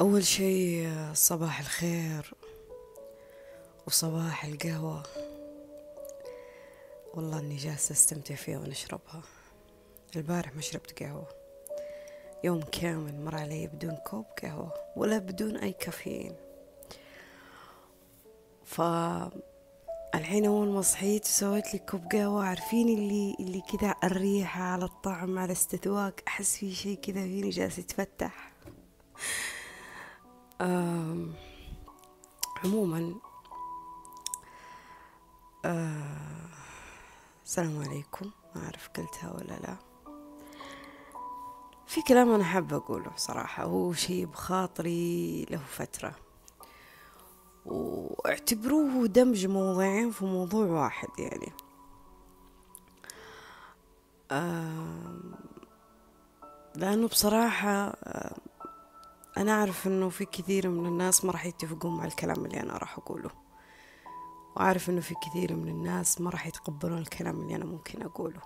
أول شي صباح الخير وصباح القهوة. والله إني جالسة أستمتع فيها ونشربها. البارح ما شربت قهوة. يوم كامل مر علي بدون كوب قهوة ولا بدون أي كافيين. ف الحين أول ما صحيت سويت لي كوب قهوة عارفين اللي اللي كذا الريحة على الطعم على استذواق أحس في شي كذا فيني جالس يتفتح آم، عموما آه، عليكم. ما أعرف قلتها ولا لا. في كلام أنا حابة أقوله صراحة. هو شيء بخاطري له فترة. واعتبروه دمج موضوعين في موضوع واحد يعني. آم، لأنه بصراحة آم، أنا أعرف إنه في كثير من الناس ما راح يتفقون مع الكلام اللي أنا راح أقوله. وأعرف إنه في كثير من الناس ما راح يتقبلون الكلام اللي أنا ممكن أقوله.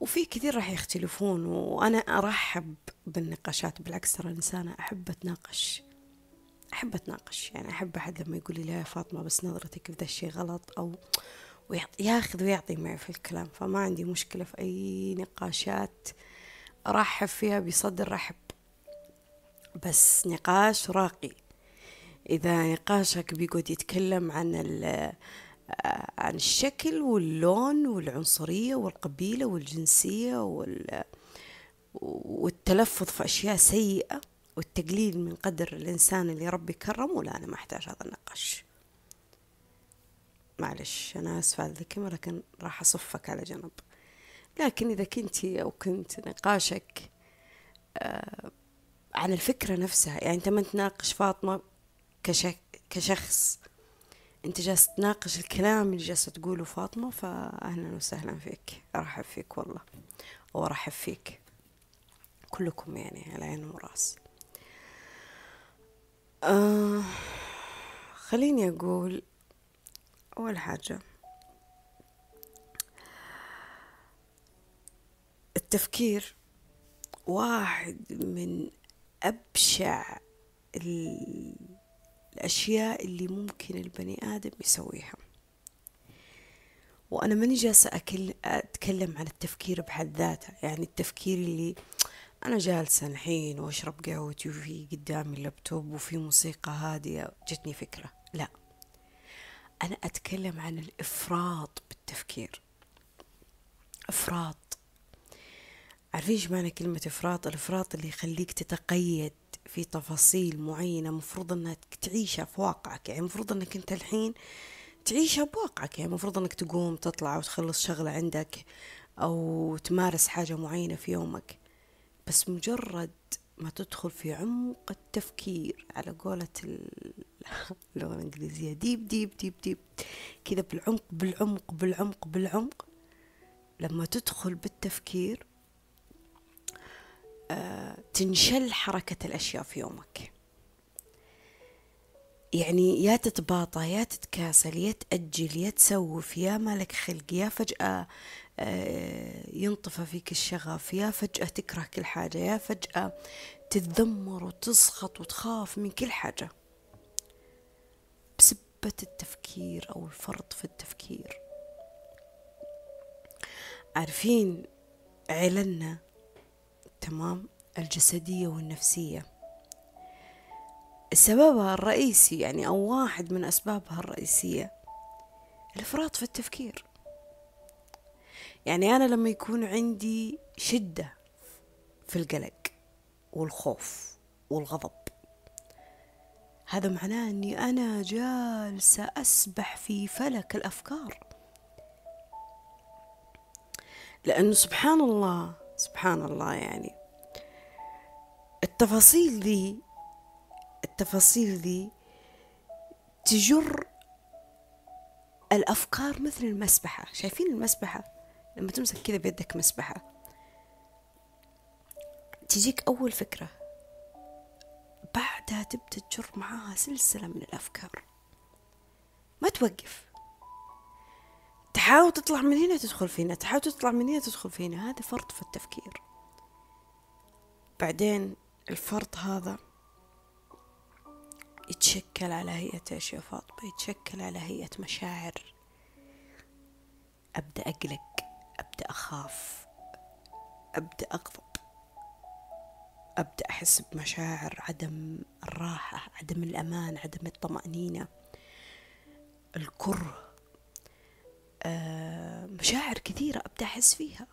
وفي كثير راح يختلفون وأنا أرحب بالنقاشات. بالعكس ترى إنسانة أحب أتناقش. أحب أتناقش. يعني أحب أحد لما يقول لي لا يا فاطمة بس نظرتك في ذا الشيء غلط. أو ياخذ ويعطي معي في الكلام. فما عندي مشكلة في أي نقاشات أرحب فيها بصدر رحب. بس نقاش راقي. إذا نقاشك بيقعد يتكلم عن آه، عن الشكل واللون والعنصرية والقبيلة والجنسية وال والتلفظ في أشياء سيئة والتقليل من قدر الإنسان اللي ربي كرمه لا أنا ما أحتاج هذا النقاش. معلش أنا آسفة على الكلمة لكن راح أصفك على جنب. لكن إذا كنتي أو كنت نقاشك آه، عن الفكرة نفسها. يعني أنت ما تناقش فاطمة كشك كشخص. أنت جالس تناقش الكلام اللي جالسة تقوله فاطمة فأهلا وسهلا فيك. أرحب فيك والله وأرحب فيك كلكم يعني على عين وراس. آه خليني أقول أول حاجة. التفكير واحد من أبشع ال- الأشياء اللي ممكن البني آدم يسويها. وأنا ماني جالسة أتكلم عن التفكير بحد ذاته. يعني التفكير اللي أنا جالسة الحين وأشرب قهوتي وفي قدامي اللابتوب وفي موسيقى هادية جتني فكرة. لا. أنا أتكلم عن الإفراط بالتفكير. إفراط. عارفين إيش معنى كلمة إفراط؟ الإفراط اللي يخليك تتقيد في تفاصيل معينة مفروض إنك تعيشها في واقعك يعني مفروض إنك أنت الحين تعيشها بواقعك يعني مفروض إنك تقوم تطلع وتخلص شغلة عندك أو تمارس حاجة معينة في يومك بس مجرد ما تدخل في عمق التفكير على قولة ال- اللغة الإنجليزية deep deep deep deep كذا بالعمق بالعمق بالعمق بالعمق لما تدخل بالتفكير تنشل حركة الأشياء في يومك. يعني يا تتباطى يا تتكاسل يا تأجل يا تسوف يا مالك خلق يا فجأة آه، ينطفى فيك الشغف يا فجأة تكره كل حاجة يا فجأة تتذمر وتسخط وتخاف من كل حاجة. بسبة التفكير أو الفرط في التفكير. عارفين عللنا تمام الجسدية والنفسية. سببها الرئيسي يعني أو واحد من أسبابها الرئيسية الإفراط في التفكير. يعني أنا لما يكون عندي شدة في القلق والخوف والغضب هذا معناه أني أنا جالسة أسبح في فلك الأفكار. لأنه سبحان الله سبحان الله يعني التفاصيل ذي التفاصيل ذي تجر الأفكار مثل المسبحة. شايفين المسبحة؟ لما تمسك كذا بيدك مسبحة. تجيك أول فكرة. بعدها تبدأ تجر معاها سلسلة من الأفكار. ما توقف. تحاول تطلع من هنا تدخل في هنا تحاول تطلع من هنا تدخل في هنا هذا فرط في التفكير. بعدين الفرد هذا يتشكل على هيئة إيش يا فاطمة يتشكل على هيئة مشاعر. أبدأ أقلق أبدأ أخاف أبدأ أغضب أبدأ أحس بمشاعر عدم الراحة عدم الأمان عدم الطمأنينة. الكره. آه، مشاعر كثيرة أبدأ أحس فيها.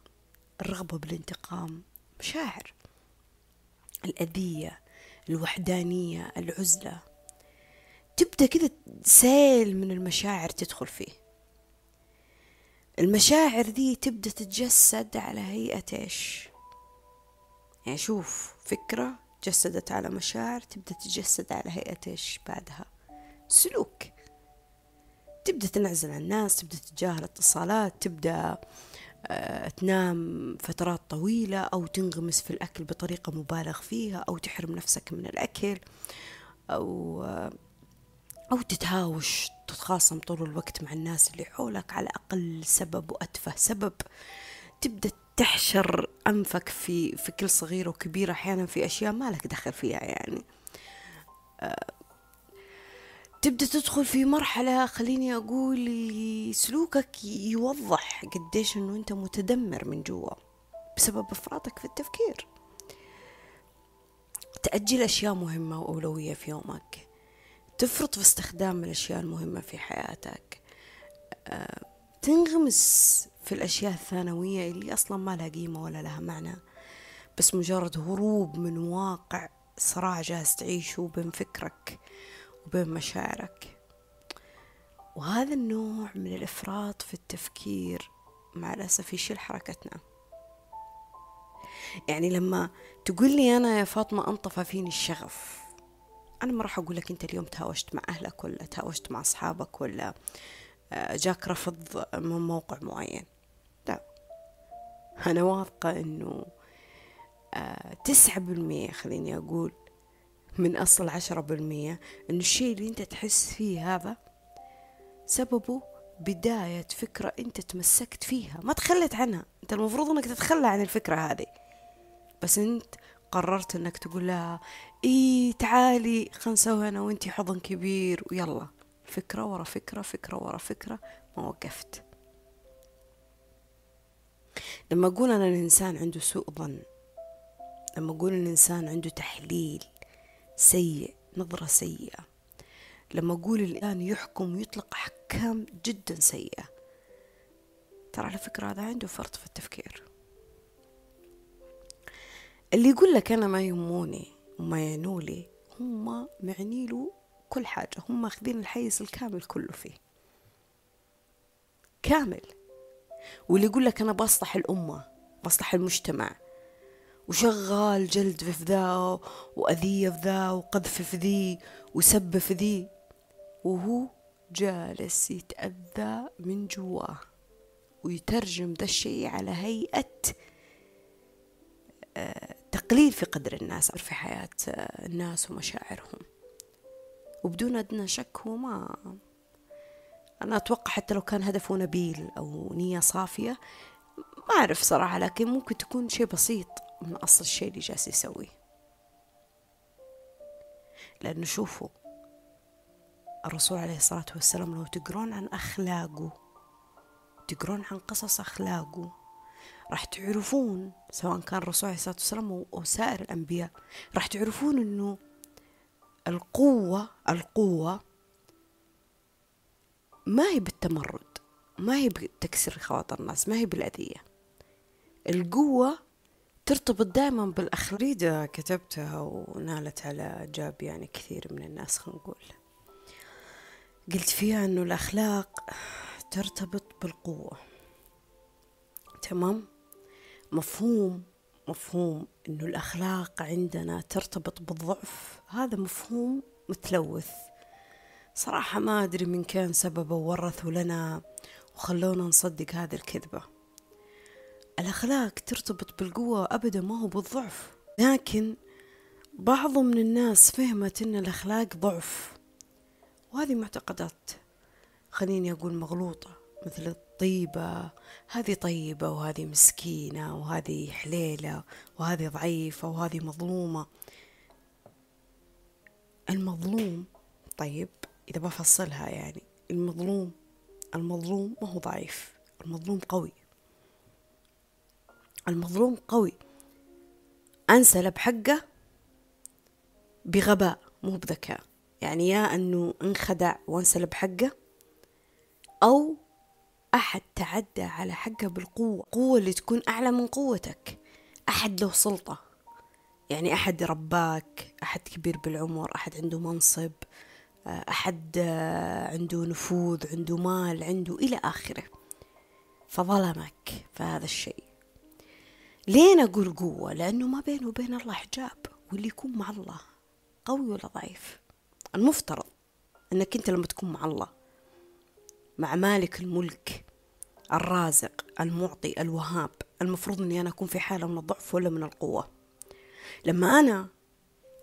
الرغبة بالانتقام. مشاعر. الأذية الوحدانية العزلة. تبدأ كذا سيل من المشاعر تدخل فيه. المشاعر دي تبدأ تتجسد على هيئة إيش؟ يعني شوف فكرة جسدت على مشاعر تبدأ تتجسد على هيئة إيش بعدها؟ سلوك. تبدأ تنعزل عن الناس تبدأ تتجاهل اتصالات تبدأ تنام فترات طويلة أو تنغمس في الأكل بطريقة مبالغ فيها أو تحرم نفسك من الأكل أو آه، أو تتهاوش تتخاصم طول الوقت مع الناس اللي حولك على أقل سبب وأتفه سبب. تبدأ تحشر أنفك في في كل صغيرة وكبيرة أحيانا في أشياء ما لك دخل فيها يعني. تبدأ تدخل في مرحلة خليني أقول سلوكك يوضح قديش أنه أنت متدمر من جوا بسبب إفراطك في التفكير. تأجل أشياء مهمة وأولوية في يومك. تفرط في استخدام الأشياء المهمة في حياتك. آه، تنغمس في الأشياء الثانوية اللي أصلا ما لها قيمة ولا لها معنى. بس مجرد هروب من واقع صراع جالس تعيشه بين فكرك. وبين مشاعرك. وهذا النوع من الإفراط في التفكير مع الأسف يشيل حركتنا. يعني لما تقول لي أنا يا فاطمة أنطفى فيني الشغف أنا ما راح أقول لك أنت اليوم تهاوشت مع أهلك ولا تهاوشت مع أصحابك ولا آه، جاك رفض من موقع معين. لا. أنا واثقة أنه آه، تسعة بالمية خليني أقول من أصل عشرة بالمية. أن الشيء اللي أنت تحس فيه هذا سببه بداية فكرة أنت تمسكت فيها. ما تخلت عنها. أنت المفروض أنك تتخلى عن الفكرة هذه. بس أنت قررت أنك تقول لها إيه تعالي خلنا نسوي أنا وأنتي حضن كبير. ويلا. فكرة ورا فكرة فكرة ورا فكرة ما وقفت. لما أقول أنا الإنسان عنده سوء ظن لما أقول الإنسان عنده تحليل سيء نظرة سيئة. لما أقول الآن يحكم ويطلق أحكام جدا سيئة. ترى على فكرة هذا عنده فرط في التفكير. اللي يقول لك أنا ما يهموني وما يعنولي هم معني له كل حاجة. هم ماخذين الحيز الكامل كله فيه. كامل. واللي يقول لك أنا بصلح الأمة بصلح المجتمع وشغال جلد في ذا وأذية في ذا وقذف في ذي وسب في ذي. وهو جالس يتأذى من جواه ويترجم ذا الشيء على هيئة آه، تقليل في قدر الناس في حياة آه، الناس ومشاعرهم. وبدون أدنى شك هو ما أنا أتوقع حتى لو كان هدفه نبيل أو نية صافية ما أعرف صراحة لكن ممكن تكون شيء بسيط. من أصل الشيء اللي جالس يسويه. لأنه شوفوا الرسول عليه الصلاة والسلام لو تقرون عن أخلاقه تقرون عن قصص أخلاقه راح تعرفون سواء كان الرسول عليه الصلاة والسلام أو سائر الأنبياء راح تعرفون أنه القوة القوة ما هي بالتمرد ما هي بتكسير خواطر الناس ما هي بالأذية. القوة ترتبط دائما بالأخلاق. كتبتها ونالت على إعجاب يعني كثير من الناس خلينا نقول. قلت فيها أنه الأخلاق ترتبط بالقوة. تمام؟ مفهوم مفهوم أنه الأخلاق عندنا ترتبط بالضعف. هذا مفهوم متلوث. صراحة ما أدري من كان سببه ورثوا لنا وخلونا نصدق هذه الكذبة. الأخلاق ترتبط بالقوة أبدا ما هو بالضعف. لكن بعض من الناس فهمت أن الأخلاق ضعف. وهذه معتقدات خليني أقول مغلوطة مثل الطيبة هذه طيبة وهذه مسكينة وهذه حليلة وهذه ضعيفة وهذه مظلومة. المظلوم طيب إذا بفصلها يعني المظلوم المظلوم ما هو ضعيف المظلوم قوي. المظلوم قوي. انسلب حقه بغباء مو بذكاء. يعني يا أنه انخدع وانسلب حقه أو أحد تعدى على حقه بالقوة قوة اللي تكون أعلى من قوتك. أحد له سلطة. يعني أحد رباك أحد كبير بالعمر أحد عنده منصب أحد عنده نفوذ عنده مال عنده إلى آخره. فظلمك فهذا الشيء. ليه أقول قوة؟ لأنه ما بينه وبين الله حجاب واللي يكون مع الله قوي ولا ضعيف. المفترض أنك أنت لما تكون مع الله مع مالك الملك الرازق المعطي الوهاب المفروض أني أنا أكون في حالة من الضعف ولا من القوة. لما أنا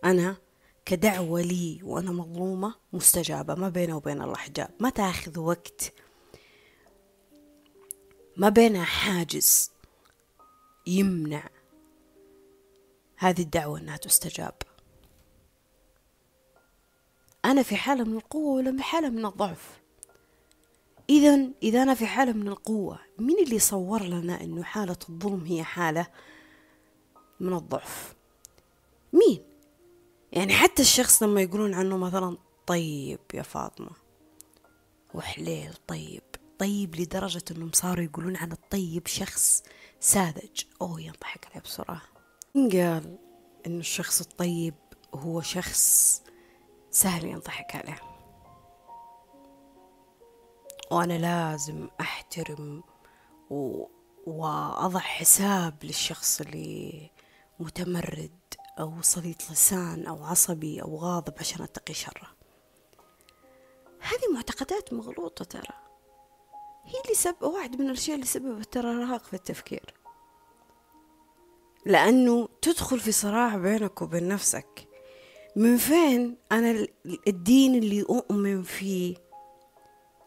أنا كدعوة لي وأنا مظلومة مستجابة ما بينه وبين الله حجاب. ما تأخذ وقت ما بينها حاجز. يمنع هذه الدعوة أنها تستجاب. أنا في حالة من القوة ولا في حالة من الضعف؟ إذا إذا أنا في حالة من القوة مين اللي صور لنا أنه حالة الظلم هي حالة من الضعف؟ مين؟ يعني حتى الشخص لما يقولون عنه مثلا طيب يا فاطمة وحليل طيب طيب لدرجة أنهم صاروا يقولون عن الطيب شخص ساذج. أوه ينضحك عليه بسرعة. قال أنه الشخص الطيب هو شخص سهل ينضحك عليه. وأنا لازم أحترم و... وأضع حساب للشخص اللي متمرد أو صليط لسان أو عصبي أو غاضب عشان أتقي شره. هذه معتقدات مغلوطة ترى. هي اللي سب واحد من الأشياء اللي سببت ترى إرهاق في التفكير. لأنه تدخل في صراع بينك وبين نفسك. من فين أنا الدين اللي أؤمن فيه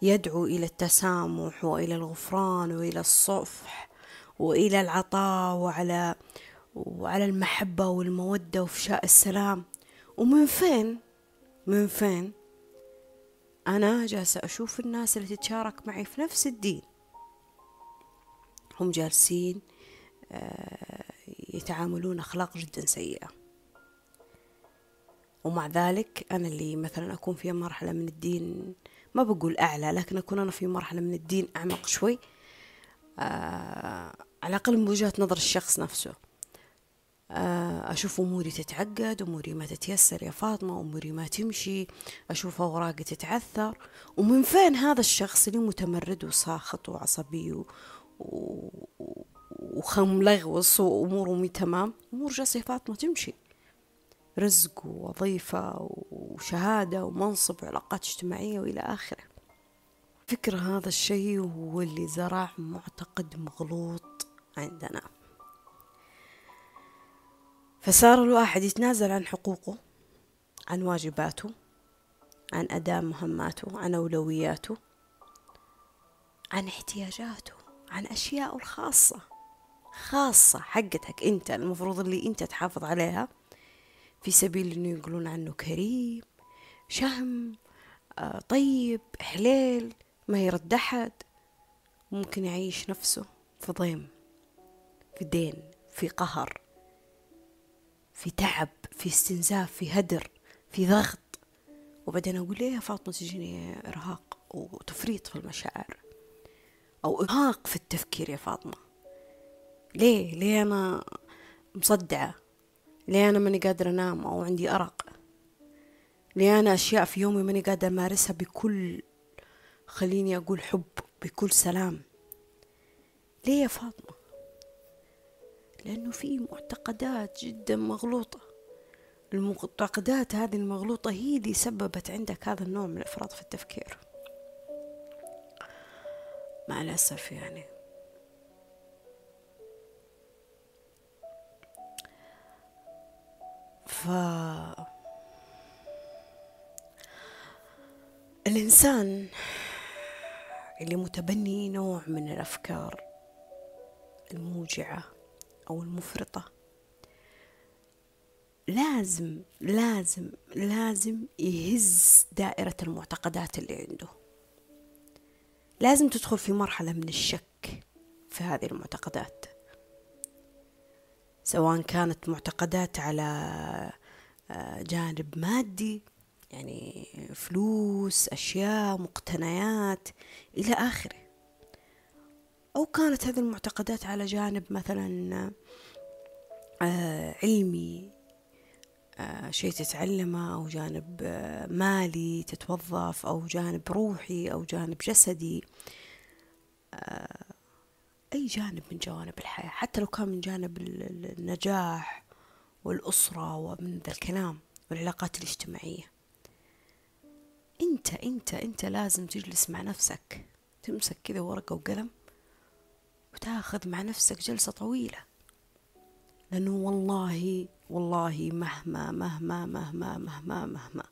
يدعو إلى التسامح وإلى الغفران وإلى الصفح وإلى العطاء وعلى وعلى المحبة والمودة وفشاء السلام. ومن فين من فين أنا جالسة أشوف الناس اللي تتشارك معي في نفس الدين. هم جالسين آه، يتعاملون أخلاق جدا سيئة. ومع ذلك أنا اللي مثلا أكون في مرحلة من الدين ما بقول أعلى لكن أكون أنا في مرحلة من الدين أعمق شوي. آه على الأقل من وجهة نظر الشخص نفسه. أشوف أموري تتعقد أموري ما تتيسر يا فاطمة أموري ما تمشي أشوف أوراقي تتعثر. ومن فين هذا الشخص اللي متمرد وساخط وعصبي و... و... وخملغوص وأموره مي تمام؟ أمور جالسة فاطمة تمشي. رزق ووظيفة وشهادة ومنصب وعلاقات اجتماعية وإلى آخره. فكرة هذا الشيء هو اللي زرع معتقد مغلوط عندنا. فصار الواحد يتنازل عن حقوقه عن واجباته عن أداء مهماته عن أولوياته عن احتياجاته عن أشياء الخاصة خاصة حقتك أنت المفروض اللي أنت تحافظ عليها في سبيل إنه يقولون عنه كريم شهم آه طيب حليل ما يرد أحد ممكن يعيش نفسه في ضيم في دين في قهر. في تعب في استنزاف في هدر في ضغط. وبعدين أقول ليه يا فاطمة تجيني إرهاق وتفريط في المشاعر؟ أو إرهاق في التفكير يا فاطمة. ليه؟ ليه أنا مصدعة؟ ليه أنا ماني قادرة أنام أو عندي أرق؟ ليه أنا أشياء في يومي ماني قادرة أمارسها بكل خليني أقول حب بكل سلام؟ ليه يا فاطمة؟ لأنه في معتقدات جدا مغلوطة. المعتقدات هذه المغلوطة هي اللي سببت عندك هذا النوع من الإفراط في التفكير. مع الأسف يعني. ف الإنسان اللي متبني نوع من الأفكار الموجعة أو المفرطة. لازم لازم لازم يهز دائرة المعتقدات اللي عنده. لازم تدخل في مرحلة من الشك في هذه المعتقدات. سواء كانت معتقدات على آه، جانب مادي يعني فلوس أشياء مقتنيات إلى آخره. أو كانت هذه المعتقدات على جانب مثلا آه، علمي آه، شيء تتعلمه أو جانب مالي تتوظف أو جانب روحي أو جانب جسدي. أي جانب من جوانب الحياة حتى لو كان من جانب النجاح والأسرة ومن ذا الكلام والعلاقات الاجتماعية. أنت أنت أنت لازم تجلس مع نفسك تمسك كذا ورقة وقلم وتاخذ مع نفسك جلسة طويلة. لأنه والله والله مهما مهما مهما مهما مهما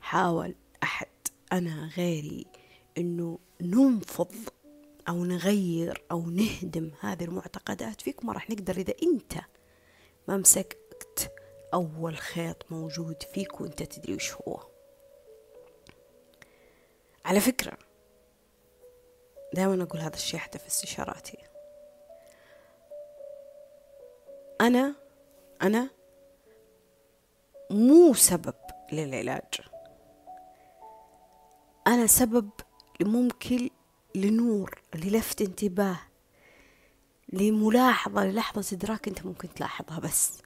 حاول أحد أنا غيري إنه ننفض أو نغير أو نهدم هذه المعتقدات فيك ما راح نقدر إذا أنت ما مسكت أول خيط موجود فيك وأنت تدري وش هو. على فكرة دائما أقول هذا الشيء حتى في استشاراتي. أنا أنا مو سبب للعلاج. أنا سبب ممكن لنور للفت انتباه لملاحظة للحظة إدراك أنت ممكن تلاحظها بس.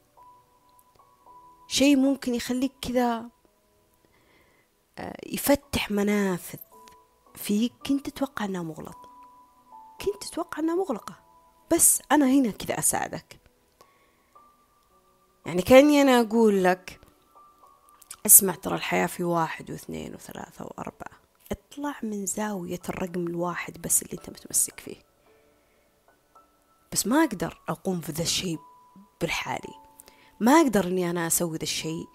شيء ممكن يخليك كذا آه، يفتح منافذ فيك كنت تتوقع أنها مغلقة كنت تتوقع أنها مغلقة. بس أنا هنا كذا أساعدك. يعني كأني أنا أقول لك اسمع ترى الحياة في واحد واثنين وثلاثة وأربعة. اطلع من زاوية الرقم الواحد بس اللي أنت متمسك فيه. بس ما أقدر أقوم في ذا الشيء بالحالي. ما أقدر إني أنا أسوي ذا الشيء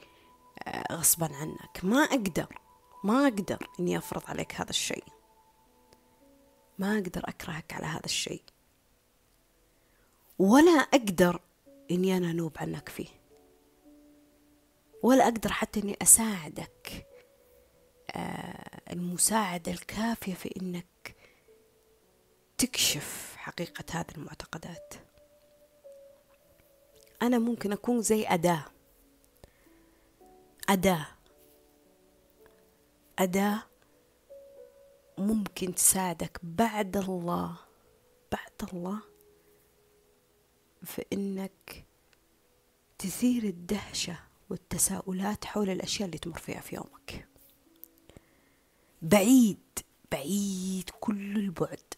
آه، غصبا عنك. ما أقدر. ما أقدر إني أفرض عليك هذا الشيء. ما أقدر أكرهك على هذا الشيء. ولا أقدر إني أنا أنوب عنك فيه. ولا أقدر حتى إني أساعدك. آه، المساعدة الكافية في إنك تكشف حقيقة هذه المعتقدات. أنا ممكن أكون زي أداة. أداة. أداة ممكن تساعدك بعد الله بعد الله في إنك تثير الدهشة والتساؤلات حول الأشياء اللي تمر فيها في يومك. بعيد بعيد كل البعد.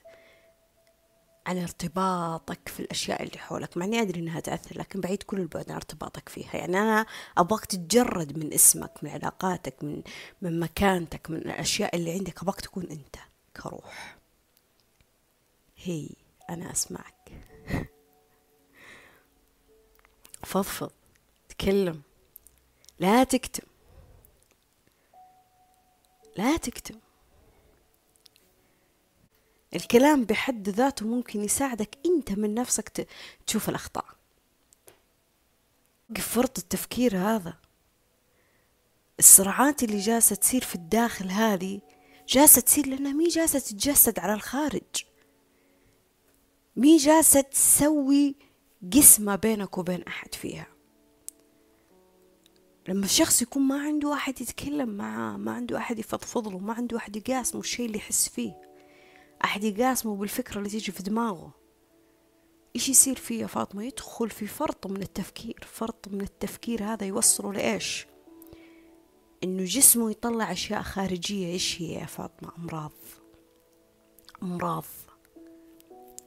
عن ارتباطك في الأشياء اللي حولك. مع إني أدري إنها تأثر لكن بعيد كل البعد عن ارتباطك فيها. يعني أنا أبغاك تتجرد من اسمك من علاقاتك من من مكانتك من الأشياء اللي عندك. أبغاك تكون أنت كروح. هي أنا أسمعك. فضفض تكلم. لا تكتم. لا تكتم. الكلام بحد ذاته ممكن يساعدك أنت من نفسك تشوف الأخطاء. وقف فرط التفكير هذا. الصراعات اللي جالسة تصير في الداخل هذه جالسة تصير لأنها مي جالسة تتجسد على الخارج. مي جالسة تسوي قسمة بينك وبين أحد فيها. لما الشخص يكون ما عنده أحد يتكلم معاه ما عنده أحد يفضفض له ما عنده أحد يقاسمه الشيء اللي يحس فيه. أحد يقاسمه بالفكرة اللي تيجي في دماغه. إيش يصير فيه يا فاطمة؟ يدخل في فرط من التفكير. فرط من التفكير هذا يوصله لإيش؟ إنه جسمه يطلع أشياء خارجية. إيش هي يا فاطمة؟ أمراض. أمراض.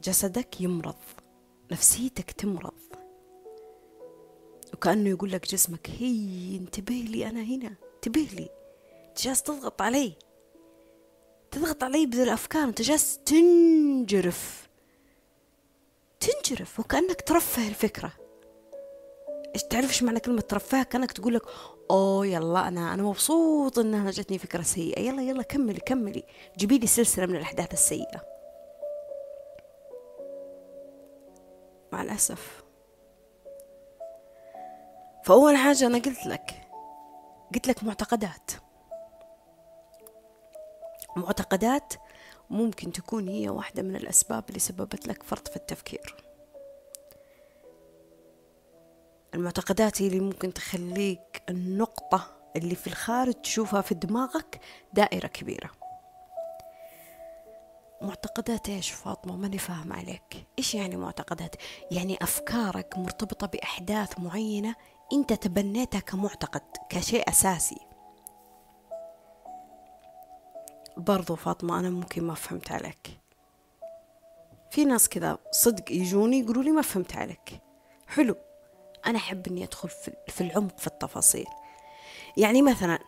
جسدك يمرض. نفسيتك تمرض. وكأنه يقول لك جسمك هي انتبه لي أنا هنا انتبه لي. جالس تضغط علي. تضغط علي بذي الأفكار انت جالس تنجرف. تنجرف وكأنك ترفه الفكرة. إيش تعرف إيش معنى كلمة ترفه؟ كأنك تقول لك أوه يلا أنا أنا مبسوط إنها جتني فكرة سيئة. يلا يلا كملي كملي. جيبي لي سلسلة من الأحداث السيئة. مع الأسف. فأول حاجة أنا قلت لك قلت لك معتقدات. معتقدات ممكن تكون هي واحدة من الأسباب اللي سببت لك فرط في التفكير. المعتقدات هي اللي ممكن تخليك النقطة اللي في الخارج تشوفها في دماغك دائرة كبيرة. معتقدات إيش فاطمة؟ ماني فاهم عليك. إيش يعني معتقدات؟ يعني أفكارك مرتبطة بأحداث معينة أنت تبنيتها كمعتقد كشيء أساسي. برضو فاطمة أنا ممكن ما فهمت عليك. في ناس كذا صدق يجوني يقولوا لي ما فهمت عليك. حلو. أنا أحب إني أدخل في العمق في التفاصيل. يعني مثلا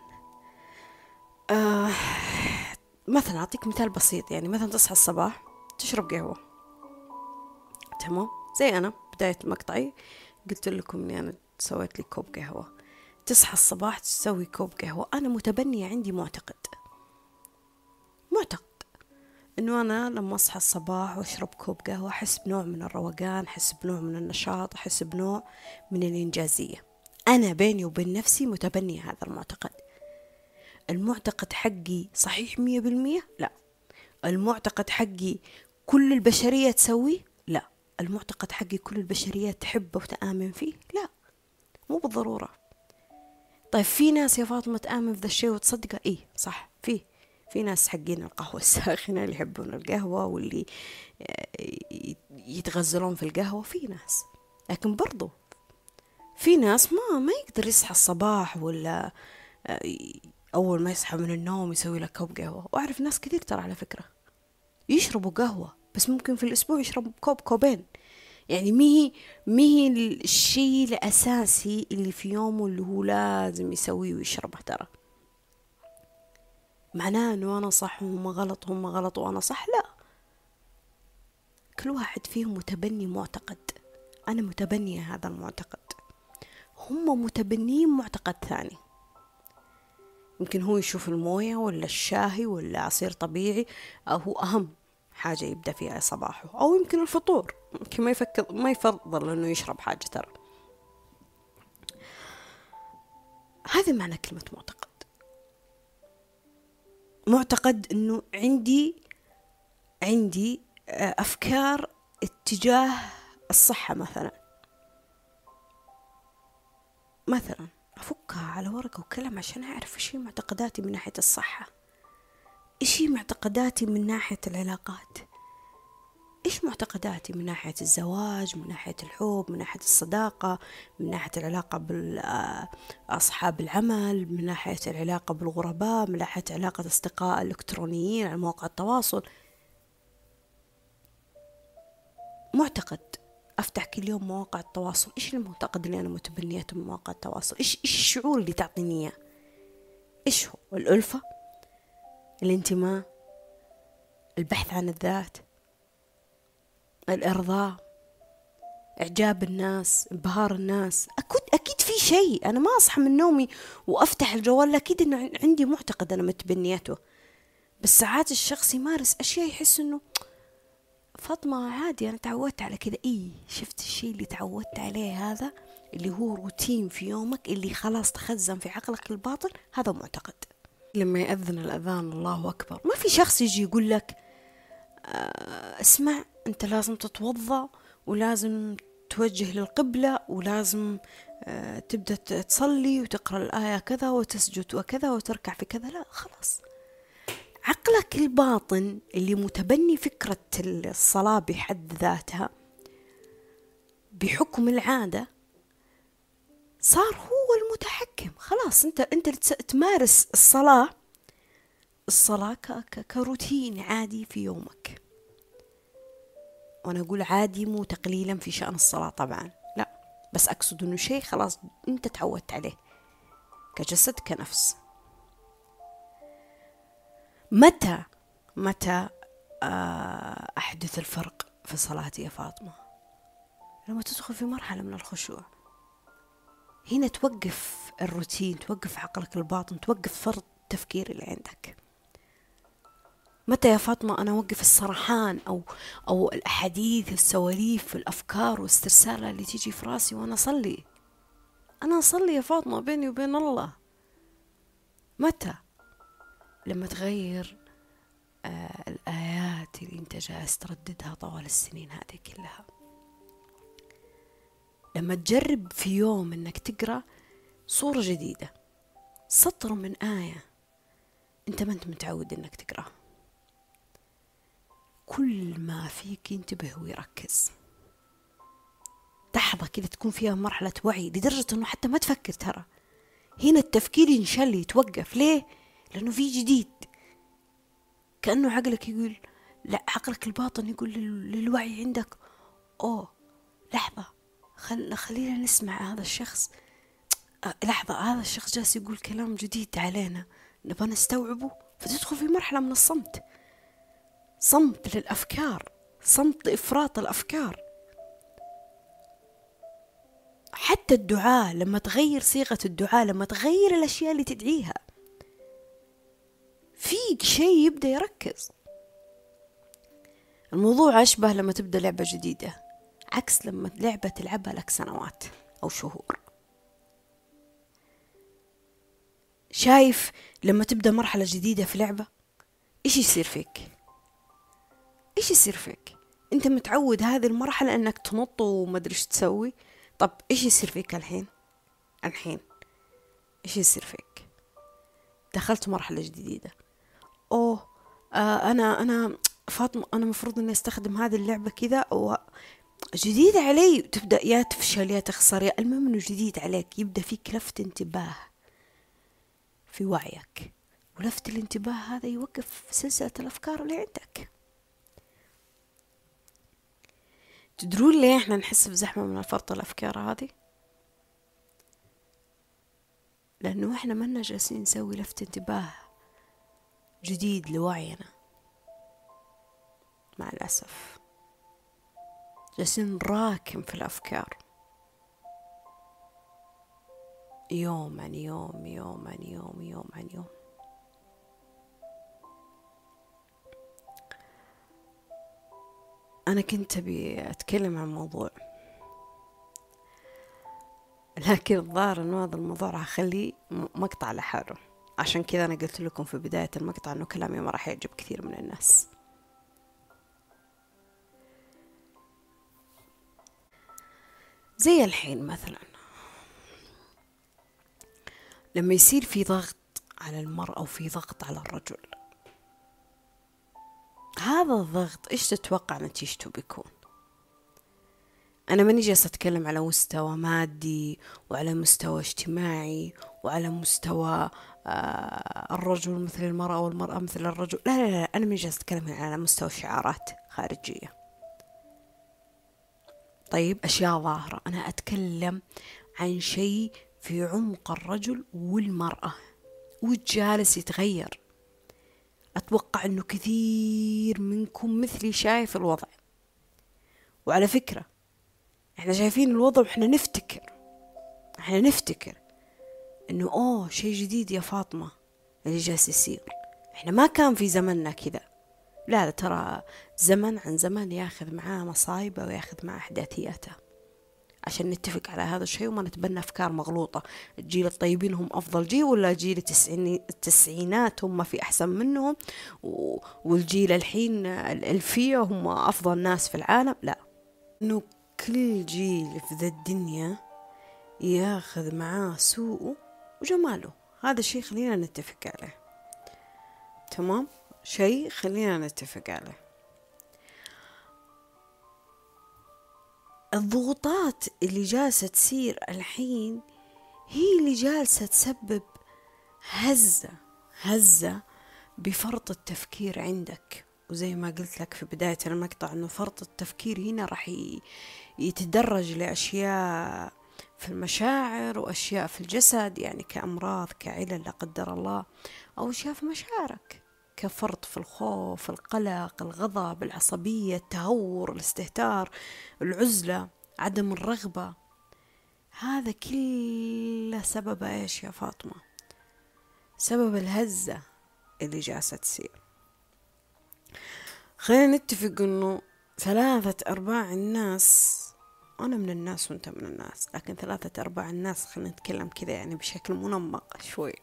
آه مثلا أعطيك مثال بسيط. يعني مثلا تصحى الصباح تشرب قهوة. تمام؟ زي أنا بداية مقطعي قلت لكم إني أنا سويت لي كوب قهوة. تصحى الصباح تسوي كوب قهوة. أنا متبنية عندي معتقد. معتقد إنه أنا لما أصحى الصباح وأشرب كوب قهوة أحس بنوع من الروقان أحس بنوع من النشاط أحس بنوع من الإنجازية. أنا بيني وبين نفسي متبنية هذا المعتقد. المعتقد حقي صحيح مية بالمية؟ لا. المعتقد حقي كل البشرية تسويه لا. المعتقد حقي كل البشرية تحبه وتآمن فيه؟ لا. مو بالضرورة. طيب في ناس يا فاطمة تآمن في ذا الشيء وتصدقه؟ إيه صح. فيه. في ناس حقين القهوة الساخنة اللي يحبون القهوة واللي آه، يتغزلون في القهوة في ناس. لكن برضو في ناس ما ما يقدر يصحى الصباح ولا آه، أول ما يصحى من النوم يسوي له كوب قهوة. وأعرف ناس كثير ترى على فكرة يشربوا قهوة بس ممكن في الأسبوع يشرب كوب كوبين. يعني مي مي الشيء الأساسي اللي في يومه اللي هو لازم يسويه ويشربه ترى. معناه إنه أنا صح وهم غلط هم غلط وأنا صح؟ لا. كل واحد فيهم متبني معتقد. أنا متبنية هذا المعتقد. هم متبنين معتقد ثاني. يمكن هو يشوف الموية ولا الشاهي ولا عصير طبيعي هو أهم حاجة يبدأ فيها صباحه أو يمكن الفطور. يمكن ما يفكر ما يفضل إنه يشرب حاجة ترى. هذا معنى كلمة معتقد. معتقد إنه عندي عندي آه، أفكار اتجاه الصحة مثلا. مثلا أفكها على ورقة وقلم عشان أعرف إيش هي معتقداتي من ناحية الصحة. إيش هي معتقداتي من ناحية العلاقات؟ إيش معتقداتي من ناحية الزواج من ناحية الحب من ناحية الصداقة من ناحية العلاقة بأصحاب العمل من ناحية العلاقة بالغرباء من ناحية علاقة أصدقاء إلكترونيين على مواقع التواصل. معتقد أفتح كل يوم مواقع التواصل. إيش المعتقد اللي أنا متبنيته من مواقع التواصل؟ إيش إيش الشعور اللي تعطيني إياه؟ إيش هو؟ الألفة الانتماء البحث عن الذات. الإرضاء إعجاب الناس انبهار الناس. أكيد أكيد في شيء. أنا ما أصحى من نومي وأفتح الجوال. أكيد إنه عندي معتقد أنا متبنيته. بس ساعات الشخص يمارس أشياء يحس إنه فاطمة عادي أنا تعودت على كذا. إيه شفت الشيء اللي تعودت عليه هذا اللي هو روتين في يومك اللي خلاص تخزن في عقلك الباطن هذا معتقد. لما يأذن الأذان الله أكبر. ما في شخص يجي يقول لك اسمع أنت لازم تتوضأ ولازم توجه للقبلة ولازم آه، تبدأ تصلي وتقرأ الآية كذا وتسجد وكذا وتركع في كذا. لا خلاص. عقلك الباطن اللي متبني فكرة الصلاة بحد ذاتها بحكم العادة صار هو المتحكم. خلاص انت انت تمارس الصلاة الصلاة كروتين عادي في يومك. وأنا أقول عادي مو تقليلا في شأن الصلاة طبعا لا بس أقصد إنه شيء خلاص أنت تعودت عليه كجسد كنفس. متى متى آه، أحدث الفرق في صلاتي يا فاطمة؟ لما تدخل في مرحلة من الخشوع. هنا توقف الروتين توقف عقلك الباطن توقف فرط التفكير اللي عندك. متى يا فاطمة أنا أوقف السرحان أو أو الأحاديث السواليف الأفكار والاسترسال اللي تيجي في راسي وأنا أصلي؟ أنا أصلي يا فاطمة بيني وبين الله. متى؟ لما تغير آه الآيات اللي أنت جالس ترددها طوال السنين هذه كلها. لما تجرب في يوم أنك تقرأ صورة جديدة سطر من آية أنت ما أنت متعود أنك تقرأها. كل ما فيك ينتبه ويركز. لحظة كذا تكون فيها مرحلة وعي لدرجة أنه حتى ما تفكر ترى. هنا التفكير ينشل يتوقف. ليه؟ لأنه في جديد. كأنه عقلك يقول لا عقلك الباطن يقول للوعي عندك. أوه لحظة خل خلينا نسمع هذا الشخص. أه، لحظة هذا الشخص جالس يقول كلام جديد علينا. نبغى نستوعبه؟ فتدخل في مرحلة من الصمت. صمت للأفكار صمت لإفراط الأفكار. حتى الدعاء لما تغير صيغة الدعاء لما تغير الأشياء اللي تدعيها فيك شيء يبدأ يركز. الموضوع أشبه لما تبدأ لعبة جديدة عكس لما لعبة تلعبها لك سنوات أو شهور. شايف لما تبدأ مرحلة جديدة في لعبة إيش يصير فيك؟ إيش يصير فيك؟ أنت متعود هذه المرحلة أنك تنط وما أدري إيش تسوي. طب إيش يصير فيك الحين؟ الحين إيش يصير فيك؟ دخلت مرحلة جديدة. أوه آه أنا أنا فاطمة أنا مفروض إني أستخدم هذه اللعبة كذا. و جديدة علي. تبدأ يا تفشل يا تخسر. يا المهم إنه جديد عليك. يبدأ فيك لفت انتباه في وعيك. ولفت الانتباه هذا يوقف سلسلة الأفكار اللي عندك. تدرون ليه إحنا نحس بزحمة من فرط الأفكار هذه؟ لأنه إحنا منا جالسين نسوي لفت انتباه جديد لوعينا. مع الأسف. جالسين نراكم في الأفكار. يوم عن يوم يوم عن يوم يوم عن يوم. أنا كنت أبي أتكلم عن موضوع لكن الظاهر إنه هذا الموضوع راح أخليه مقطع لحاله. عشان كذا أنا قلت لكم في بداية المقطع إنه كلامي ما راح يعجب كثير من الناس. زي الحين مثلا لما يصير في ضغط على المرأة وفي ضغط على الرجل هذا الضغط إيش تتوقع نتيجته بيكون؟ أنا ماني جالسة أتكلم على مستوى مادي وعلى مستوى اجتماعي وعلى مستوى آه الرجل مثل المرأة والمرأة مثل الرجل. لا لا لا أنا ماني جالسة أتكلم على مستوى شعارات خارجية. طيب أشياء ظاهرة. أنا أتكلم عن شيء في عمق الرجل والمرأة. وجالس يتغير؟ أتوقع أنه كثير منكم مثلي شايف الوضع. وعلى فكرة إحنا شايفين الوضع وإحنا نفتكر إحنا نفتكر إنه أوه شيء جديد يا فاطمة اللي جالس يصير. إحنا ما كان في زمننا كذا. لا ترى زمن عن زمن ياخذ معاه مصايبه وياخذ معاه احداثياته عشان نتفق على هذا الشيء وما نتبنى أفكار مغلوطة. الجيل الطيبين هم أفضل جيل ولا جيل التسعينات هم في أحسن منهم؟ والجيل الحين الألفية هم أفضل ناس في العالم؟ لا. إنه كل جيل في ذا الدنيا ياخذ معاه سوءه وجماله. هذا الشيء خلينا نتفق عليه. تمام؟ شيء خلينا نتفق عليه. الضغوطات اللي جالسة تصير الحين هي اللي جالسة تسبب هزة هزة بفرط التفكير عندك. وزي ما قلت لك في بداية المقطع أنه فرط التفكير هنا راح يتدرج لأشياء في المشاعر وأشياء في الجسد يعني كأمراض كعلل لا قدر الله أو أشياء في مشاعرك. كفرط في الخوف القلق الغضب العصبية التهور الاستهتار العزلة عدم الرغبة. هذا كله سبب إيش يا فاطمة؟ سبب الهزة اللي جالسة تصير. خلينا نتفق إنه ثلاثة أرباع الناس أنا من الناس وأنت من الناس لكن ثلاثة أرباع الناس خلينا نتكلم كذا يعني بشكل منمق شوي.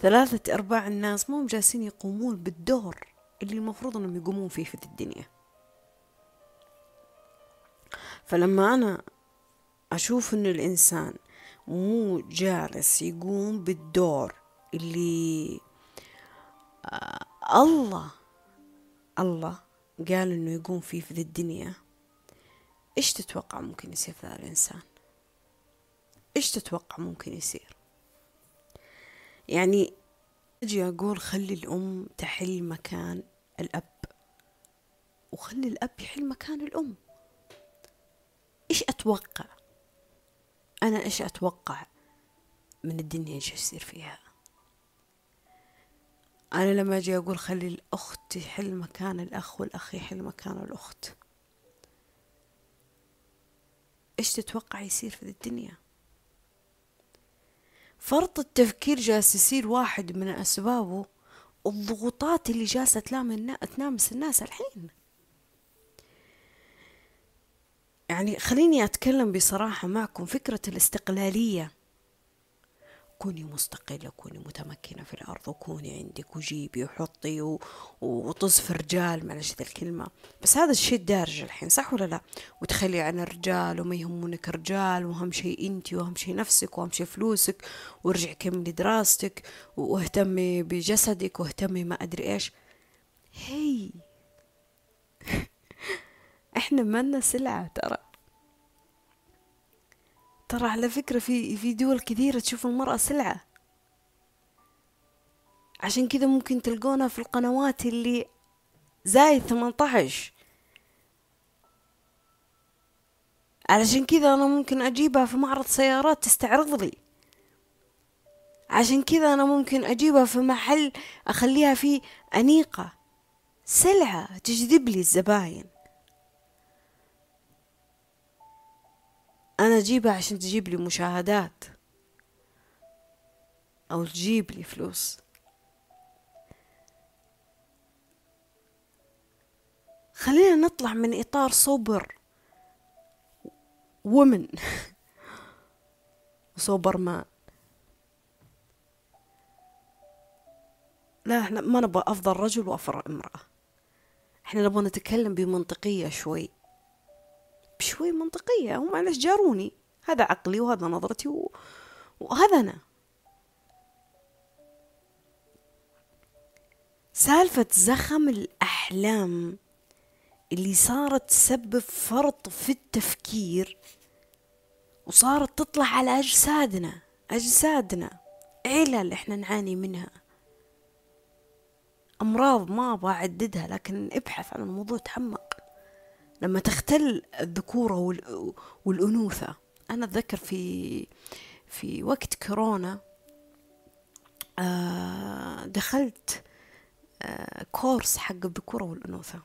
ثلاثة أرباع الناس مو جالسين يقومون بالدور اللي المفروض أنهم يقومون فيه في الدنيا. فلما أنا أشوف أن الإنسان مو جالس يقوم بالدور اللي آه الله الله قال إنه يقوم فيه في ذي الدنيا إيش تتوقع ممكن يصير في ذا الإنسان؟ إيش تتوقع ممكن يصير؟ يعني أجي أقول خلي الأم تحل مكان الأب وخلي الأب يحل مكان الأم. إيش أتوقع؟ أنا إيش أتوقع من الدنيا إيش يصير فيها؟ أنا لما أجي أقول خلي الأخت يحل مكان الأخ والأخ يحل مكان الأخت إيش تتوقع يصير في الدنيا؟ فرط التفكير جالس يصير واحد من أسبابه الضغوطات اللي جالسة تلامس الناس الحين. يعني خليني أتكلم بصراحة معكم فكرة الاستقلالية. كوني مستقلة كوني متمكنة في الأرض وكوني عندك وجيبي وحطي. وطز رجال معلش ذا الكلمة. بس هذا الشيء دارج الحين صح ولا لا؟ وتخلي عن الرجال وما يهمونك رجال وأهم شيء أنت وأهم شيء نفسك وأهم شيء فلوسك وارجعي كملي دراستك واهتمي بجسدك واهتمي ما أدري إيش. هي. إحنا مالنا سلعة ترى. ترى على فكرة في في دول كثيرة تشوف المرأة سلعة. عشان كذا ممكن تلقونها في القنوات اللي زايد 18 علشان كذا أنا ممكن أجيبها في معرض سيارات تستعرض لي. عشان كذا أنا ممكن أجيبها في محل أخليها فيه أنيقة. سلعة تجذب لي الزباين. أنا أجيبها عشان تجيب لي مشاهدات أو تجيب لي فلوس. خلينا نطلع من إطار صبر ومن وسوبر مان لا إحنا ما نبغى أفضل رجل وأفضل امرأة. إحنا نبغى نتكلم بمنطقية شوي. بشوي منطقية. هم معلش جاروني. هذا عقلي وهذا نظرتي و... وهذا أنا. سالفة زخم الأحلام اللي صارت تسبب فرط في التفكير وصارت تطلع على أجسادنا. أجسادنا. علل إحنا نعاني منها. أمراض ما أبغى أعددها لكن ابحث عن الموضوع تعمق. لما تختل الذكورة والأنوثة. أنا أتذكر في في وقت كورونا آه، دخلت آه، كورس حق الذكورة والأنوثة.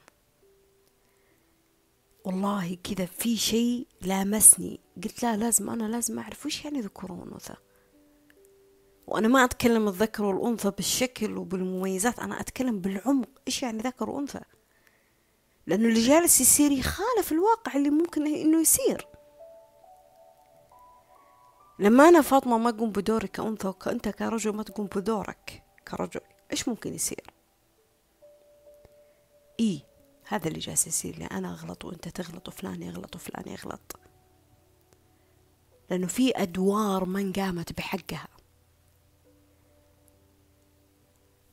والله كذا في شيء لامسني. قلت لا لازم أنا لازم أعرف وش يعني ذكورة وأنوثة. وأنا ما أتكلم الذكر والأنثى بالشكل وبالمميزات أنا أتكلم بالعمق. إيش يعني ذكر وأنثى؟ لأنه اللي جالس يصير يخالف الواقع اللي ممكن إنه يصير. لما أنا فاطمة ما أقوم بدوري كأنثى وكأنت كرجل ما تقوم بدورك كرجل إيش ممكن يصير؟ إيه هذا اللي جالس يصير لي أنا أغلط وأنت تغلط وفلان يغلط وفلان يغلط. لأنه في أدوار ما انقامت بحقها.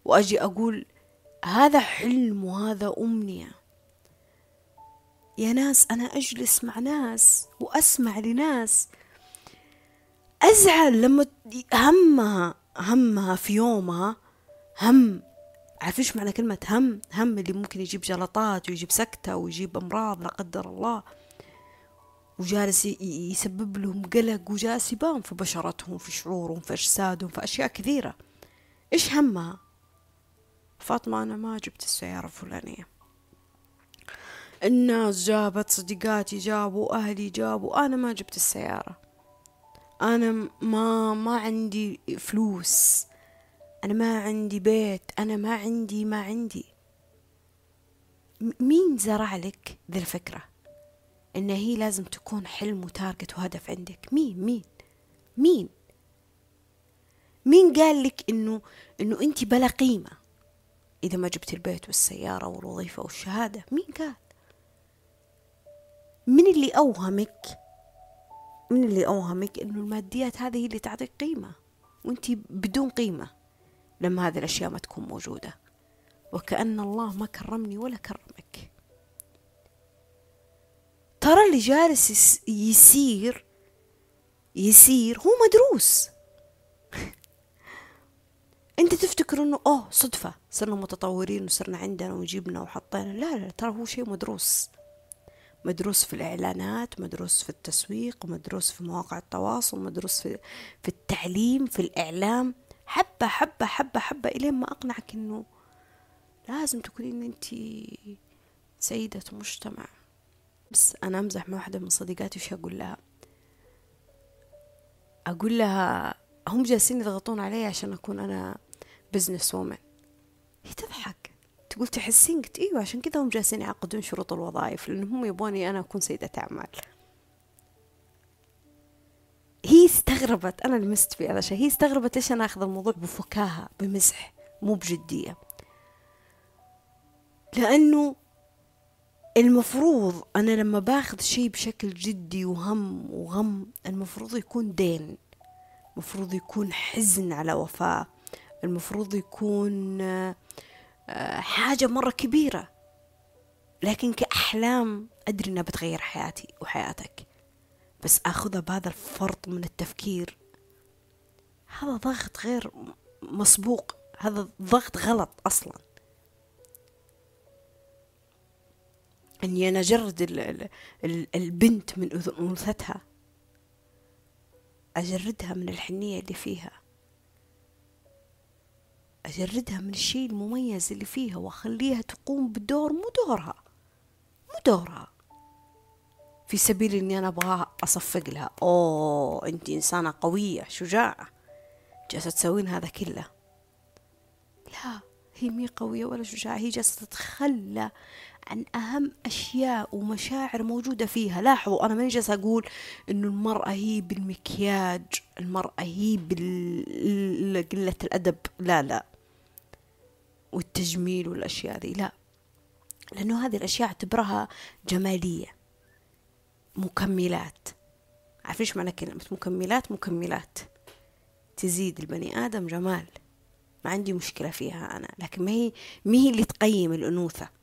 وأجي أقول هذا حلم وهذا أمنية. يا ناس أنا أجلس مع ناس وأسمع لناس. أزعل لما همها همها في يومها هم. عارف إيش معنى كلمة هم؟ هم اللي ممكن يجيب جلطات ويجيب سكتة ويجيب أمراض لا قدر الله. وجالس يسبب لهم قلق وجالس يبان في بشرتهم في شعورهم في أجسادهم في أشياء كثيرة. إيش همها؟ فاطمة أنا ما جبت السيارة الفلانية. الناس جابت صديقاتي جابوا أهلي جابوا أنا ما جبت السيارة. أنا ما ما عندي فلوس. أنا ما عندي بيت. أنا ما عندي ما عندي. مين زرع لك ذي الفكرة؟ إن هي لازم تكون حلم وتارجت وهدف عندك. مين؟ مين؟ مين؟ مين قال لك إنه إنه أنت بلا قيمة؟ إذا ما جبت البيت والسيارة والوظيفة والشهادة مين قال؟ من اللي أوهمك؟ من اللي أوهمك إنه الماديات هذه اللي تعطيك قيمة وأنت بدون قيمة لما هذه الأشياء ما تكون موجودة. وكأن الله ما كرمني ولا كرمك. ترى اللي جالس يسير يسير هو مدروس. أنت تفتكر إنه أوه صدفة صرنا متطورين وصرنا عندنا وجبنا وحطينا. لا لا ترى هو شيء مدروس. مدروس في الإعلانات مدروس في التسويق مدروس في مواقع التواصل مدروس في, في التعليم في الإعلام. حبة حبة حبة حبة إلين ما أقنعك إنه لازم تكونين أنت سيدة مجتمع. بس أنا أمزح مع واحدة من صديقاتي وش أقول لها؟ أقول لها هم جالسين يضغطون علي عشان أكون أنا بزنس وومن هي تضحك. تقول تحسين قلت إيوه عشان كذا هم جالسين يعقدون شروط الوظائف لأن هم يبوني أنا أكون سيدة أعمال. هي استغربت أنا لمست في هذا الشيء. هي استغربت ليش أنا آخذ الموضوع بفكاهة بمزح مو بجدية. لأنه المفروض أنا لما باخذ شيء بشكل جدي وهم وغم المفروض يكون دين المفروض يكون حزن على وفاة المفروض يكون آه حاجة مرة كبيرة. لكن كأحلام أدري إنها بتغير حياتي وحياتك. بس أخذها بهذا الفرط من التفكير. هذا ضغط غير مسبوق. هذا ضغط غلط أصلا. أني أنا أجرد البنت من أنوثتها أجردها من الحنية اللي فيها. أجردها من الشيء المميز اللي فيها وأخليها تقوم بدور مو دورها مو دورها. في سبيل إني أنا أبغاها أصفق لها أوه أنت إنسانة قوية شجاعة. جالسة تسوين هذا كله. لا هي مي قوية ولا شجاعة هي جالسة تتخلى. عن أهم أشياء ومشاعر موجودة فيها. لاحظوا أنا ماني جالسة أقول إنه المرأة هي بالمكياج المرأة هي بقلة الأدب. لا لا. والتجميل والأشياء ذي لا. لأنه هذه الأشياء أعتبرها جمالية. مكملات. عارفين إيش معنى كلمة مكملات؟ مكملات. تزيد البني آدم جمال. ما عندي مشكلة فيها أنا. لكن ما هي ما هي اللي تقيم الأنوثة.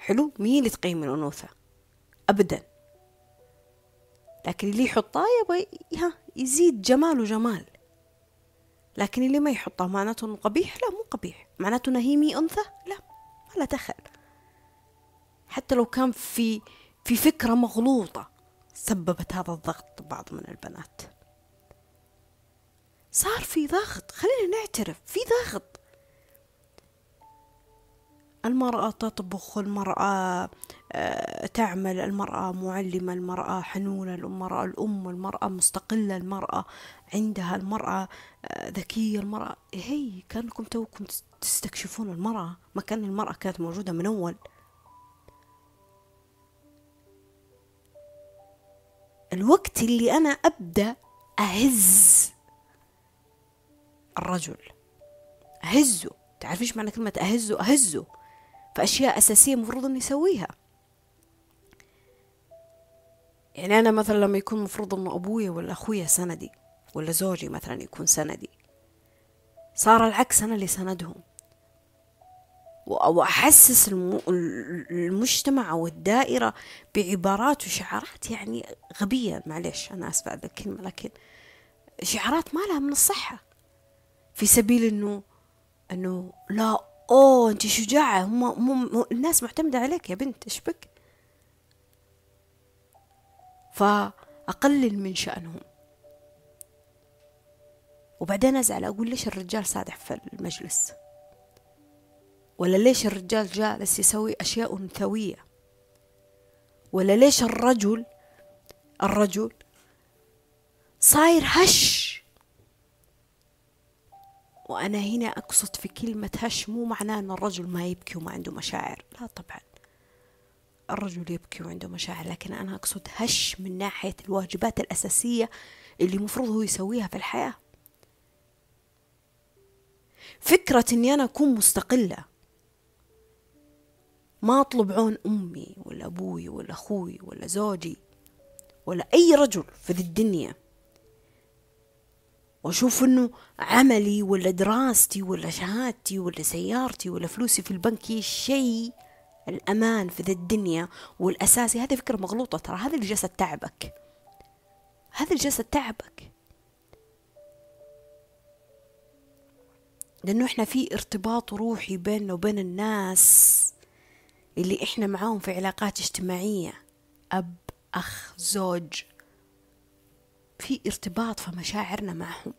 حلو؟ هي اللي تقيم الأنوثة؟ أبدا. لكن اللي يحطها يبغى ها يزيد جمال وجمال. لكن اللي ما يحطها معناته إنه قبيح؟ لا مو قبيح. معناته انه هي مي أنثى؟ لا ما لا دخل حتى لو كان في في فكرة مغلوطة سببت هذا الضغط بعض من البنات. صار في ضغط. خلينا نعترف في ضغط. المرأة تطبخ المرأة آه، تعمل المرأة معلمة المرأة حنونة المرأة الأم المرأة مستقلة المرأة عندها المرأة آه، ذكية المرأة. هي كأنكم توكم تستكشفون المرأة ما كان المرأة كانت موجودة من أول. الوقت اللي أنا أبدأ أهز الرجل. أهزه. تعرف إيش معنى كلمة أهزه؟ أهزه. فأشياء أساسية مفروض إني أسويها. يعني أنا مثلا لما يكون مفروض إنه أبويا ولا أخويا سندي ولا زوجي مثلا يكون سندي صار العكس أنا اللي سندهم. وأحسس المجتمع أو الدائرة بعبارات وشعارات يعني غبية. معلش أنا أسفة هذه الكلمة لكن شعارات ما لها من الصحة. في سبيل إنه إنه لا أوه أنت شجاعة. هم, هم الناس معتمدة عليك يا بنت إيش بك؟ فأقلل من شأنهم. وبعدين أزعل أقول ليش الرجال سادح في المجلس؟ ولا ليش الرجال جالس يسوي أشياء أنثوية ولا ليش الرجل الرجل صاير هش؟ وأنا هنا أقصد في كلمة هش مو معناه أن الرجل ما يبكي وما عنده مشاعر. لا طبعا. الرجل يبكي وعنده مشاعر لكن أنا أقصد هش من ناحية الواجبات الأساسية اللي مفروض هو يسويها في الحياة. فكرة إني أنا أكون مستقلة. ما أطلب عون أمي ولا أبوي ولا أخوي ولا زوجي ولا أي رجل في الدنيا. وأشوف إنه عملي ولا دراستي ولا شهادتي ولا سيارتي ولا فلوسي في البنك هي الشيء الأمان في ذا الدنيا والأساسي. هذه فكرة مغلوطة ترى. هذا اللي جالس تعبك هذا اللي جالس تعبك لأنه إحنا في ارتباط روحي بيننا وبين الناس اللي إحنا معاهم في علاقات اجتماعية. أب أخ زوج في ارتباط في مشاعرنا معهم.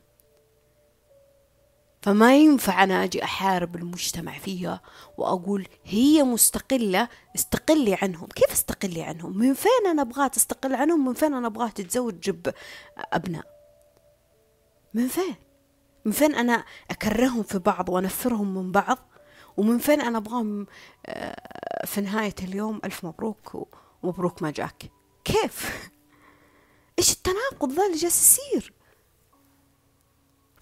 فما ينفع أنا أجي أحارب المجتمع فيها وأقول هي مستقلة استقلي عنهم. كيف استقلي عنهم؟ من فين أنا أبغاها تستقل عنهم؟ من فين أنا أبغاها تتزوج أبناء؟ من فين؟ من فين أنا أكرههم في بعض وأنفرهم من بعض؟ ومن فين أنا أبغاهم آه، في نهاية اليوم ألف مبروك ومبروك ما جاك. كيف؟ إيش التناقض ذا اللي جالس يصير؟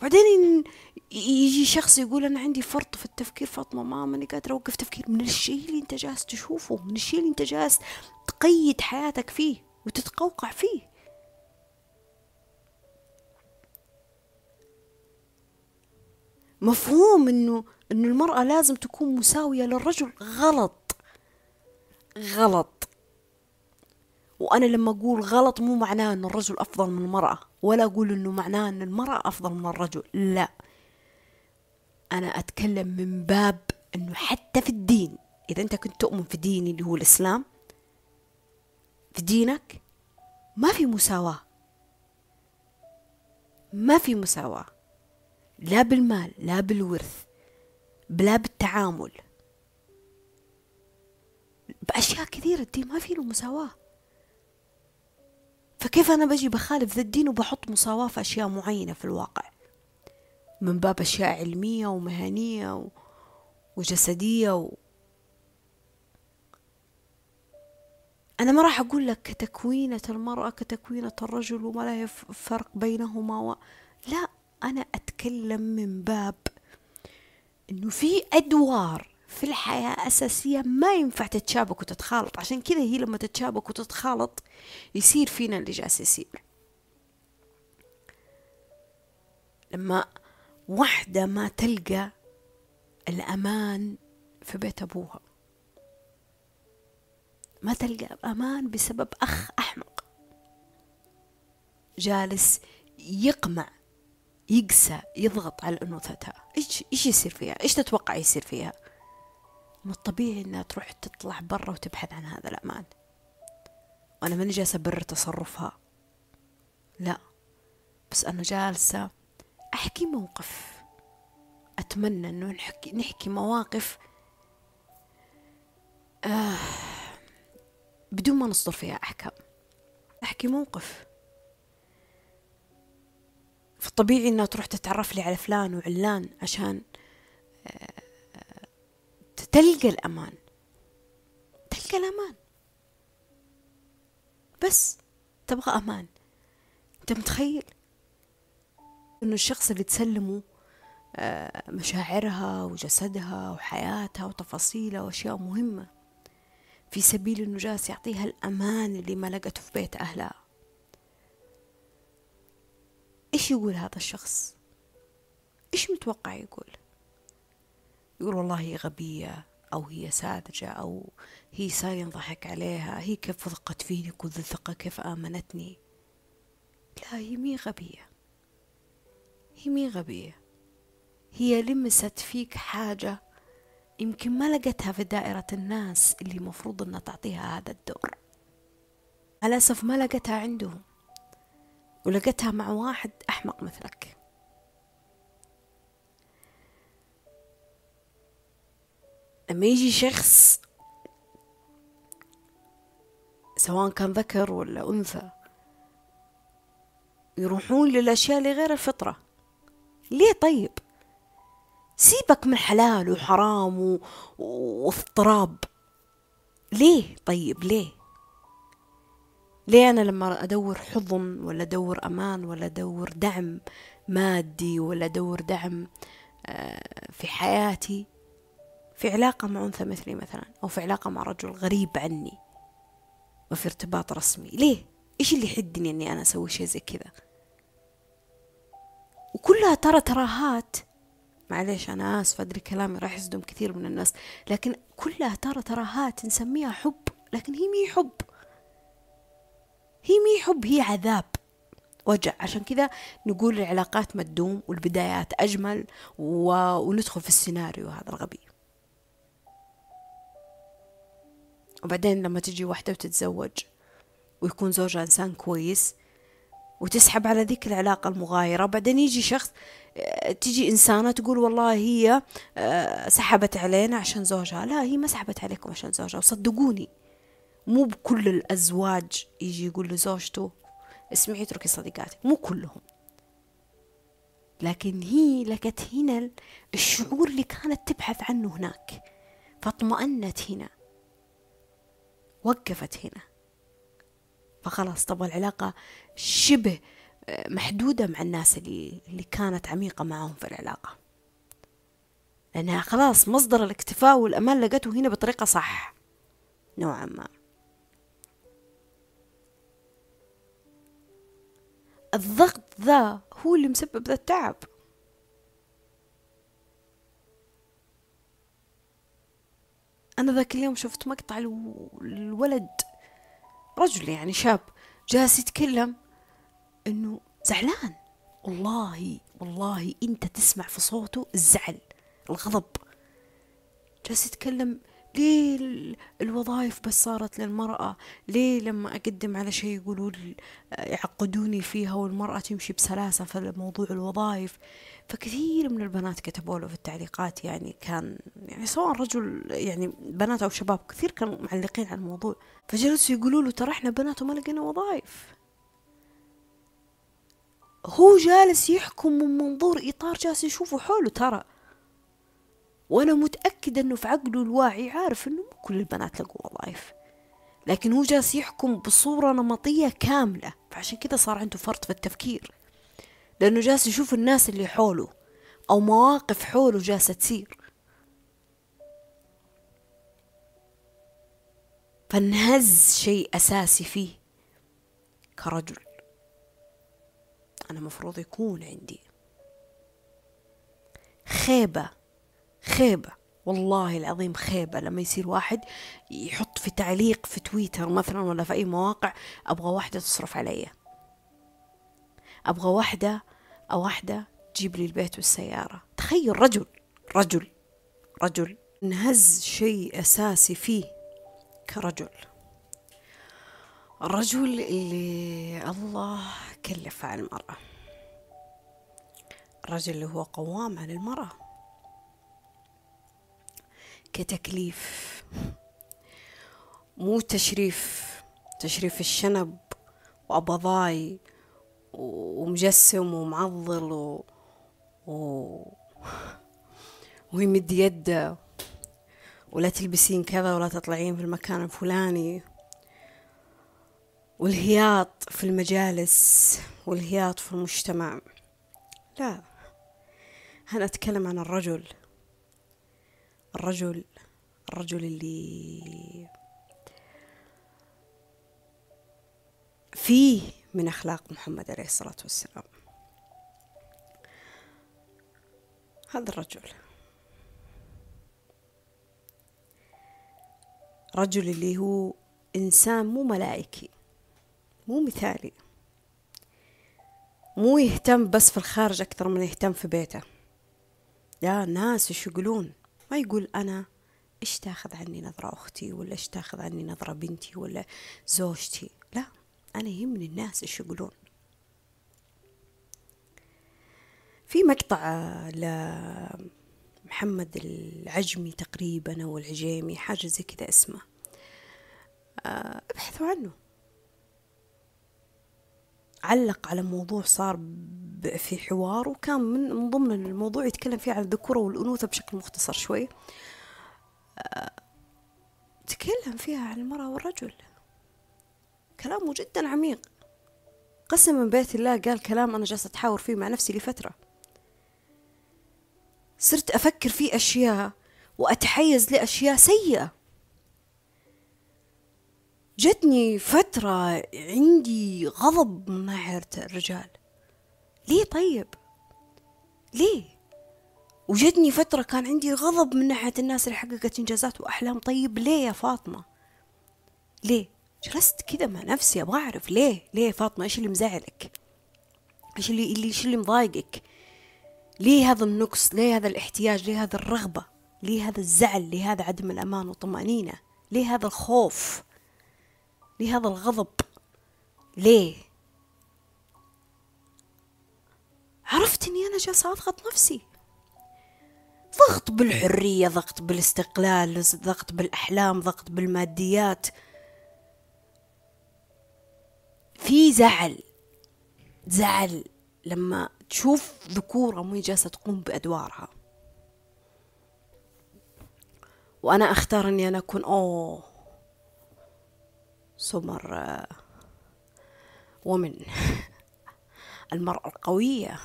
بعدين يجي شخص يقول أنا عندي فرط في التفكير فاطمة ما ماني قادرة أوقف تفكير. من الشيء اللي أنت جالس تشوفه من الشيء اللي أنت جالس تقيد حياتك فيه وتتقوقع فيه. مفهوم إنه إنه المرأة لازم تكون مساوية للرجل. غلط. غلط. وأنا لما أقول غلط مو معناه أن الرجل أفضل من المرأة ولا أقول أنه معناه أن المرأة أفضل من الرجل لا. أنا أتكلم من باب أنه حتى في الدين إذا أنت كنت تؤمن في دين اللي هو الإسلام في دينك ما في مساواة. ما في مساواة. لا بالمال لا بالورث لا بالتعامل. بأشياء كثيرة الدين ما في له مساواة. فكيف أنا بجي بخالف ذا الدين وبحط مساواة في أشياء معينة في الواقع؟ من باب أشياء علمية ومهنية وجسدية و... أنا ما راح أقول لك كتكوينة المرأة كتكوينة الرجل وما لا فرق بينهما و... لا أنا أتكلم من باب إنه في أدوار في الحياة أساسية ما ينفع تتشابك وتتخالط. عشان كذا هي لما تتشابك وتتخالط يصير فينا اللي جالس يصير لما واحدة ما تلقى الأمان في بيت أبوها. ما تلقى أمان بسبب أخ أحمق. جالس يقمع يقسى يضغط على أنوثتها إيش إيش يصير فيها؟ إيش تتوقع يصير فيها؟ من الطبيعي إنها تروح تطلع برا وتبحث عن هذا الأمان. وأنا ماني جالسة أبرر تصرفها. لا. بس أنا جالسة أحكي موقف. أتمنى إنه نحكي, نحكي مواقف آه بدون ما نصدر فيها أحكام. أحكي موقف. فالطبيعي إنها تروح تتعرف لي على فلان وعلان عشان آه تلقى الأمان. تلقى الأمان. بس تبغى أمان. أنت متخيل؟ إنه الشخص اللي تسلمه آه، مشاعرها وجسدها وحياتها وتفاصيلها وأشياء مهمة. في سبيل إنه جالس يعطيها الأمان اللي ما لقته في بيت أهلها. إيش يقول هذا الشخص؟ إيش متوقع يقول؟ يقول والله هي غبية أو هي ساذجة أو هي صار ينضحك عليها هي كيف وثقت فيني كل الثقة كيف آمنتني؟ لا هي مي غبية. هي مي غبية. هي لمست فيك حاجة يمكن ما لقتها في دائرة الناس اللي مفروض إنها تعطيها هذا الدور. على أسف ما لقتها عندهم ولقتها مع واحد أحمق مثلك. لما يجي شخص سواء كان ذكر ولا أنثى يروحون للأشياء اللي غير الفطرة. ليه طيب؟ سيبك من حلال وحرام و... واضطراب. ليه طيب؟ ليه؟ ليه أنا لما أدور حضن ولا أدور أمان ولا أدور دعم مادي ولا أدور دعم آه، في حياتي في علاقة مع أنثى مثلي مثلا أو في علاقة مع رجل غريب عني وفي ارتباط رسمي. ليه؟ إيش اللي يحدني أني أنا أسوي شيء زي كذا؟ وكلها ترى تراهات. معليش أنا آسف أدري كلامي راح يصدم كثير من الناس لكن كلها ترى تراهات نسميها حب لكن هي مي حب. هي مي حب هي عذاب. وجع. عشان كذا نقول العلاقات ما تدوم والبدايات أجمل و... وندخل في السيناريو هذا الغبي. وبعدين لما تجي واحدة وتتزوج ويكون زوجها إنسان كويس وتسحب على ذيك العلاقة المغايرة بعدين يجي شخص آه، تجي إنسانة تقول والله هي آه، سحبت علينا عشان زوجها. لا هي ما سحبت عليكم عشان زوجها. وصدقوني مو بكل الأزواج يجي يقول لزوجته اسمعي اتركي صديقاتك مو كلهم. لكن هي لقت هنا الشعور اللي كانت تبحث عنه هناك فاطمأنت هنا. وقفت هنا. فخلاص طب العلاقة شبه آه، محدودة مع الناس اللي, اللي كانت عميقة معهم في العلاقة. لأنها خلاص مصدر الاكتفاء والأمان لقته هنا بطريقة صح. نوعا ما. الضغط ذا هو اللي مسبب ذا التعب. أنا ذاك اليوم شفت مقطع الولد رجل يعني شاب جالس يتكلم إنه زعلان. والله والله أنت تسمع في صوته الزعل الغضب. جالس يتكلم ليه الوظائف بس صارت للمرأة؟ ليه لما أقدم على شيء يقولوا يعقدوني فيها والمرأة تمشي بسلاسة في موضوع الوظائف؟ فكثير من البنات كتبوا له في التعليقات يعني كان يعني سواء رجل يعني بنات أو شباب كثير كانوا معلقين على الموضوع. فجلسوا يقولوا له ترى إحنا بنات وما لقينا وظائف هو جالس يحكم من منظور إطار جالس يشوفه حوله. ترى وأنا متأكدة أنه في عقله الواعي عارف أنه مو كل البنات لقوا وظائف. لكن هو جالس يحكم بصورة نمطية كاملة. فعشان كذا صار عنده فرط في التفكير. لأنه جالس يشوف الناس اللي حوله أو مواقف حوله جالسة تصير. فانهز شيء أساسي فيه كرجل. أنا مفروض يكون عندي خيبة خيبة. والله العظيم خيبة. لما يصير واحد يحط في تعليق في تويتر مثلا ولا في أي مواقع أبغى واحدة تصرف علي. أبغى واحدة أو واحدة تجيب لي البيت والسيارة. تخيل رجل رجل رجل انهز شيء أساسي فيه كرجل. الرجل اللي الله كلف على المرأة. الرجل اللي هو قوام على المرأة. كتكليف. مو تشريف تشريف الشنب وأبضاي ومجسم ومعضل و... و... ويمد يده. ولا تلبسين كذا ولا تطلعين في المكان الفلاني. والهياط في المجالس والهياط في المجتمع. لا أنا أتكلم عن الرجل. الرجل الرجل اللي فيه من أخلاق محمد عليه الصلاة والسلام. هذا الرجل. رجل اللي هو إنسان مو ملائكي مو مثالي مو يهتم بس في الخارج أكثر من يهتم في بيته. لا الناس إيش يقولون؟ ما يقول أنا إيش تاخذ عني نظرة أختي ولا إيش تاخذ عني نظرة بنتي ولا زوجتي؟ لا أنا يهمني الناس إيش يقولون. في مقطع لمحمد العجمي تقريبا أو العجيمي حاجة زي كذا اسمه. آه، ابحثوا عنه. علق على موضوع صار في حوار وكان من ضمن الموضوع يتكلم فيه عن الذكورة والأنوثة بشكل مختصر شوي. تكلم فيها عن المرأة والرجل. كلامه جدا عميق. قسما بيت الله قال كلام أنا جالسة أتحاور فيه مع نفسي لفترة. صرت أفكر في أشياء وأتحيز لأشياء سيئة. جتني فترة عندي غضب من ناحية الرجال. ليه طيب؟ ليه؟ وجتني فترة كان عندي غضب من ناحية الناس اللي حققت إنجازات وأحلام. طيب ليه يا فاطمة؟ ليه؟ جلست كذا مع نفسي أبغى أعرف ليه؟ ليه يا فاطمة؟ إيش اللي مزعلك؟ إيش اللي اللي إيش اللي مضايقك؟ ليه هذا النقص؟ ليه هذا الاحتياج؟ ليه هذا الرغبة؟ ليه هذا الزعل؟ ليه هذا عدم الأمان والطمأنينة؟ ليه هذا الخوف؟ ليه هذا الغضب. ليه؟ عرفت اني أنا جالسه اضغط نفسي. ضغط بالحرية ضغط بالاستقلال ضغط بالأحلام ضغط بالماديات. في زعل زعل لما تشوف ذكورة مو جالسة تقوم بأدوارها. وأنا أختار أني أنا أكون أوه سمر ومن المرأة القوية.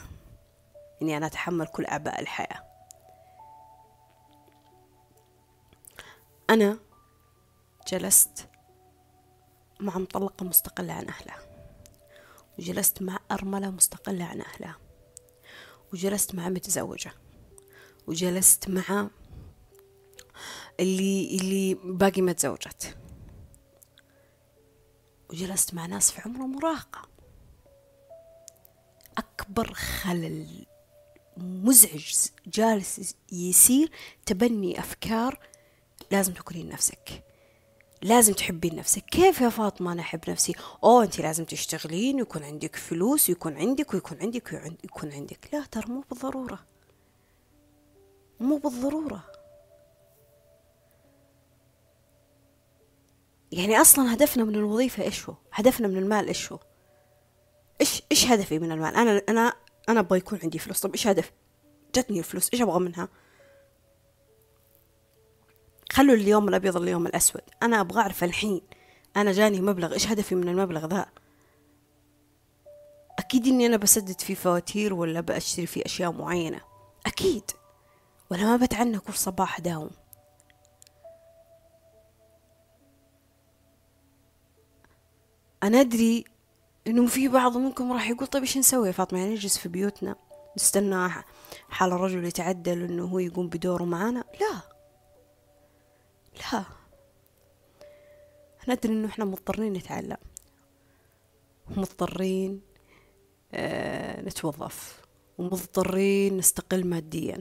إني أنا أتحمل كل أعباء الحياة. أنا جلست مع مطلقة مستقلة عن أهلها. وجلست مع أرملة مستقلة عن أهلها. وجلست مع متزوجة. وجلست مع اللي اللي باقي ما تزوجت. وجلست مع ناس في عمر المراهقة أكبر خلل مزعج جالس يصير تبني أفكار لازم تكونين نفسك. لازم تحبين نفسك. كيف يا فاطمة أنا أحب نفسي؟ أوه أنت لازم تشتغلين ويكون عندك فلوس ويكون عندك ويكون عندك ويكون عندك. لا ترى مو بالضرورة. مو بالضرورة. يعني أصلا هدفنا من الوظيفة إيش هو هدفنا من المال إيش هو إيش إيش هدفي من المال؟ أنا أنا أنا أبغى يكون عندي فلوس. طب إيش هدف؟ جتني الفلوس إيش أبغى منها؟ خلوا اليوم الأبيض اليوم الأسود. أنا أبغى أعرف الحين أنا جاني مبلغ إيش هدفي من المبلغ ذا؟ أكيد إني أنا بسدد فيه فواتير ولا بأشتري فيه أشياء معينة. أكيد. ولا ما بتعنى كل صباح داوم. أنا أدري إنه في بعض منكم راح يقول طيب إيش نسوي؟ يا فاطمة يعني نجلس في بيوتنا نستنى حال الرجل يتعدل إنه هو يقوم بدوره معانا. لا. لا. ندري إنه إحنا مضطرين نتعلم. مضطرين آه نتوظف. ومضطرين نستقل ماديا.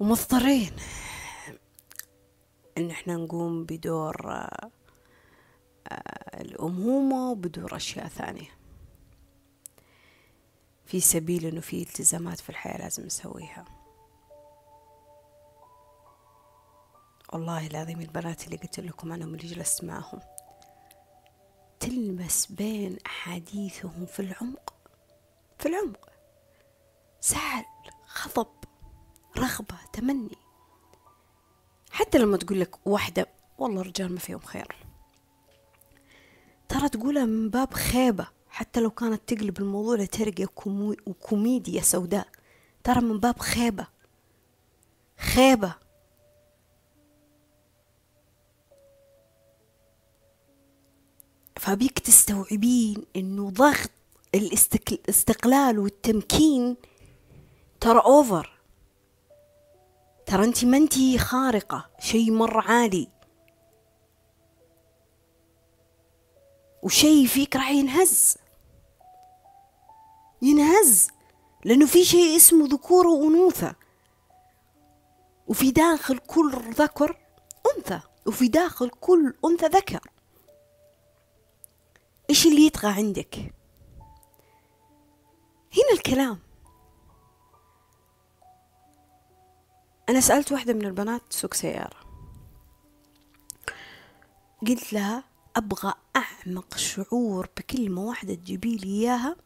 ومضطرين إن إحنا نقوم بدور آه الأمومة وبدور أشياء ثانية. في سبيل إنه في التزامات في الحياة لازم نسويها. والله العظيم البنات اللي قلت لكم عنهم اللي جلست معهم. تلمس بين أحاديثهم في العمق. في العمق. زعل غضب رغبة تمني. حتى لما تقول لك واحدة والله الرجال ما فيهم خير. ترى تقولها من باب خيبة حتى لو كانت تقلب الموضوع لترقية وكوميديا سوداء. ترى من باب خيبة. خيبة. فبيك تستوعبين إنه ضغط الاستقلال والتمكين ترى اوفر ترى انت ما انتي خارقة شيء مرة عالي. وشيء فيك راح ينهز. ينهز لأنه في شيء اسمه ذكورة وأنوثة. وفي داخل كل ذكر أنثى وفي داخل كل أنثى ذكر. إيش اللي يطغى عندك؟ هنا الكلام. أنا سألت واحدة من البنات تسوق سيارة. قلت لها أبغى أعمق شعور بكلمة واحدة تجيبي لي إياها.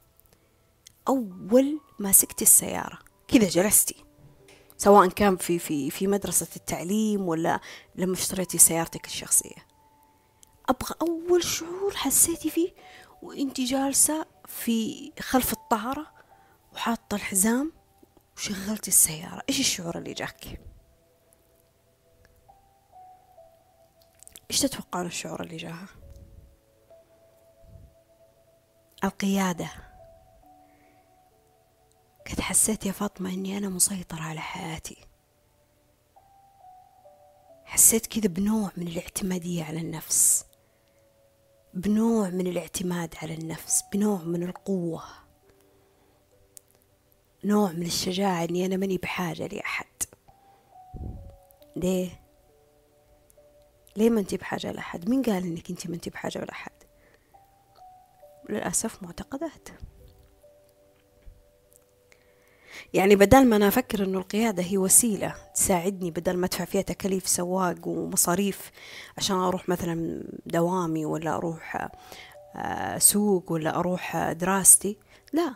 أول ما سكتي السيارة كذا جلستي. سواء كان في في في مدرسة التعليم ولا لما اشتريتي سيارتك الشخصية. أبغى أول شعور حسيتي فيه وانت جالسة في خلف الطارة وحاطة الحزام وشغلتي السيارة. إيش الشعور اللي جاك؟ إيش تتوقعون الشعور اللي جاها؟ القيادة قد حسيت يا فاطمة إني أنا مسيطرة على حياتي حسيت كذا بنوع من الاعتمادية على النفس بنوع من الاعتماد على النفس بنوع من القوة نوع من الشجاعة إني أنا ماني بحاجة لأحد ليه؟ ليه ما أنت بحاجة لأحد؟ مين قال إنك أنت ما أنت بحاجة لأحد؟ للأسف معتقدات. يعني بدل ما أنا أفكر إنه القيادة هي وسيلة تساعدني بدل ما أدفع فيها تكاليف سواق ومصاريف عشان أروح مثلا دوامي ولا أروح آه، سوق ولا أروح دراستي لا.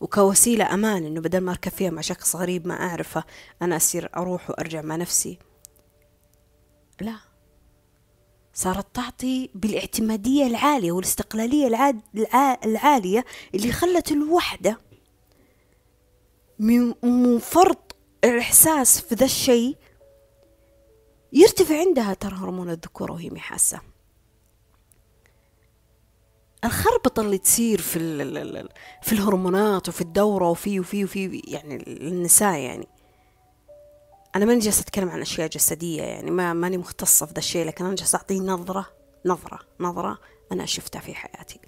وكوسيلة أمان إنه بدل ما أركب فيها مع شخص غريب ما أعرفه أنا أصير أروح وأرجع مع نفسي. لا. صارت تعطي بالاعتمادية العالية والاستقلالية العالية اللي خلت الوحدة من فرط الإحساس في ذا الشيء يرتفع عندها ترى هرمون الذكورة وهي محاسة. الخربطة اللي تصير في في الهرمونات وفي الدورة وفي وفي وفي يعني النساء يعني أنا ماني جالسة أتكلم عن أشياء جسدية يعني ما ماني مختصة في ذا الشيء لكن أنا جالسة أعطيه نظرة نظرة نظرة أنا شفتها في حياتي.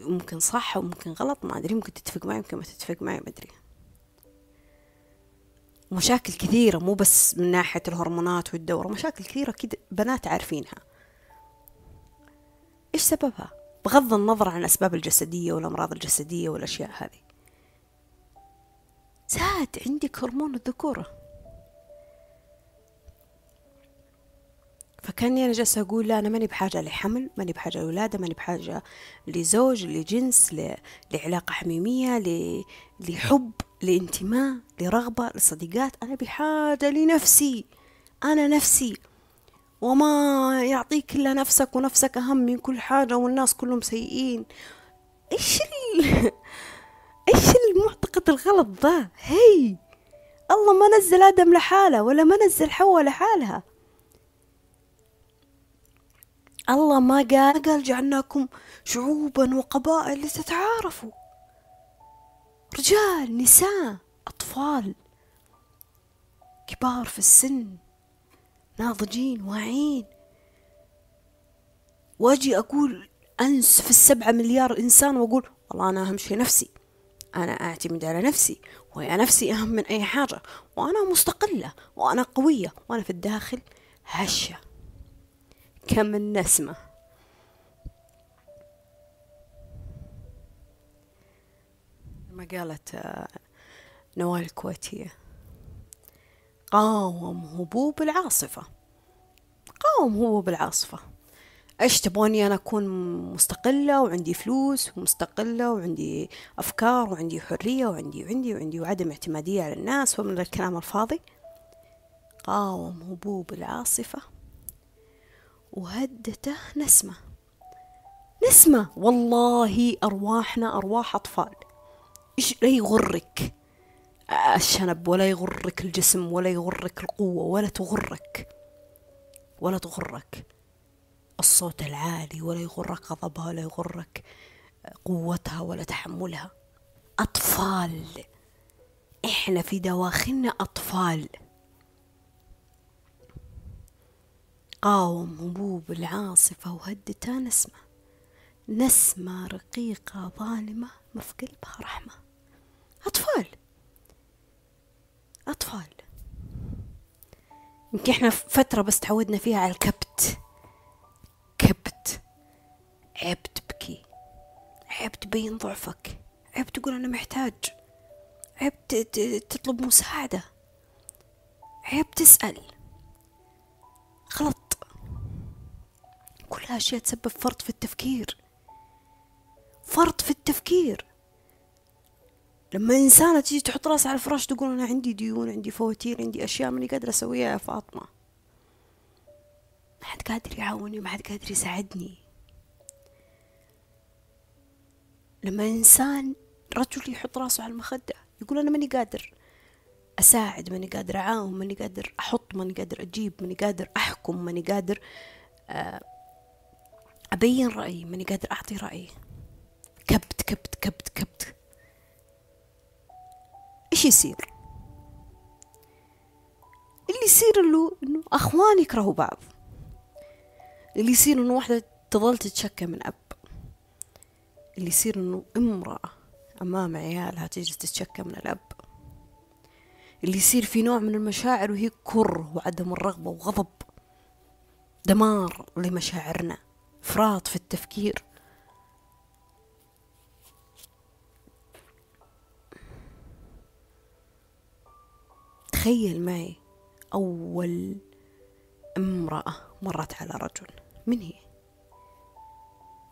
ممكن صح وممكن غلط ما أدري ممكن تتفق معي ممكن ما تتفق معي ما أدري. مشاكل كثيرة مو بس من ناحية الهرمونات والدورة مشاكل كثيرة كده بنات عارفينها. إيش سببها؟ بغض النظر عن الأسباب الجسدية والأمراض الجسدية والأشياء هذه. زاد عندك هرمون الذكورة. فكاني أنا جالسة أقول لا أنا ماني بحاجة لحمل ماني بحاجة لولادة ماني بحاجة لزوج لجنس لعلاقة حميمية لحب لانتماء لرغبة لصديقات. أنا بحاجة لنفسي. أنا نفسي. وما يعطيك إلا نفسك ونفسك أهم من كل حاجة والناس كلهم سيئين. إيش إيش المعتقد الغلط ذا هي! الله ما نزل آدم لحاله ولا ما نزل حواء لحالها. الله ما قال قال جعلناكم شعوبا وقبائل لتتعارفوا. رجال نساء أطفال كبار في السن ناضجين واعين. واجي أقول أنس في السبعة مليار إنسان وأقول والله أنا أهم شيء نفسي. أنا أعتمد على نفسي وهي نفسي أهم من أي حاجة وأنا مستقلة وأنا قوية وأنا في الداخل هشة. كم النسمة ما قالت آه، نوال الكويتية قاوم هبوب العاصفة قاوم هبوب العاصفة. إيش تبغوني أنا أكون مستقلة وعندي فلوس ومستقلة وعندي أفكار وعندي حرية وعندي وعندي وعندي وعدم اعتمادية على الناس ومن الكلام الفاضي. قاوم هبوب العاصفة وهدته نسمة. نسمة! والله أرواحنا أرواح أطفال. إيش لا يغرك. الشنب ولا يغرك الجسم ولا يغرك القوة ولا تغرك. ولا تغرك. الصوت العالي ولا يغرك غضبها ولا يغرك قوتها ولا تحملها. أطفال إحنا في دواخلنا أطفال. قاوم هبوب العاصفة وهدتها نسمة. نسمة رقيقة ظالمة ما في قلبها رحمة. أطفال أطفال. يمكن إحنا فترة بس تعودنا فيها على الكبت. تبين ضعفك. عيب تقول أنا محتاج. عيب تطلب مساعدة. عيب تسأل. غلط. كلها أشياء تسبب فرط في التفكير. فرط في التفكير. لما إنسانة تيجي تحط راسها على الفراش تقول أنا عندي ديون عندي فواتير عندي أشياء ماني قادرة أسويها يا فاطمة. ما حد قادر يعاوني ما حد قادر يساعدني. لما إنسان رجل يحط راسه على المخدة يقول أنا ماني قادر أساعد ماني قادر أعاون ماني قادر أحط ماني قادر أجيب ماني قادر أحكم ماني قادر آه، أبين رأيي ماني قادر أعطي رأيي. كبت كبت كبت كبت. إيش يصير؟ اللي يصير له إنه أخوان يكرهوا بعض. اللي يصير إنه واحدة تظل تتشكى من أب. اللي يصير إنه امرأة أمام عيالها تجي تتشكى من الأب. اللي يصير في نوع من المشاعر وهي كره وعدم الرغبة وغضب. دمار لمشاعرنا. إفراط في التفكير. تخيل معي أول امرأة مرت على رجل. من هي؟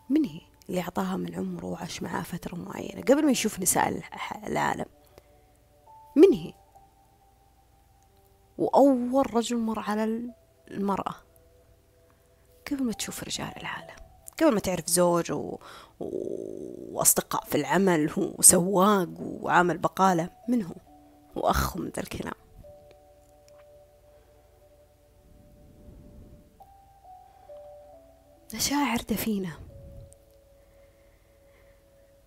من هي؟ اللي أعطاها من عمره وعاش معاه فترة معينة. قبل ما يشوف نساء العالم. من هي؟ وأول رجل مر على المرأة. قبل ما تشوف رجال العالم. قبل ما تعرف زوج و... وأصدقاء في العمل وسواق وعامل بقالة. من هو؟ وأخ من ذا الكلام. مشاعر دفينة.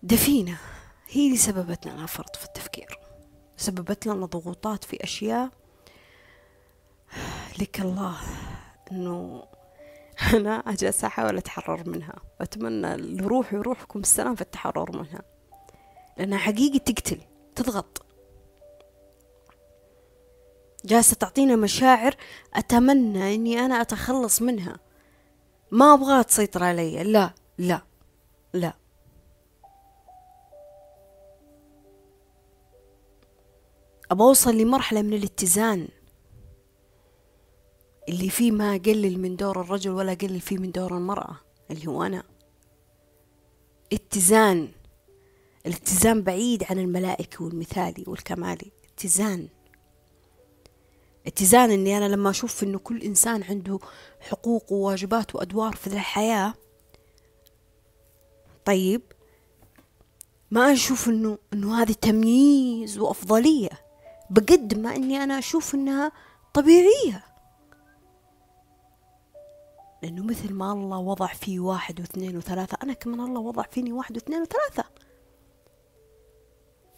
دفينة. هي اللي سببت لنا فرط في التفكير. سببت لنا ضغوطات في أشياء لك الله أنه أنا أجلس أحاول أتحرر منها. وأتمنى الروح يروحكم السلام في التحرر منها. لأنها حقيقي تقتل تضغط. جالسة تعطينا مشاعر أتمنى أني أنا أتخلص منها. ما أبغاها تسيطر علي. لا لا لا. أبغى أوصل لمرحلة من الاتزان. اللي فيه ما أقلل من دور الرجل ولا أقلل فيه من دور المرأة اللي هو أنا. اتزان. الاتزان بعيد عن الملائكة والمثالي والكمالي اتزان. اتزان إني أنا لما أشوف إنه كل إنسان عنده حقوق وواجبات وأدوار في الحياة. طيب ما أشوف انه إنه هذه تمييز وأفضلية. بقد ما إني أنا أشوف إنها طبيعية. لأنه مثل ما الله وضع فيه واحد واثنين وثلاثة أنا كمان الله وضع فيني واحد واثنين وثلاثة.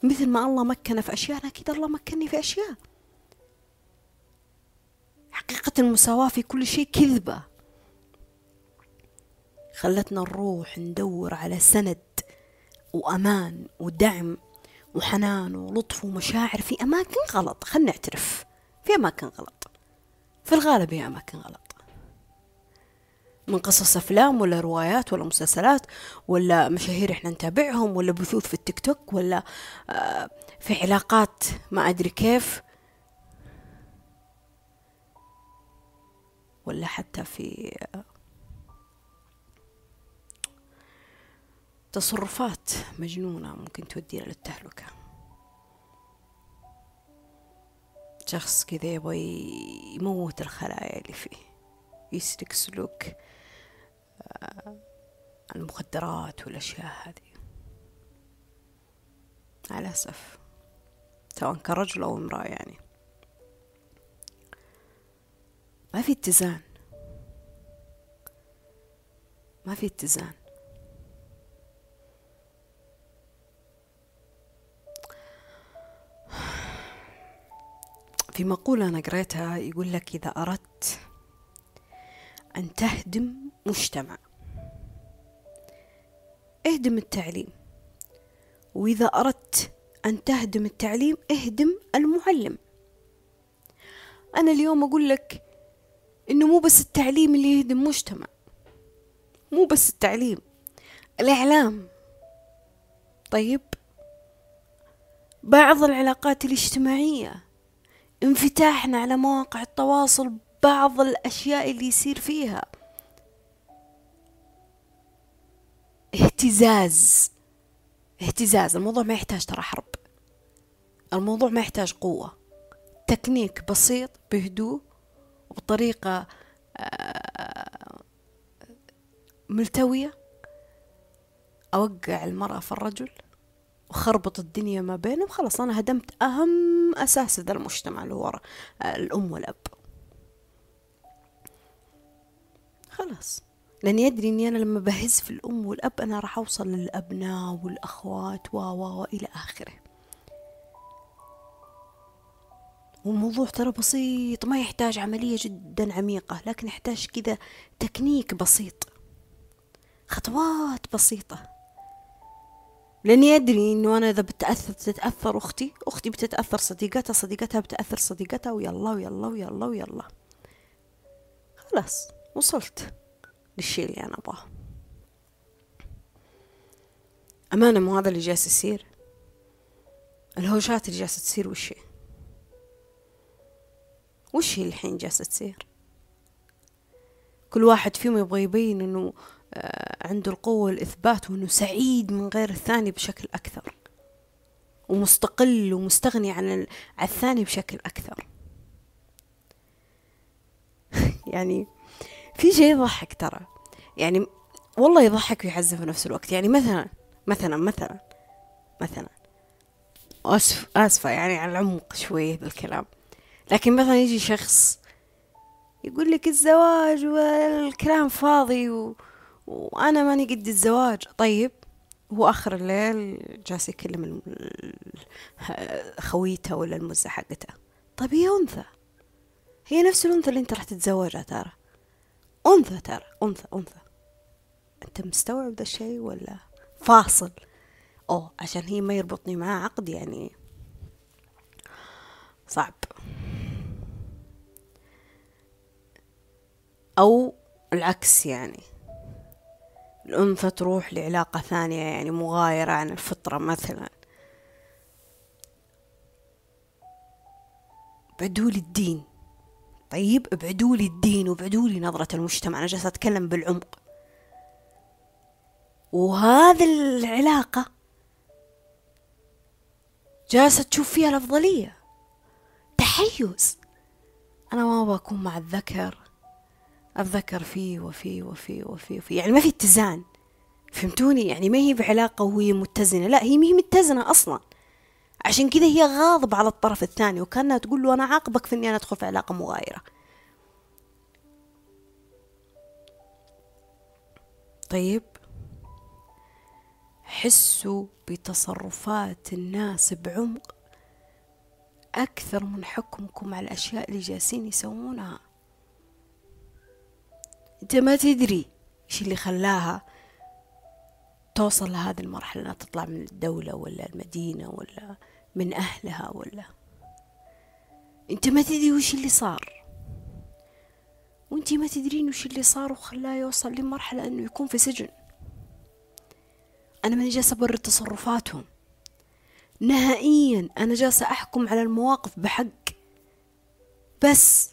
مثل ما الله مكن في أشياء أنا أكيد الله مكنني في أشياء. حقيقة المساواة في كل شيء كذبة. خلتنا نروح ندور على سند وأمان ودعم وحنان ولطف ومشاعر في أماكن غلط. خلنا نعترف في أماكن غلط. في الغالب هي أماكن غلط. من قصص أفلام ولا روايات ولا مسلسلات ولا مشاهير إحنا نتابعهم ولا بثوث في التيك توك ولا آه، في علاقات ما أدري كيف ولا حتى في تصرفات مجنونة ممكن تودينا للتهلكة شخص كذا يبغى يموت الخلايا اللي فيه يسلك سلوك المخدرات والأشياء هذه. على الأسف سواء كرجل أو امرأة يعني. ما في اتزان. ما في اتزان. في مقولة أنا قريتها يقول لك إذا أردت أن تهدم مجتمع اهدم التعليم. وإذا أردت أن تهدم التعليم اهدم المعلم. أنا اليوم أقول لك إنه مو بس التعليم اللي يهدم مجتمع مو بس التعليم الإعلام. طيب بعض العلاقات الاجتماعية انفتاحنا على مواقع التواصل بعض الأشياء اللي يصير فيها. اهتزاز. اهتزاز. الموضوع ما يحتاج ترى حرب. الموضوع ما يحتاج قوة. تكنيك بسيط بهدوء وبطريقة آه، ملتوية. أوقع المرأة في الرجل. وخربط الدنيا ما بينهم خلاص أنا هدمت أهم أساس ذا المجتمع اللي هو الأم والأب. خلاص. لأني يدري إني أنا لما بهز في الأم والأب أنا راح أوصل للأبناء والأخوات و و إلى آخره. والموضوع ترى بسيط ما يحتاج عملية جدا عميقة لكن يحتاج كذا تكنيك بسيط. خطوات بسيطة. لأني أدري إنه أنا إذا بتأثر تتاثر أختي أختي بتتأثر صديقتها صديقتها بتأثر صديقتها ويلا ويلا ويلا ويلا خلاص وصلت للشيء اللي أنا أبغاه. أمانة مو هذا اللي جالس يصير؟ الهوشات اللي جالسة تصير وش هي؟ وش هي الحين جالسة تصير؟ كل واحد فيهم يبغى يبين إنه عنده القوة والإثبات وأنه سعيد من غير الثاني بشكل أكثر. ومستقل ومستغني عن الثاني بشكل أكثر. يعني في شيء يضحك ترى. يعني والله يضحك ويحزن في نفس الوقت. يعني مثلا مثلا مثلا مثلا. أسف آسفة يعني على العمق شوية بالكلام. لكن مثلا يجي شخص يقول لك الزواج والكلام فاضي و... وأنا ماني قد الزواج. طيب هو آخر الليل جالس يكلم خويته ولا المزة حقته. طيب هي أنثى. هي نفس الأنثى اللي أنت راح تتزوجها ترى. أنثى ترى. أنثى أنثى. أنت مستوعب ذا الشيء ولا فاصل؟ أوه عشان هي ما يربطني معاه عقد يعني صعب. أو العكس يعني. الأنثى تروح لعلاقة ثانية يعني مغايرة عن الفطرة مثلا. بعدوا لي الدين. طيب ابعدوا لي الدين وابعدوا لي نظرة المجتمع. أنا جالسة أتكلم بالعمق. وهذه العلاقة جالسة تشوف فيها الأفضلية. تحيز. أنا ما أبغى أكون مع الذكر. الذكر فيه وفيه وفيه وفيه وفيه. يعني ما في اتزان. فهمتوني؟ يعني ما هي بعلاقة وهي متزنة. لا هي ما هي متزنة أصلا. عشان كذا هي غاضبة على الطرف الثاني وكأنها تقول له أنا عاقبك في إني أنا أدخل في علاقة مغايرة. طيب. حسوا بتصرفات الناس بعمق أكثر من حكمكم على الأشياء اللي جالسين يسوونها. أنت ما تدري إيش اللي خلاها توصل لهذه المرحلة إنها تطلع من الدولة ولا المدينة ولا من أهلها ولا. أنت ما تدري وش اللي صار. وأنت ما تدرين وش اللي صار وخلاه يوصل لمرحلة إنه يكون في سجن. أنا ماني جالسة أبرر تصرفاتهم. نهائيا أنا جالسة أحكم على المواقف بحق. بس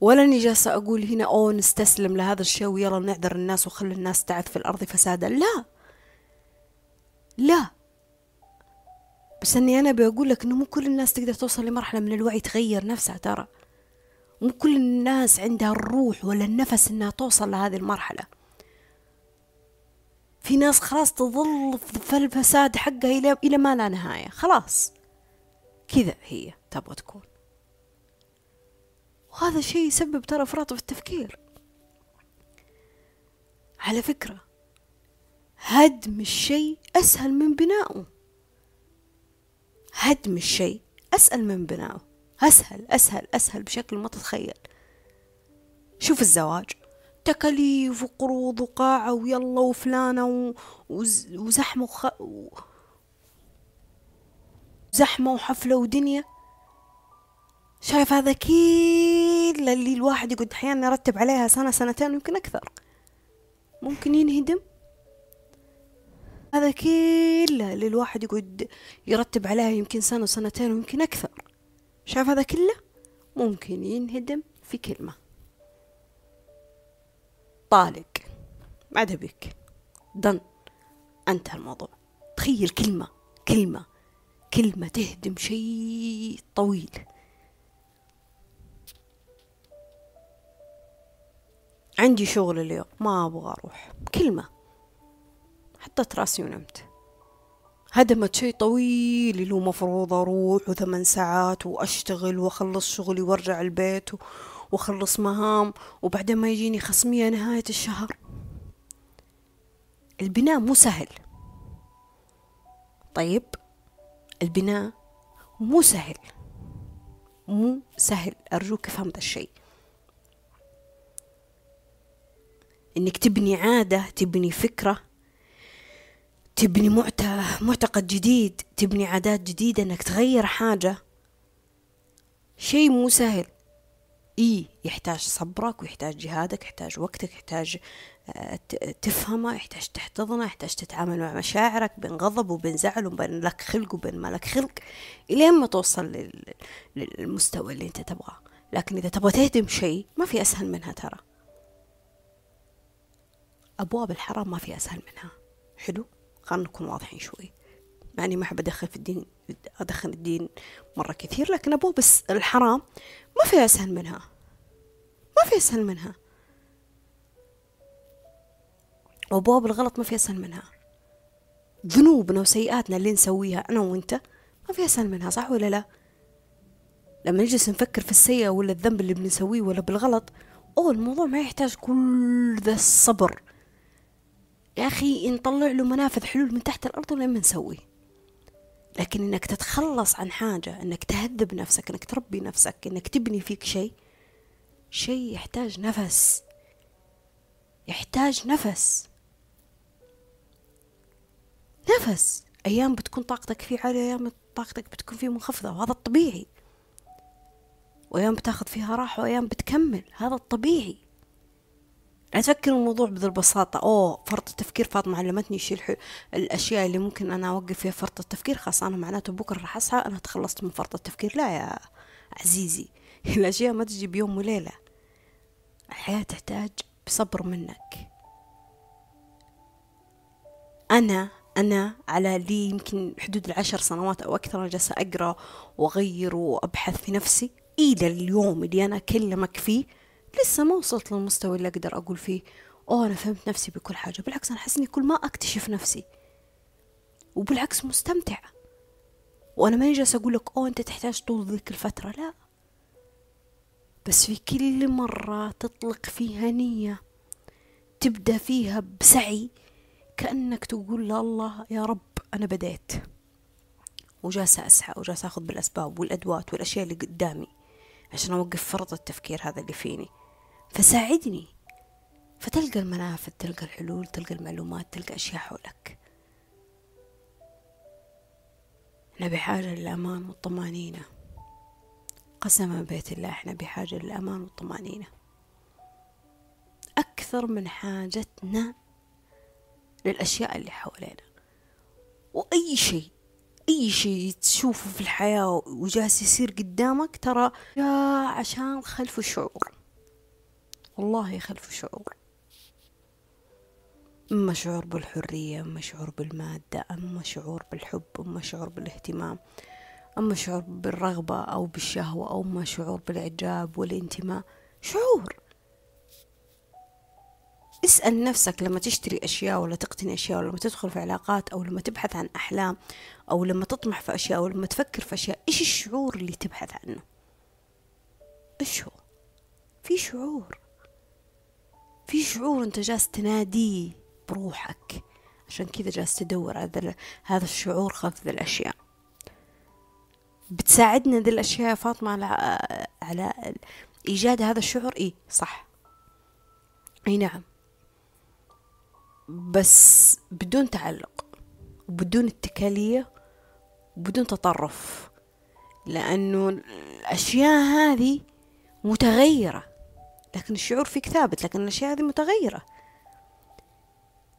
ولا أني جالسة أقول هنا أوه نستسلم لهذا الشيء ويلا نعذر الناس وخلي الناس تعث في الأرض فسادا. لا. لا. بس أني أنا بقول لك إنه مو كل الناس تقدر توصل لمرحلة من الوعي تغير نفسها ترى. مو كل الناس عندها الروح ولا النفس إنها توصل لهذه المرحلة. في ناس خلاص تظل في الفساد حقها إلى إلى ما لا نهاية. خلاص. كذا هي تبغى تكون وهذا الشيء يسبب ترى فرط في التفكير. على فكرة هدم الشيء أسهل من بنائه هدم الشيء أسهل من بنائه أسهل أسهل أسهل بشكل ما تتخيل. شوف الزواج. تكاليف وقروض وقاعة ويلا وفلانة. وزحمة وخ... زحمة وحفلة ودنيا. شايف هذا كل اللي الواحد يقعد أحيانا يرتب عليها سنة سنتين يمكن أكثر. ممكن ينهدم. هذا كله اللي الواحد يقعد يرتب عليها يمكن سنة سنتين ويمكن أكثر. شايف هذا كله؟ ممكن ينهدم في كلمة. طالق. ما بك. دن انتهى الموضوع. تخيل كلمة كلمة. كلمة تهدم شيء طويل. عندي شغل اليوم ما أبغى أروح. كلمة. حطيت راسي ونمت. هدمت شيء طويل اللي هو مفروض أروح وثمان ساعات وأشتغل وأخلص شغلي وأرجع البيت وأخلص مهام. وبعدين ما يجيني خصمية نهاية الشهر. البناء مو سهل. طيب البناء مو سهل. مو سهل. أرجوك افهم ذا الشيء. إنك تبني عادة تبني فكرة تبني معتقد جديد تبني عادات جديدة إنك تغير حاجة. شيء مو سهل. إيه يحتاج صبرك ويحتاج جهادك يحتاج وقتك يحتاج آه، تفهمه يحتاج تحتضنه يحتاج تتعامل مع مشاعرك بين غضب وبين زعل وبين لك خلق وبين ما لك خلق إلين ما توصل للمستوى اللي أنت تبغاه. لكن إذا تبغى تهدم شيء ما في أسهل منها ترى. أبواب الحرام ما في أسهل منها. حلو؟ خلنا نكون واضحين شوي. مع اني ما أحب أدخل في الدين أدخل الدين مرة كثير لكن أبواب بس الحرام ما في أسهل منها. ما في أسهل منها. وأبواب الغلط ما في أسهل منها. ذنوبنا وسيئاتنا اللي نسويها أنا وأنت ما في أسهل منها صح ولا لا؟ لما نجلس نفكر في السيئة ولا الذنب اللي بنسويه ولا بالغلط أوه الموضوع ما يحتاج كل ذا الصبر. يا أخي نطلع له منافذ حلول من تحت الأرض ولين ما نسوي؟ لكن إنك تتخلص عن حاجة إنك تهذب نفسك إنك تربي نفسك إنك تبني فيك شيء شيء يحتاج نفس. يحتاج نفس. نفس. أيام بتكون طاقتك فيه عالية أيام طاقتك بتكون فيه منخفضة وهذا الطبيعي. وأيام بتاخذ فيها راحة وأيام بتكمل هذا الطبيعي. لا تفكر الموضوع بذي البساطة أوه فرط التفكير فاطمة علمتني شيء الحل... الأشياء اللي ممكن أنا أوقف فيها فرط التفكير خاصة أنا معناته بكرة راح أصحى أنا تخلصت من فرط التفكير. لا يا عزيزي الأشياء ما تجي بيوم وليلة. الحياة تحتاج بصبر منك. أنا أنا على لي يمكن حدود العشر سنوات أو أكثر أنا جالسة أقرأ وأغير وأبحث في نفسي إلى اليوم اللي أنا أكلمك فيه. لسه ما وصلت للمستوى اللي أقدر أقول فيه. أوه أنا فهمت نفسي بكل حاجة. بالعكس أنا أحس إني كل ما أكتشف نفسي. وبالعكس مستمتعة وأنا ماني جالسة أقول لك أوه أنت تحتاج طول ذيك الفترة. لا. بس في كل مرة تطلق فيها نية تبدأ فيها بسعي كأنك تقول لله يا رب أنا بديت وجالسة أسعى وجالسة أخذ بالأسباب والأدوات والأشياء اللي قدامي عشان أوقف فرط التفكير هذا اللي فيني. فساعدني. فتلقى المنافذ تلقى الحلول تلقى المعلومات تلقى أشياء حولك. إحنا بحاجة للأمان والطمأنينة. قسما بيت الله إحنا بحاجة للأمان والطمأنينة. أكثر من حاجتنا للأشياء اللي حوالينا. وأي شيء أي شيء تشوفه في الحياة وجالس يصير قدامك ترى يا عشان خلف الشعور. والله خلف الشعور إما شعور بالحرية إما شعور بالمادة إما شعور بالحب إما شعور بالاهتمام أما شعور بالرغبة أو بالشهوة أو ما شعور بالإعجاب والانتماء شعور. اسأل نفسك لما تشتري أشياء ولا تقتني أشياء ولا لما تدخل في علاقات أو لما تبحث عن أحلام أو لما تطمح في أشياء أو لما تفكر في أشياء إيش الشعور اللي تبحث عنه؟ إيش هو؟ في شعور. في شعور أنت جالس تناديه بروحك. عشان كذا جالس تدور على هذا الشعور خلف ذي الأشياء. بتساعدنا ذي الأشياء يا فاطمة على على إيجاد هذا الشعور؟ إيه صح. أي نعم. بس بدون تعلق وبدون اتكالية وبدون تطرف. لأنه الأشياء هذه متغيرة. لكن الشعور فيك ثابت لكن الأشياء هذه متغيرة.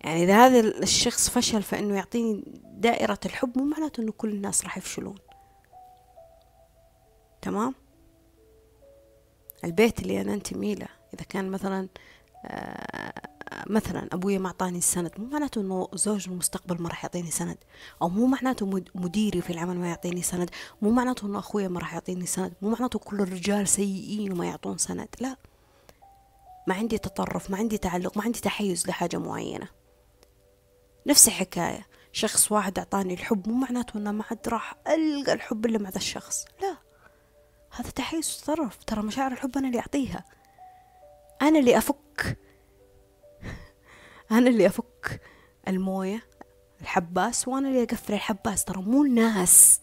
يعني إذا هذا الشخص فشل في أنه يعطيني دائرة الحب مو معناته أنه كل الناس راح يفشلون. تمام؟ البيت اللي أنا أنتمي له إذا كان مثلا آه، مثلا أبوي ما أعطاني السند مو معناته إنه زوج المستقبل ما راح يعطيني سند. أو مو معناته مديري في العمل ما يعطيني سند. مو معناته إنه أخوي ما راح يعطيني سند. مو معناته كل الرجال سيئين وما يعطون سند. لا. ما عندي تطرف ما عندي تعلق ما عندي تحيز لحاجة معينة. نفس الحكاية. شخص واحد أعطاني الحب مو معناته أنه ما عاد راح ألقى الحب إلا مع ذا الشخص. لا. هذا تحيز وتطرف. ترى مشاعر الحب أنا اللي أعطيها. أنا اللي أفك. أنا اللي أفك الموية الحباس وأنا اللي أقفل الحباس. ترى مو الناس.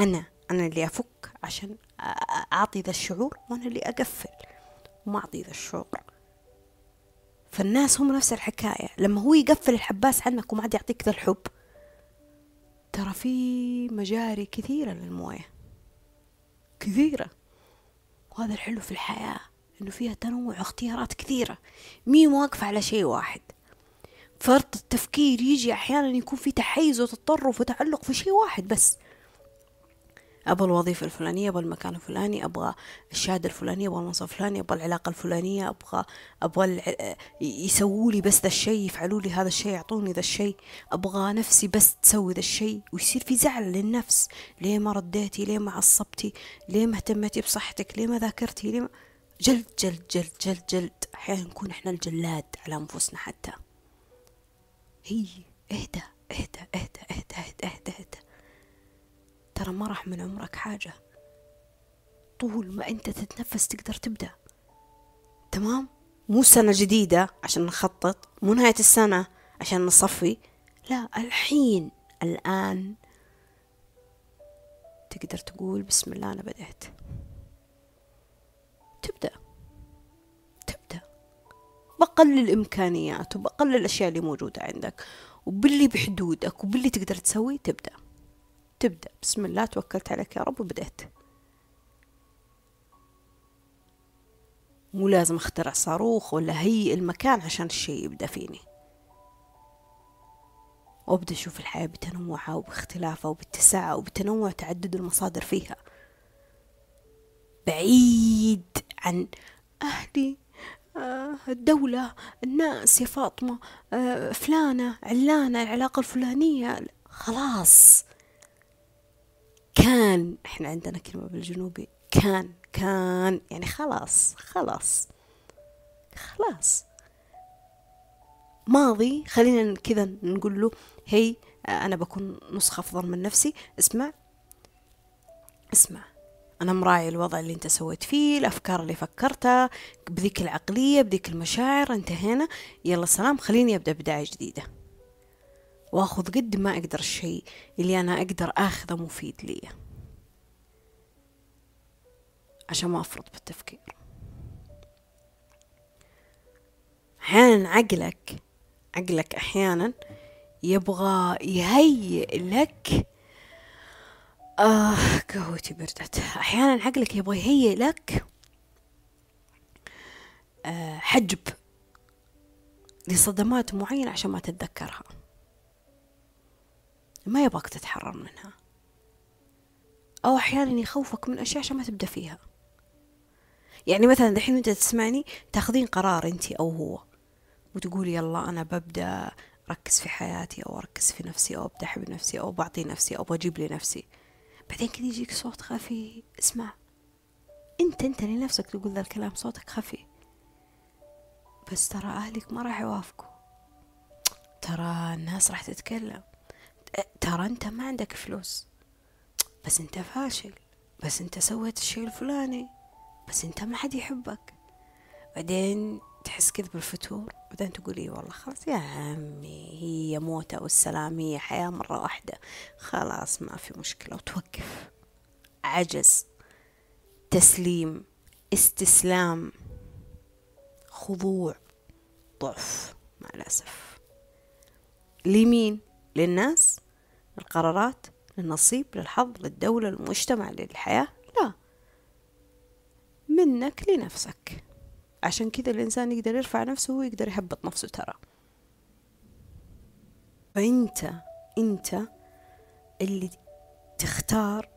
أنا أنا اللي أفك عشان أعطي ذا الشعور وأنا اللي أقفل. وما أعطي ذا الشعور. فالناس هم نفس الحكاية. لما هو يقفل الحباس عنك وما عاد يعطيك ذا الحب ترى في مجاري كثيرة للموية. كثيرة. وهذا الحلو في الحياة إنه فيها تنوع اختيارات كثيرة. مي واقفة على شيء واحد. فرط التفكير يجي أحيانا يكون في تحيز وتطرف وتعلق في شيء واحد بس. أبغى الوظيفة الفلانية أبغى المكان الفلاني أبغى الشهادة الفلانية أبغى المنصب الفلاني أبغى العلاقة الفلانية أبغى أبغى يسووا لي بس ذا الشيء يفعلوا لي هذا الشيء يعطوني ذا الشيء. أبغى نفسي بس تسوي ذا الشيء ويصير في زعل للنفس. ليه ما رديتي؟ ليه ما عصبتي؟ ليه ما اهتميتي بصحتك؟ ليه ما ذاكرتي؟ ليه ما؟ جلد جلد جلد جلد جلد. أحيانا نكون إحنا الجلاد على أنفسنا حتى. هي اهدى اهدى اهدى اهدى اهدى اهدى, اهدى. ترى ما راح من عمرك حاجة. طول ما أنت تتنفس تقدر تبدأ. تمام؟ مو سنة جديدة عشان نخطط مو نهاية السنة عشان نصفي. لا الحين الآن. تقدر تقول بسم الله أنا بدأت. تبدأ. تبدأ. بقل الإمكانيات وبقل الأشياء اللي موجودة عندك. وباللي بحدودك وباللي تقدر تسوي تبدأ. تبدأ. بسم الله توكلت عليك يا رب وبدأت. مو لازم أخترع صاروخ ولا هيئ المكان عشان الشيء يبدأ فيني. وأبدأ أشوف الحياة بتنوعها وباختلافها وباتساعها وبتنوع تعدد المصادر فيها. بعيد عن أهلي آه، الدولة الناس يا فاطمة آه، فلانة علانة العلاقة الفلانية. خلاص. كان إحنا عندنا كلمة بالجنوبي كان كان يعني خلاص خلاص خلاص. ماضي خلينا كذا نقول له هي أنا بكون نسخة أفضل من نفسي اسمع اسمع أنا مراعي الوضع اللي أنت سويت فيه الأفكار اللي فكرتها بذيك العقلية بذيك المشاعر انتهينا يلا سلام خليني أبدأ بداية جديدة. وأخذ قد ما أقدر الشيء اللي أنا أقدر آخذه مفيد لي. عشان ما أفرط بالتفكير. أحيانا عقلك عقلك أحيانا يبغى يهيئ لك آه قهوتي بردت. أحيانا عقلك يبغى يهيئ لك آه حجب لصدمات معينة عشان ما تتذكرها. ما يبغاك تتحرر منها. أو أحيانا يخوفك من أشياء عشان ما تبدأ فيها. يعني مثلا دحين أنت تسمعني تاخذين قرار أنت أو هو. وتقولي يلا أنا ببدأ أركز في حياتي أو أركز في نفسي أو أبدأ أحب نفسي أو بعطي نفسي أو بجيب لي نفسي بعدين كذا يجيك صوت خفي. اسمع. أنت أنت لنفسك تقول ذا الكلام صوتك خفي. بس ترى أهلك ما راح يوافقوا. ترى الناس راح تتكلم. ترى أنت ما عندك فلوس. بس أنت فاشل. بس أنت سويت الشيء الفلاني. بس أنت ما حد يحبك. بعدين تحس كذا بالفتور. بعدين تقول اي والله خلاص يا عمي هي موتة والسلام هي حياة مرة واحدة. خلاص ما في مشكلة. وتوقف. عجز. تسليم. استسلام. خضوع. ضعف. مع الأسف. لمين؟ للناس؟ القرارات للنصيب للحظ للدولة للمجتمع للحياة؟ لا. منك لنفسك. عشان كذا الإنسان يقدر يرفع نفسه ويقدر يهبط نفسه ترى. فأنت أنت اللي تختار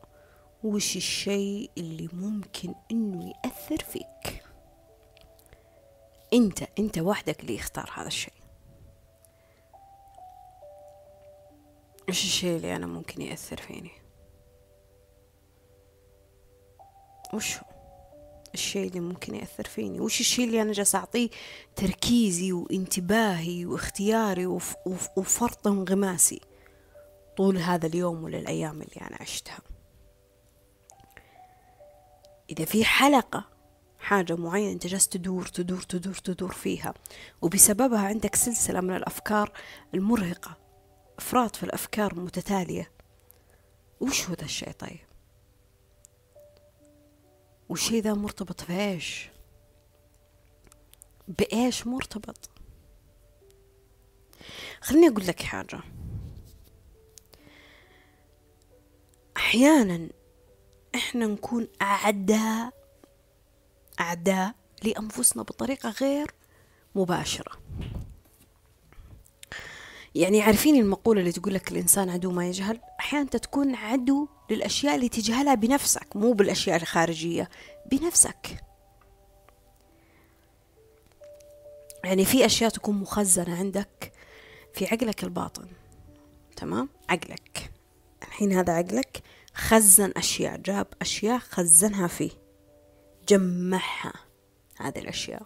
وش الشيء اللي ممكن إنه يأثر فيك. أنت أنت وحدك اللي يختار هذا الشيء. إيش الشيء اللي أنا ممكن يأثر فيني. وش الشيء اللي ممكن يأثر فيني. وش الشيء اللي أنا جالسة أعطيه تركيزي وانتباهي واختياري وف وف وفرط انغماسي طول هذا اليوم ولا الأيام اللي أنا عشتها؟ إذا في حلقة حاجة معينة أنت جالس تدور تدور تدور تدور فيها وبسببها عندك سلسلة من الأفكار المرهقة إفراط في الأفكار متتالية وش هو ذا الشيء طيب؟ والشيء ذا مرتبط بإيش؟ بإيش مرتبط؟ خليني أقول لك حاجة. أحيانا إحنا نكون أعداء أعداء لأنفسنا بطريقة غير مباشرة. يعني عارفين المقولة اللي تقول لك الإنسان عدو ما يجهل؟ أحيانا تكون عدو للأشياء اللي تجهلها بنفسك مو بالأشياء الخارجية بنفسك. يعني في أشياء تكون مخزنة عندك في عقلك الباطن تمام؟ عقلك. الحين هذا عقلك خزن أشياء جاب أشياء خزنها فيه جمعها هذه الأشياء.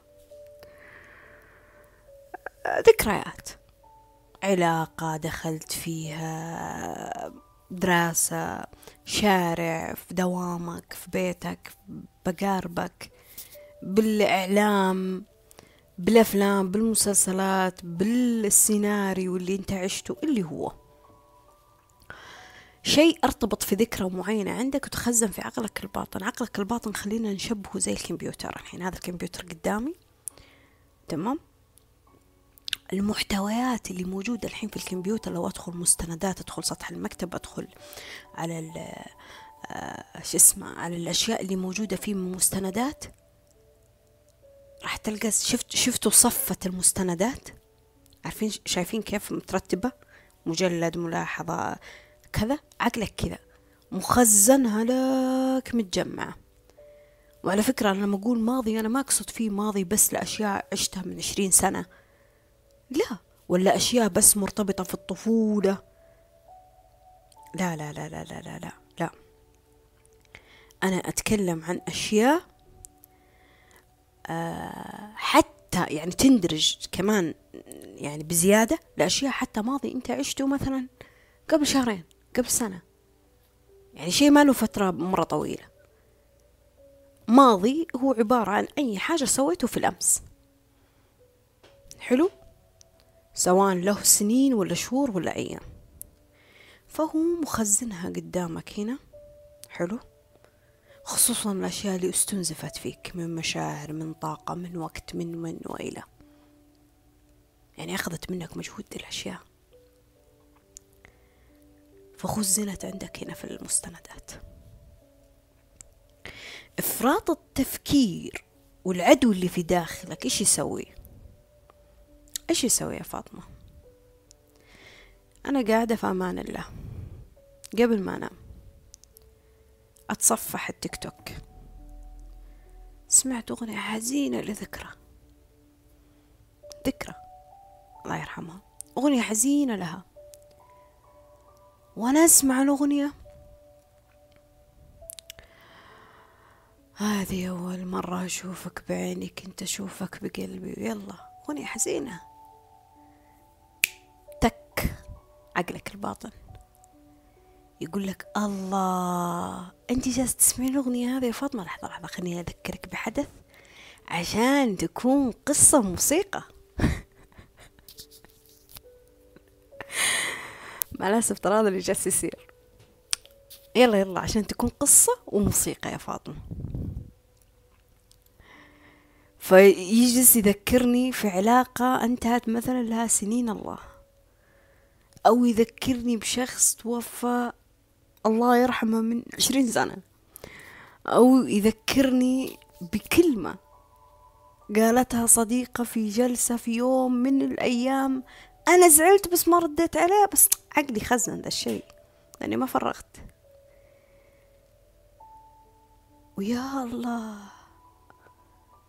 ذكريات. علاقة دخلت فيها دراسة شارع في دوامك في بيتك بقاربك بالإعلام بالأفلام بالمسلسلات بالسيناريو اللي أنت عشته اللي هو. شيء أرتبط في ذكرى معينة عندك وتخزن في عقلك الباطن. عقلك الباطن خلينا نشبهه زي الكمبيوتر. الحين هذا الكمبيوتر قدامي. تمام؟ المحتويات اللي موجودة الحين في الكمبيوتر لو أدخل مستندات أدخل سطح المكتب أدخل على آه شو اسمه على الأشياء اللي موجودة فيه من مستندات راح تلقى شفت شفتوا صفة المستندات؟ عارفين شايفين كيف مترتبة؟ مجلد ملاحظة كذا عقلك كذا. مخزنها لك متجمعة وعلى فكرة أنا لما أقول ماضي أنا ما أقصد فيه ماضي بس لأشياء عشتها من عشرين سنة. لا. ولا أشياء بس مرتبطة في الطفولة. لا لا لا لا لا لا لا, لا. أنا أتكلم عن أشياء آه حتى يعني تندرج كمان يعني بزيادة لأشياء حتى ماضي أنت عشته مثلا قبل شهرين قبل سنة. يعني شيء ما له فترة مرة طويلة. ماضي هو عبارة عن أي حاجة سويته في الأمس. حلو؟ سواء له سنين ولا شهور ولا أيام. فهو مخزنها قدامك هنا. حلو. خصوصا الأشياء اللي استنزفت فيك من مشاعر من طاقة من وقت من من وإلى. يعني أخذت منك مجهود الأشياء فخزنت عندك هنا في المستندات. إفراط التفكير والعدو اللي في داخلك إيش يسوي؟ إيش يسوي يا فاطمة؟ أنا قاعدة في أمان الله. قبل ما أنام. أتصفح التيك توك. سمعت أغنية حزينة لذكرى. ذكرى. الله يرحمها. أغنية حزينة لها. وأنا أسمع الأغنية. هذه أول مرة أشوفك بعيني كنت أشوفك بقلبي. يلا أغنية حزينة. عقلك الباطن. يقول لك الله أنت جالسه تسمعين الأغنية هذه يا فاطمة؟ لحظة لحظة خليني أذكرك بحدث عشان تكون قصة موسيقى. مع الأسف ترى هذا اللي جالس يصير. يلا يلا عشان تكون قصة وموسيقى يا فاطمة. فيجلس يذكرني في علاقة انتهت مثلا لها سنين الله. أو يذكرني بشخص توفى الله يرحمه من عشرين سنة أو يذكرني بكلمة قالتها صديقة في جلسة في يوم من الأيام أنا زعلت بس ما رديت عليه بس عقلي خزن ذا الشيء لأني ما فرغت. ويا الله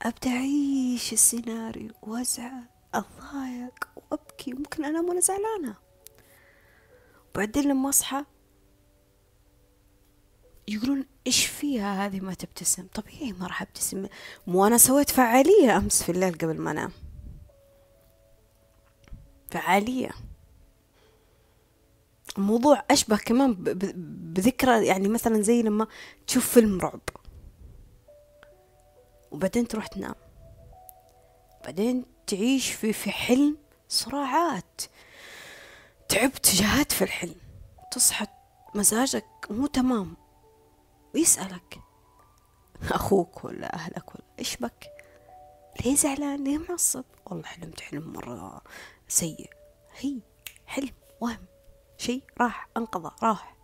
أبدأ أعيش السيناريو وأزعل أضايق وأبكي ممكن أنام وأنا زعلانة. بعدين لما أصحى يقولون إيش فيها هذه ما تبتسم؟ طبيعي ما راح أبتسم. مو أنا سويت فعالية أمس في الليل قبل ما أنام. فعالية. الموضوع أشبه كمان بذكرى يعني مثلا زي لما تشوف فيلم رعب. وبعدين تروح تنام. بعدين تعيش في في حلم صراعات. تعبت جهات في الحلم. تصحى مزاجك مو تمام. ويسألك أخوك ولا أهلك ولا إيش بك؟ ليه زعلان؟ ليه معصب؟ والله حلمت حلم مرة سيء. هي حلم وهم شيء راح انقضى راح.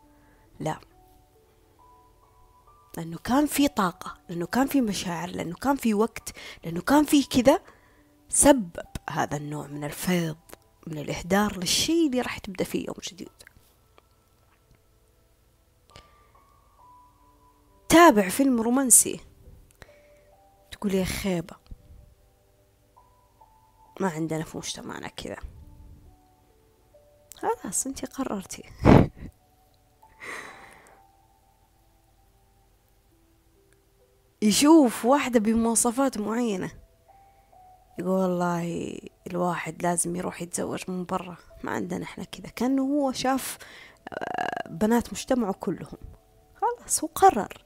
لا. لأنه كان في طاقة لأنه كان في مشاعر لأنه كان في وقت لأنه كان في كذا سبب هذا النوع من الفيض. من الإهدار للشيء اللي راح تبدأ فيه يوم جديد. تابع فيلم رومانسي. تقول يا خيبة ما عندنا في مجتمعنا كذا. خلاص انتي قررتي. يشوف واحدة بمواصفات معينة. يقول والله الواحد لازم يروح يتزوج من برا. ما عندنا إحنا كذا. كأنه هو شاف آه، بنات مجتمعه كلهم. خلاص هو قرر.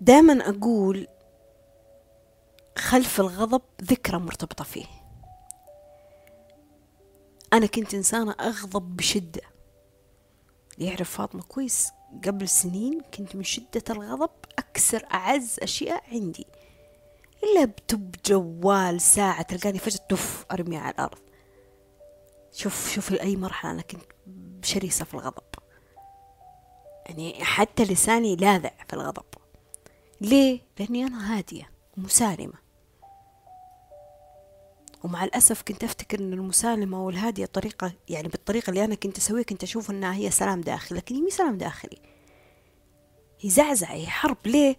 دائما أقول خلف الغضب ذكرى مرتبطة فيه. أنا كنت إنسانة أغضب بشدة. يعرف فاطمة كويس؟ قبل سنين كنت من شدة الغضب. أكسر أعز أشياء عندي. إلا بتب جوال ساعة تلقاني فجأة تف أرميها على الأرض. شوف شوف لأي مرحلة أنا كنت شرسة في الغضب. يعني حتى لساني لاذع في الغضب. ليه؟ لأني أنا هادية مسالمة. ومع الأسف كنت أفتكر أن المسالمة والهادية طريقة يعني بالطريقة اللي أنا كنت أسويها كنت أشوف أنها هي سلام داخلي لكن هي سلام داخلي. هي زعزعة هي حرب ليه؟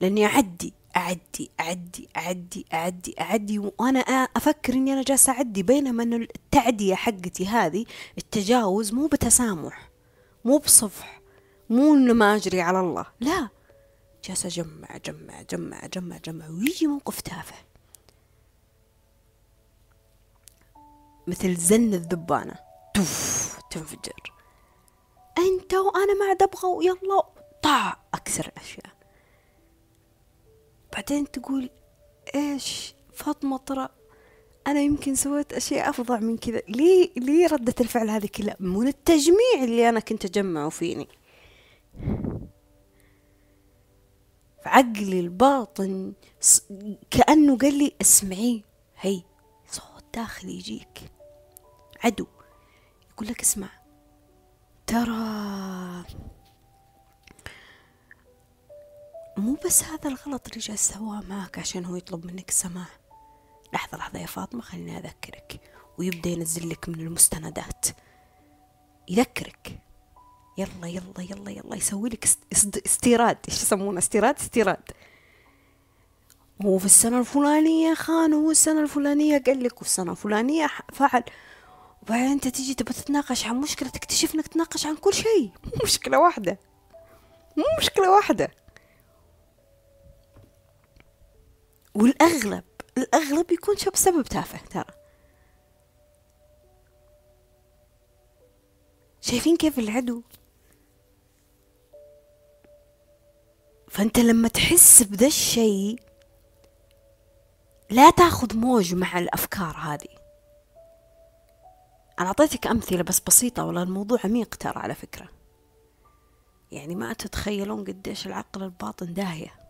لأني أعدي أعدي أعدي أعدي أعدي أعدي وأنا أفكر إني أنا جالسة أعدي بينما أن التعدية حقتي هذه التجاوز مو بتسامح مو بصفح مو إنه ما أجري على الله لا. جالسة أجمع أجمع أجمع أجمع أجمع ويجي موقف تافه. مثل زن الذبانة. توف تنفجر. أنت وأنا ما عاد أبغى ويلا طع أكسر أشياء. بعدين تقول إيش فاطمة ترى أنا يمكن سويت أشياء أفظع من كذا. ليه ليه ردة الفعل هذه كلها؟ من التجميع اللي أنا كنت أجمعه فيني. عقلي الباطن كأنه قال لي اسمعي هي صوت داخلي يجيك. عدو. يقول لك اسمع ترى مو بس هذا الغلط اللي جالس سواه معك عشان هو يطلب منك السماح لحظة لحظة يا فاطمة خليني أذكرك. ويبدأ ينزل لك من المستندات. يذكرك. يلا يلا يلا يلا. يسوي لك استيراد. إيش يسمونه؟ استيراد؟ استيراد. هو في السنة الفلانية خان هو السنة الفلانية قال لك والسنة الفلانية فعل. وبعدين أنت تيجي تبغى تتناقش عن مشكلة تكتشف إنك تناقش عن كل شيء. مو مشكلة واحدة. مو مشكلة واحدة. والأغلب الأغلب يكون شو بسبب تافه ترى. شايفين كيف العدو؟ فأنت لما تحس بذا الشيء لا تاخذ موج مع الأفكار هذه. أنا أعطيتك أمثلة بس بسيطة ولا الموضوع عميق ترى على فكرة. يعني ما تتخيلون قديش العقل الباطن داهية.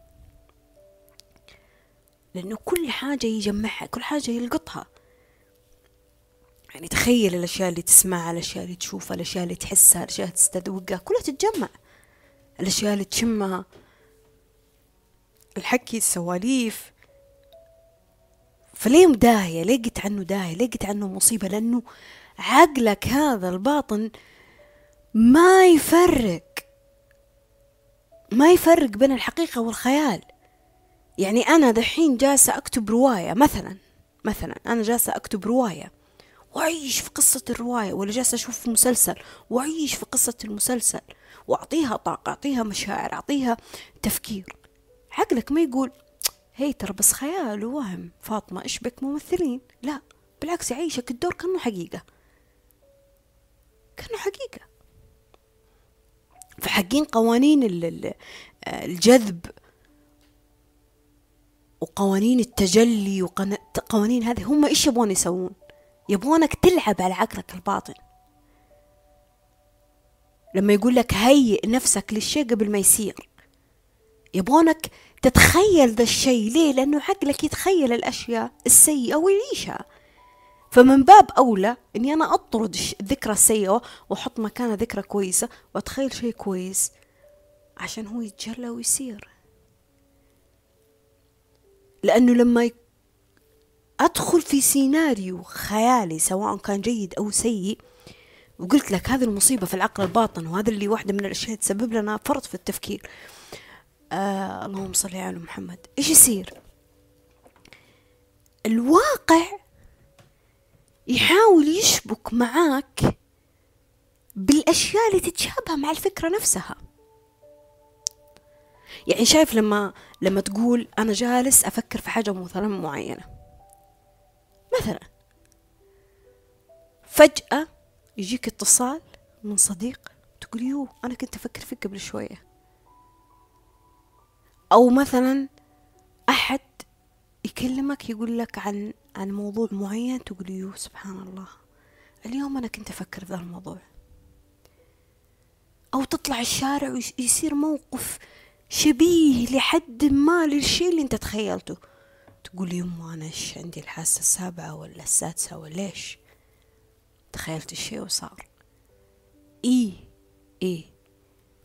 لأنه كل حاجة يجمعها كل حاجة يلقطها. يعني تخيل الأشياء اللي تسمعها الأشياء اللي تشوفها الأشياء اللي تحسها الأشياء اللي تستذوقها كلها تتجمع. الأشياء اللي تشمها الحكي السواليف. فليه داهية ليه قلت عنه داهية؟ ليه قلت عنه مصيبة؟ لأنه عقلك هذا الباطن ما يفرق. ما يفرق بين الحقيقة والخيال. يعني أنا دحين جالسة أكتب رواية مثلا مثلا أنا جالسة أكتب رواية. وأعيش في قصة الرواية ولا جالسة أشوف مسلسل. وأعيش في قصة المسلسل وأعطيها طاقة أعطيها مشاعر أعطيها تفكير. عقلك ما يقول هي ترى بس خيال ووهم. فاطمة إيش بك ممثلين؟ لا بالعكس يعيشك الدور كأنه حقيقة. كأنه حقيقة. فحقين قوانين الجذب وقوانين التجلي وقوانين هذه هم إيش يبغون يسوون؟ يبغونك تلعب على عقلك الباطن. لما يقول لك هيئ نفسك للشيء قبل ما يصير. يبغونك تتخيل ذا الشيء. ليه؟ لأنه عقلك يتخيل الأشياء السيئة ويعيشها. فمن باب أولى إني أنا أطرد الذكرى السيئة وأحط مكانها ذكرى كويسة وأتخيل شيء كويس عشان هو يتجلى ويصير. لأنه لما أدخل في سيناريو خيالي سواء كان جيد أو سيء وقلت لك هذه المصيبة في العقل الباطن وهذا اللي واحدة من الأشياء تسبب لنا فرط في التفكير. آه اللهم صل على محمد. إيش يصير؟ الواقع يحاول يشبك معاك بالأشياء اللي تتشابه مع الفكرة نفسها. يعني شايف لما لما تقول أنا جالس أفكر في حاجة مثلا معينة. مثلا. فجأة يجيك اتصال من صديق تقول يو أنا كنت أفكر فيك قبل شوية. أو مثلا أحد يكلمك يقول لك عن عن موضوع معين تقول يو سبحان الله. اليوم أنا كنت أفكر في ذا الموضوع. أو تطلع الشارع ويصير موقف شبيه لحد ما للشيء اللي انت تخيلته. تقول يما أنا إيش عندي الحاسة السابعة ولا السادسة ولا إيش تخيلت الشيء وصار. إيه إيه.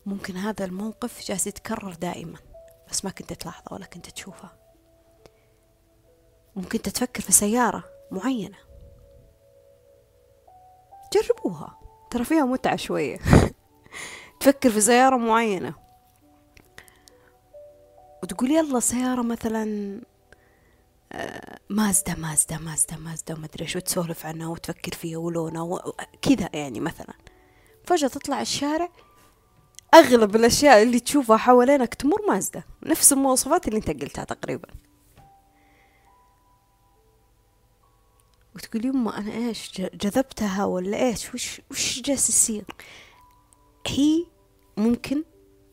ممكن هذا الموقف جالس يتكرر دائما بس ما كنت تلاحظه ولا كنت تشوفه. ممكن تفكر في سيارة معينة. جربوها. ترى فيها متعة شوية. تفكر في سيارة معينة. وتقول يلا سيارة مثلا آه، مازدا مازدا مازدا مازدا وما أدري إيش وتسولف عنها وتفكر فيها ولونها وكذا يعني مثلا. فجأة تطلع الشارع أغلب الأشياء اللي تشوفها حوالينك تمر مازدا. نفس المواصفات اللي أنت قلتها تقريبا. وتقول يما أنا إيش جذبتها ولا إيش؟ وش وش جالس يصير؟ هي ممكن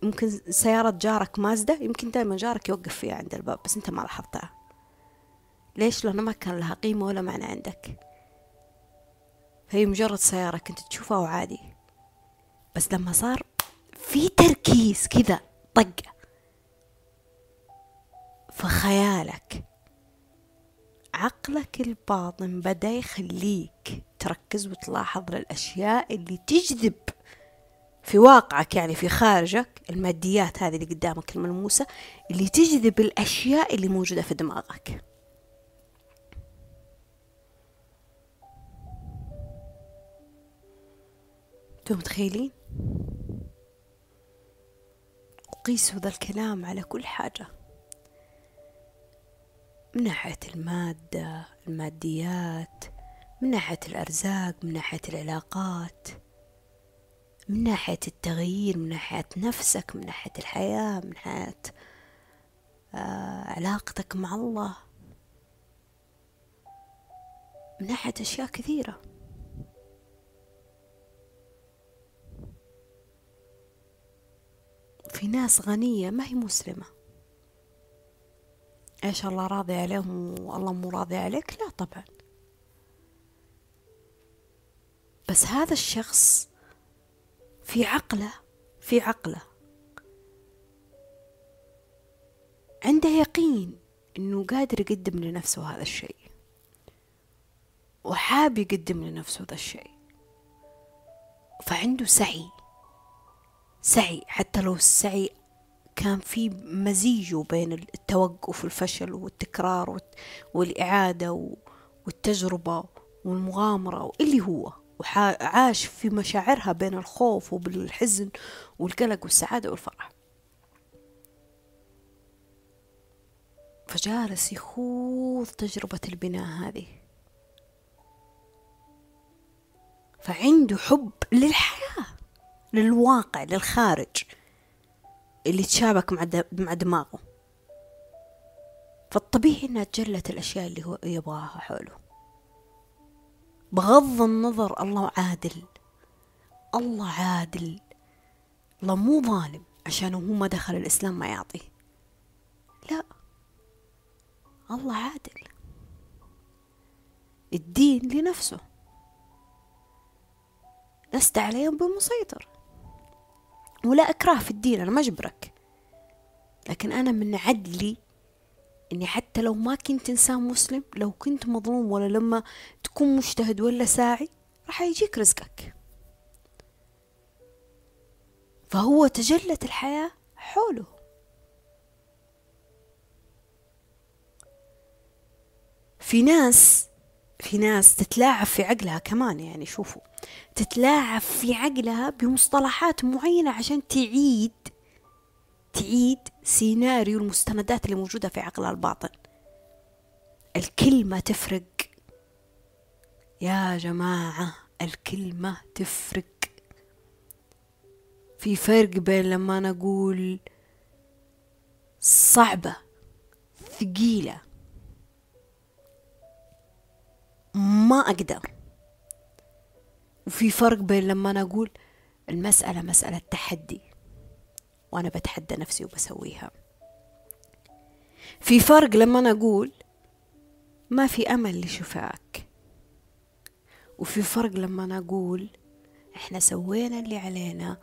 ممكن سيارة جارك مازدا يمكن دائما جارك يوقف فيها عند الباب بس أنت ما لاحظتها. ليش؟ لأنه ما كان لها قيمة ولا معنى عندك. هي مجرد سيارة كنت تشوفها وعادي. بس لما صار في تركيز كذا طقة في خيالك عقلك الباطن بدأ يخليك تركز وتلاحظ للأشياء اللي تجذب. في واقعك يعني في خارجك الماديات هذه اللي قدامك الملموسة اللي تجذب الأشياء اللي موجودة في دماغك. أنتم متخيلين؟ وقيسوا ذا الكلام على كل حاجة. من ناحية المادة الماديات من ناحية الأرزاق من ناحية العلاقات. من ناحية التغيير من ناحية نفسك من ناحية الحياة من ناحية آه علاقتك مع الله. من ناحية أشياء كثيرة. في ناس غنية ما هي مسلمة. إيش الله راضي عليهم والله مو راضي عليك؟ لا طبعا. بس هذا الشخص في عقله في عقله. عنده يقين إنه قادر يقدم لنفسه هذا الشيء. وحاب يقدم لنفسه هذا الشيء. فعنده سعي سعي. حتى لو السعي كان في مزيجه بين التوقف والفشل والتكرار والإعادة والتجربة والمغامرة واللي هو. وعاش في مشاعرها بين الخوف وبالحزن والقلق والسعادة والفرح. فجالس يخوض تجربة البناء هذه. فعنده حب للحياة للواقع للخارج اللي تشابك مع دماغه. فالطبيعي إنها تجلت الأشياء اللي هو يبغاها حوله. بغض النظر الله عادل. الله عادل. الله مو ظالم عشان هو ما دخل الإسلام ما يعطي لا. الله عادل. الدين لنفسه. لست عليهم بمسيطر. ولا أكره في الدين أنا ما أجبرك. لكن أنا من عدلي إني حتى لو ما كنت إنسان مسلم لو كنت مظلوم ولا لما تكون مجتهد ولا ساعي راح يجيك رزقك. فهو تجلت الحياة حوله. في ناس في ناس تتلاعب في عقلها كمان يعني شوفوا تتلاعب في عقلها بمصطلحات معينة عشان تعيد تعيد سيناريو المستندات اللي موجودة في عقلها الباطن. الكلمة تفرق. يا جماعة الكلمة تفرق. في فرق بين لما أنا أقول صعبة ثقيلة. ما أقدر. وفي فرق بين لما أنا أقول المسألة مسألة تحدي. وأنا بتحدى نفسي وبسويها. في فرق لما أنا أقول ما في أمل لشفاك وفي فرق لما أنا أقول إحنا سوينا اللي علينا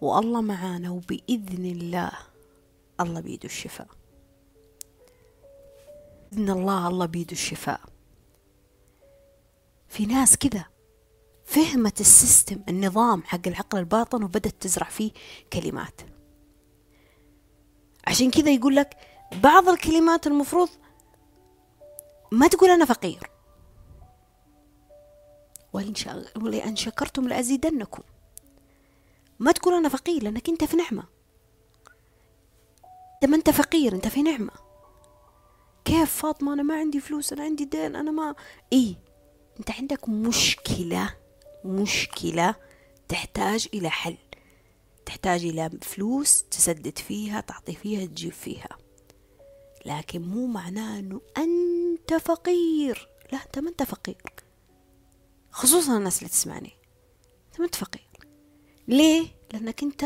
والله معانا وبإذن الله الله بيده الشفاء. بإذن الله الله بيده الشفاء. في ناس كذا فهمت السيستم النظام حق العقل الباطن وبدت تزرع فيه كلمات. عشان كذا يقول لك بعض الكلمات المفروض ما تقول أنا فقير. ولئن شكرتم لأزيدنكم. ما تقول أنا فقير لأنك أنت في نعمة. أنت ما أنت فقير أنت في نعمة. كيف فاطمة؟ أنا ما عندي فلوس أنا عندي دين أنا ما إيه؟ أنت عندك مشكلة مشكلة تحتاج إلى حل. تحتاج إلى فلوس تسدد فيها تعطي فيها تجيب فيها. لكن مو معناه أنه أنت فقير. لا أنت ما أنت فقير. خصوصا الناس اللي تسمعني. أنت ما أنت فقير. ليه؟ لأنك أنت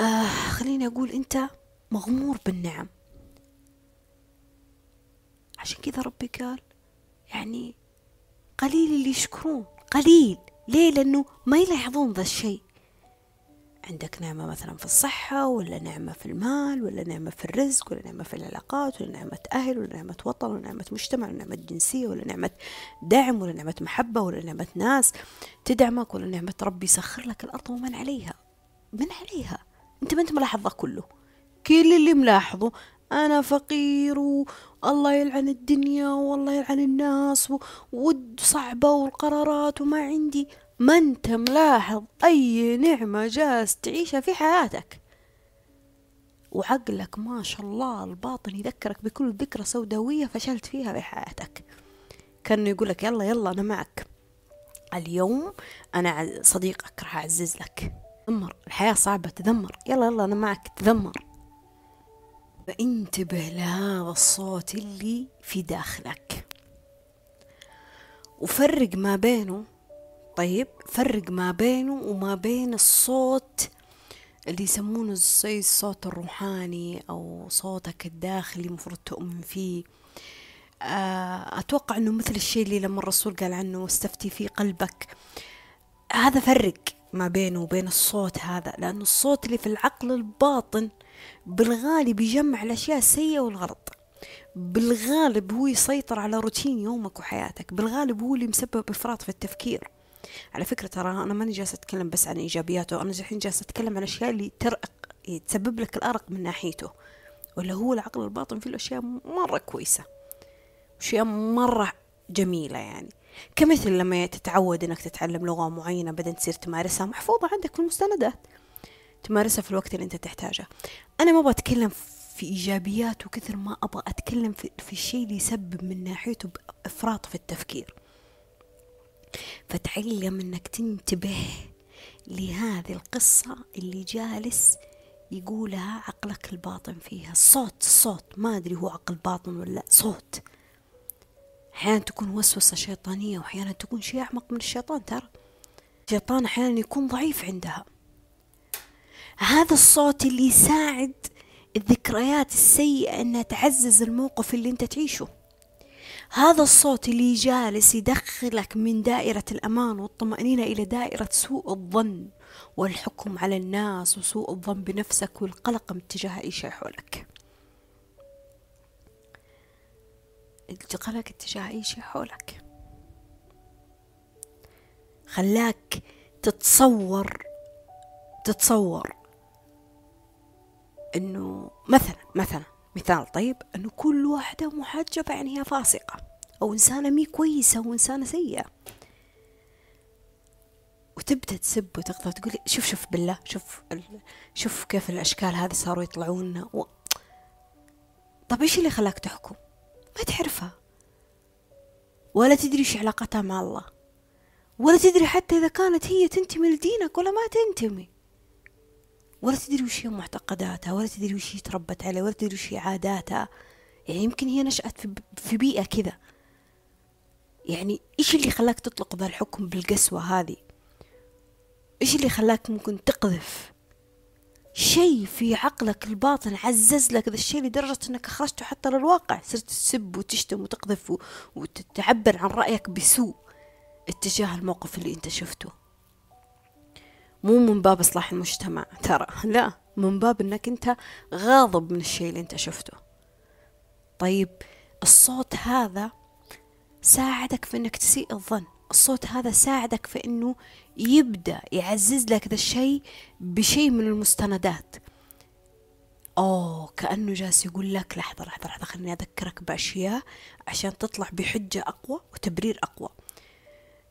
آه خليني أقول أنت مغمور بالنعم. عشان كذا ربي قال يعني قليل اللي يشكرون. قليل. ليه؟ لأنه ما يلاحظون ذا الشيء. عندك نعمة مثلا في الصحة ولا نعمة في المال ولا نعمة في الرزق ولا نعمة في العلاقات ولا نعمة أهل ولا نعمة وطن ولا نعمة مجتمع ولا نعمة جنسية ولا نعمة دعم ولا نعمة محبة ولا نعمة ناس تدعمك ولا نعمة ربي يسخر لك الأرض ومن عليها من عليها أنت ما أنت ملاحظ كله كل اللي ملاحظه أنا فقير والله يلعن الدنيا والله يلعن الناس ود صعبة والقرارات وما عندي ما انت ملاحظ أي نعمة جالس تعيشها في حياتك؟ وعقلك ما شاء الله الباطن يذكرك بكل ذكرى سوداوية فشلت فيها في حياتك. كانه يقولك يلا يلا أنا معك. اليوم أنا صديقك راح أعزز لك. تذمر الحياة صعبة تذمر. يلا يلا أنا معك تذمر. فانتبه لهذا الصوت اللي في داخلك. وفرق ما بينه طيب فرق ما بينه وما بين الصوت اللي يسمونه زي الصوت الروحاني أو صوتك الداخلي مفروض تؤمن فيه. آه، أتوقع أنه مثل الشيء اللي لما الرسول قال عنه واستفتي في قلبك هذا فرق ما بينه وبين الصوت هذا لأنه الصوت اللي في العقل الباطن بالغالب يجمع الأشياء السيئة والغلط. بالغالب هو يسيطر على روتين يومك وحياتك بالغالب هو اللي مسبب إفراط في التفكير. على فكرة ترى أنا ماني جالسة أتكلم بس عن إيجابياته أنا الحين جالسة أتكلم عن الأشياء اللي ترق تسبب لك الأرق من ناحيته ولا هو العقل الباطن فيه الأشياء مرة كويسة أشياء مرة جميلة يعني. كمثل لما تتعود إنك تتعلم لغة معينة بعدين تصير تمارسها محفوظة عندك في المستندات تمارسها في الوقت اللي أنت تحتاجه. أنا ما بتكلم في إيجابياته كثر ما أبغى أتكلم في, في الشيء اللي يسبب من ناحيته إفراط في التفكير. فتعلم أنك تنتبه لهذه القصة اللي جالس يقولها عقلك الباطن فيها. الصوت الصوت ما أدري هو عقل باطن ولا صوت. أحيانا تكون وسوسة شيطانية وأحيانا تكون شيء أعمق من الشيطان ترى. الشيطان أحيانا يكون ضعيف عندها. هذا الصوت اللي يساعد الذكريات السيئة أنها تعزز الموقف اللي أنت تعيشه. هذا الصوت اللي جالس يدخلك من دائرة الأمان والطمأنينة إلى دائرة سوء الظن والحكم على الناس وسوء الظن بنفسك والقلق من تجاه أي شيء حولك. القلق اتجاه أي شيء حولك. خلاك تتصور تتصور إنه مثلا مثلا مثال طيب إنه كل واحدة محجبة يعني هي فاسقة أو إنسانة مي كويسة أو إنسانة سيئة. وتبدأ تسب وتقطع تقول شوف شوف بالله شوف ال... شوف كيف الأشكال هذه صاروا يطلعون و... طب إيش اللي خلاك تحكم؟ ما تعرفها. ولا تدري إيش علاقتها مع الله. ولا تدري حتى إذا كانت هي تنتمي لدينك ولا ما تنتمي. ولا تدري وش هي معتقداتها ولا تدري وش هي تربت عليه ولا تدري وش هي عاداتها. يعني يمكن هي نشأت في, بيئة كذا. يعني إيش اللي خلاك تطلق ذا الحكم بالقسوة هذه؟ إيش اللي خلاك ممكن تقذف؟ شيء في عقلك الباطن عزز لك ذا الشيء لدرجة إنك أخرجته حتى للواقع. صرت تسب وتشتم وتقذف وتعبر عن رأيك بسوء اتجاه الموقف اللي أنت شفته. مو من باب إصلاح المجتمع ترى. لا من باب أنك أنت غاضب من الشيء اللي أنت شفته. طيب الصوت هذا ساعدك في أنك تسيء الظن. الصوت هذا ساعدك في أنه يبدأ يعزز لك ذا الشيء بشيء من المستندات. أوه كأنه جالس يقول لك لحظة لحظة لحظة خليني أذكرك بأشياء عشان تطلع بحجة أقوى وتبرير أقوى.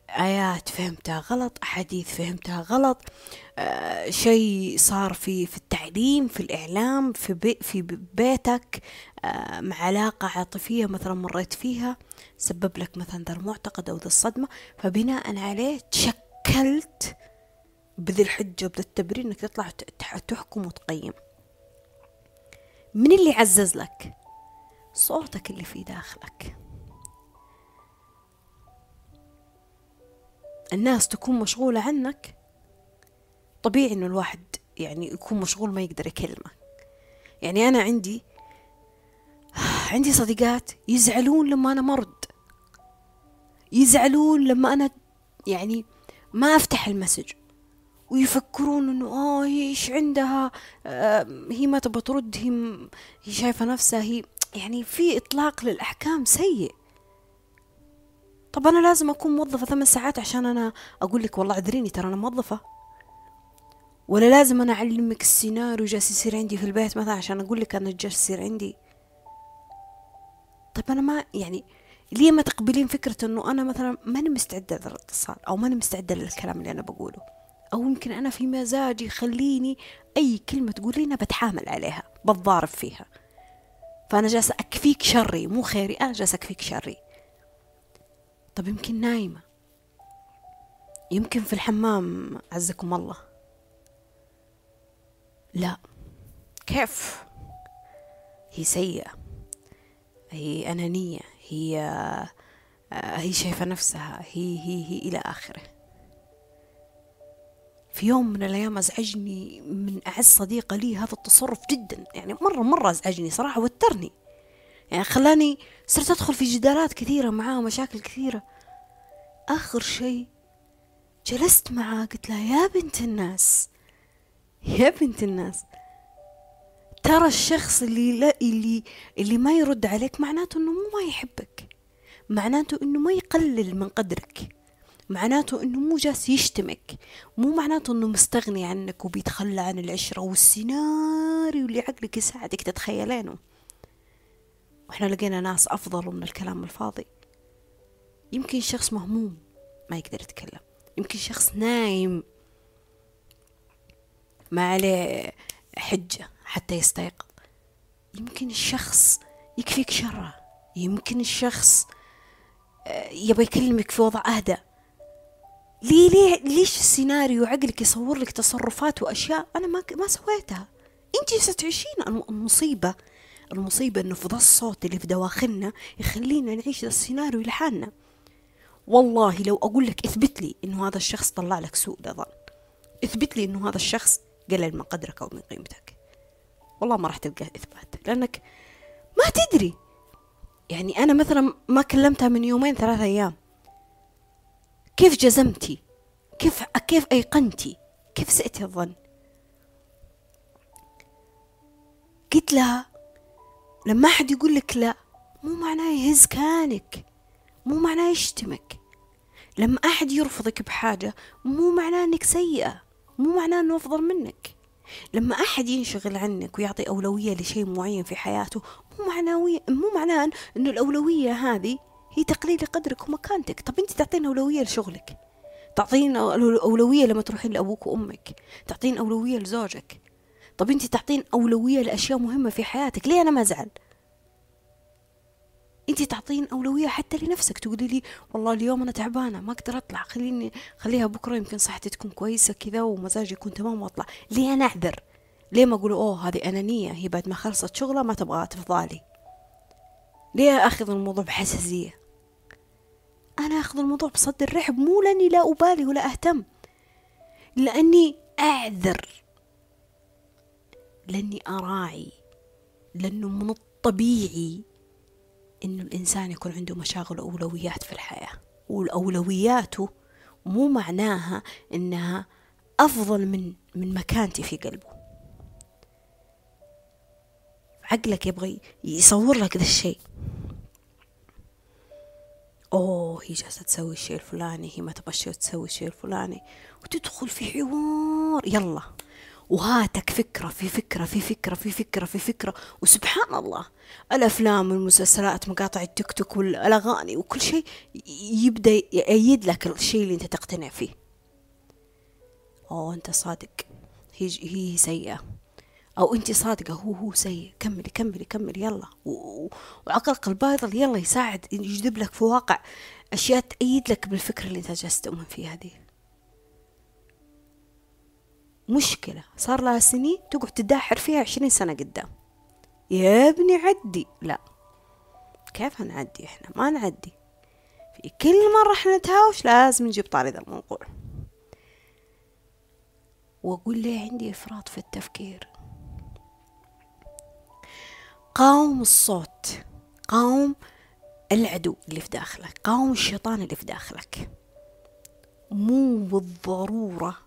آيات فهمتها غلط أحاديث فهمتها غلط آه شيء صار في في التعليم في الإعلام في بي في بيتك آه مع علاقة عاطفية مثلا مريت فيها سبب لك مثلا ذا المعتقد أو ذا الصدمة. فبناء عليه تشكلت بذي الحجة وبذي التبرير إنك تطلع تحكم وتقيم. من اللي عزز لك؟ صوتك اللي في داخلك. الناس تكون مشغولة عنك طبيعي إنه الواحد يعني يكون مشغول ما يقدر يكلمك يعني أنا عندي عندي صديقات يزعلون لما أنا مرض يزعلون لما أنا يعني ما أفتح المسج. ويفكرون إنه آه هي إيش عندها؟ آه هي ما تبغى ترد هي هي شايفة نفسها هي يعني في إطلاق للأحكام سيء. طب أنا لازم أكون موظفة ثمان ساعات عشان أنا أقول لك والله عذريني ترى أنا موظفة. ولا لازم أنا أعلمك السيناريو جالس يصير عندي في البيت مثلا عشان أقول لك أنا جالس يصير عندي. طيب أنا ما يعني ليه ما تقبلين فكرة إنه أنا مثلا ماني مستعدة للاتصال أو ماني مستعدة للكلام اللي أنا بقوله؟ أو يمكن أنا في مزاجي يخليني أي كلمة تقولينها بتحامل عليها بتضارب فيها. فأنا جالسة أكفيك شري مو خيري أنا جالسة أكفيك شري. طب يمكن نايمة. يمكن في الحمام عزكم الله. لا. كيف؟ هي سيئة. هي أنانية. هي هي شايفة نفسها. هي هي هي إلى آخره. في يوم من الأيام أزعجني من أعز صديقة لي هذا التصرف جدا. يعني مرة مرة أزعجني صراحة وترني. يعني خلاني صرت أدخل في جدالات كثيرة معاه مشاكل كثيرة. آخر شيء جلست معاه قلت له يا بنت الناس يا بنت الناس ترى الشخص اللي لا اللي اللي ما يرد عليك معناته إنه مو ما يحبك معناته إنه ما يقلل من قدرك معناته إنه مو جالس يشتمك مو معناته إنه مستغني عنك وبيتخلى عن العشرة والسيناريو اللي عقلك يساعدك تتخيلينه. وإحنا لقينا ناس أفضل من الكلام الفاضي. يمكن شخص مهموم ما يقدر يتكلم. يمكن شخص نايم ما عليه حجة حتى يستيقظ. يمكن الشخص يكفيك شره. يمكن الشخص آه، يبغى يكلمك في وضع أهدى. ليه ليه ليش السيناريو عقلك يصور لك تصرفات وأشياء أنا ما ما سويتها؟ أنت ستعيشين المصيبة. المصيبة إنه في ذا الصوت اللي في دواخلنا يخلينا نعيش ذا السيناريو لحالنا. والله لو أقول لك اثبت لي إنه هذا الشخص طلع لك سوء ظن. اثبت لي إنه هذا الشخص قلل من قدرك أو من قيمتك. والله ما راح تلقى إثبات. لأنك ما تدري. يعني أنا مثلا ما كلمتها من يومين ثلاثة أيام. كيف جزمتي؟ كيف كيف أيقنتي؟ كيف سئتي الظن؟ قلت لها لما أحد يقول لك لا مو معناه يهز كانك مو معناه يشتمك. لما أحد يرفضك بحاجة مو معناه أنك سيئة مو معناه أنه أفضل منك. لما أحد ينشغل عنك ويعطي أولوية لشيء معين في حياته مو معنوي مو معناه إنه الأولوية هذه هي تقليل قدرك ومكانتك. طب أنت تعطين أولوية لشغلك تعطين أولوية لما تروحين لأبوك وأمك تعطين أولوية لزوجك. طب أنت تعطين أولوية لأشياء مهمة في حياتك ليه أنا ما أزعل؟ انت تعطين أولوية حتى لنفسك تقولي لي والله اليوم أنا تعبانة ما أقدر أطلع خليني خليها بكرة يمكن صحتي تكون كويسة كذا ومزاجي يكون تمام وأطلع. ليه أنا أعذر؟ ليه ما أقول أوه هذه أنانية هي بعد ما خلصت شغلها ما تبغى تفضالي؟ ليه أخذ الموضوع بحساسية؟ أنا أخذ الموضوع بصدر رحب مو لأني لا أبالي ولا أهتم لأني أعذر. لاني اراعي لأنه من الطبيعي إنه الإنسان يكون عنده مشاغل وأولويات في الحياة. والأولوياته مو معناها إنها أفضل من من مكانتي في قلبه. عقلك يبغى يصور لك ذا الشيء. أوه هي جالسة تسوي الشيء الفلاني هي ما تبغى تسوي الشيء الفلاني. وتدخل في حوار يلا. وهاتك فكرة في فكرة في فكرة في فكرة في فكرة. وسبحان الله الأفلام والمسلسلات مقاطع التيك توك والأغاني وكل شيء يبدأ يأيد لك الشيء اللي أنت تقتنع فيه. أوه أنت صادق. هي هي سيئة. أو أنت صادقة هو هو سيء. كملي كملي كملي يلا. وعقلك الباطل يلا يساعد يجذب لك في واقع أشياء تأيد لك بالفكرة اللي أنت جالس تؤمن فيها دي. مشكلة. صار لها سنين تقعد تداحر فيها عشرين سنة قدام. يا ابني عدي. لا. كيف نعدي إحنا؟ ما نعدي. في كل مرة إحنا نتهاوش لازم نجيب طاري ذا الموضوع وأقول لي عندي إفراط في التفكير؟ قاوم الصوت. قاوم العدو اللي في داخلك. قاوم الشيطان اللي في داخلك. مو بالضرورة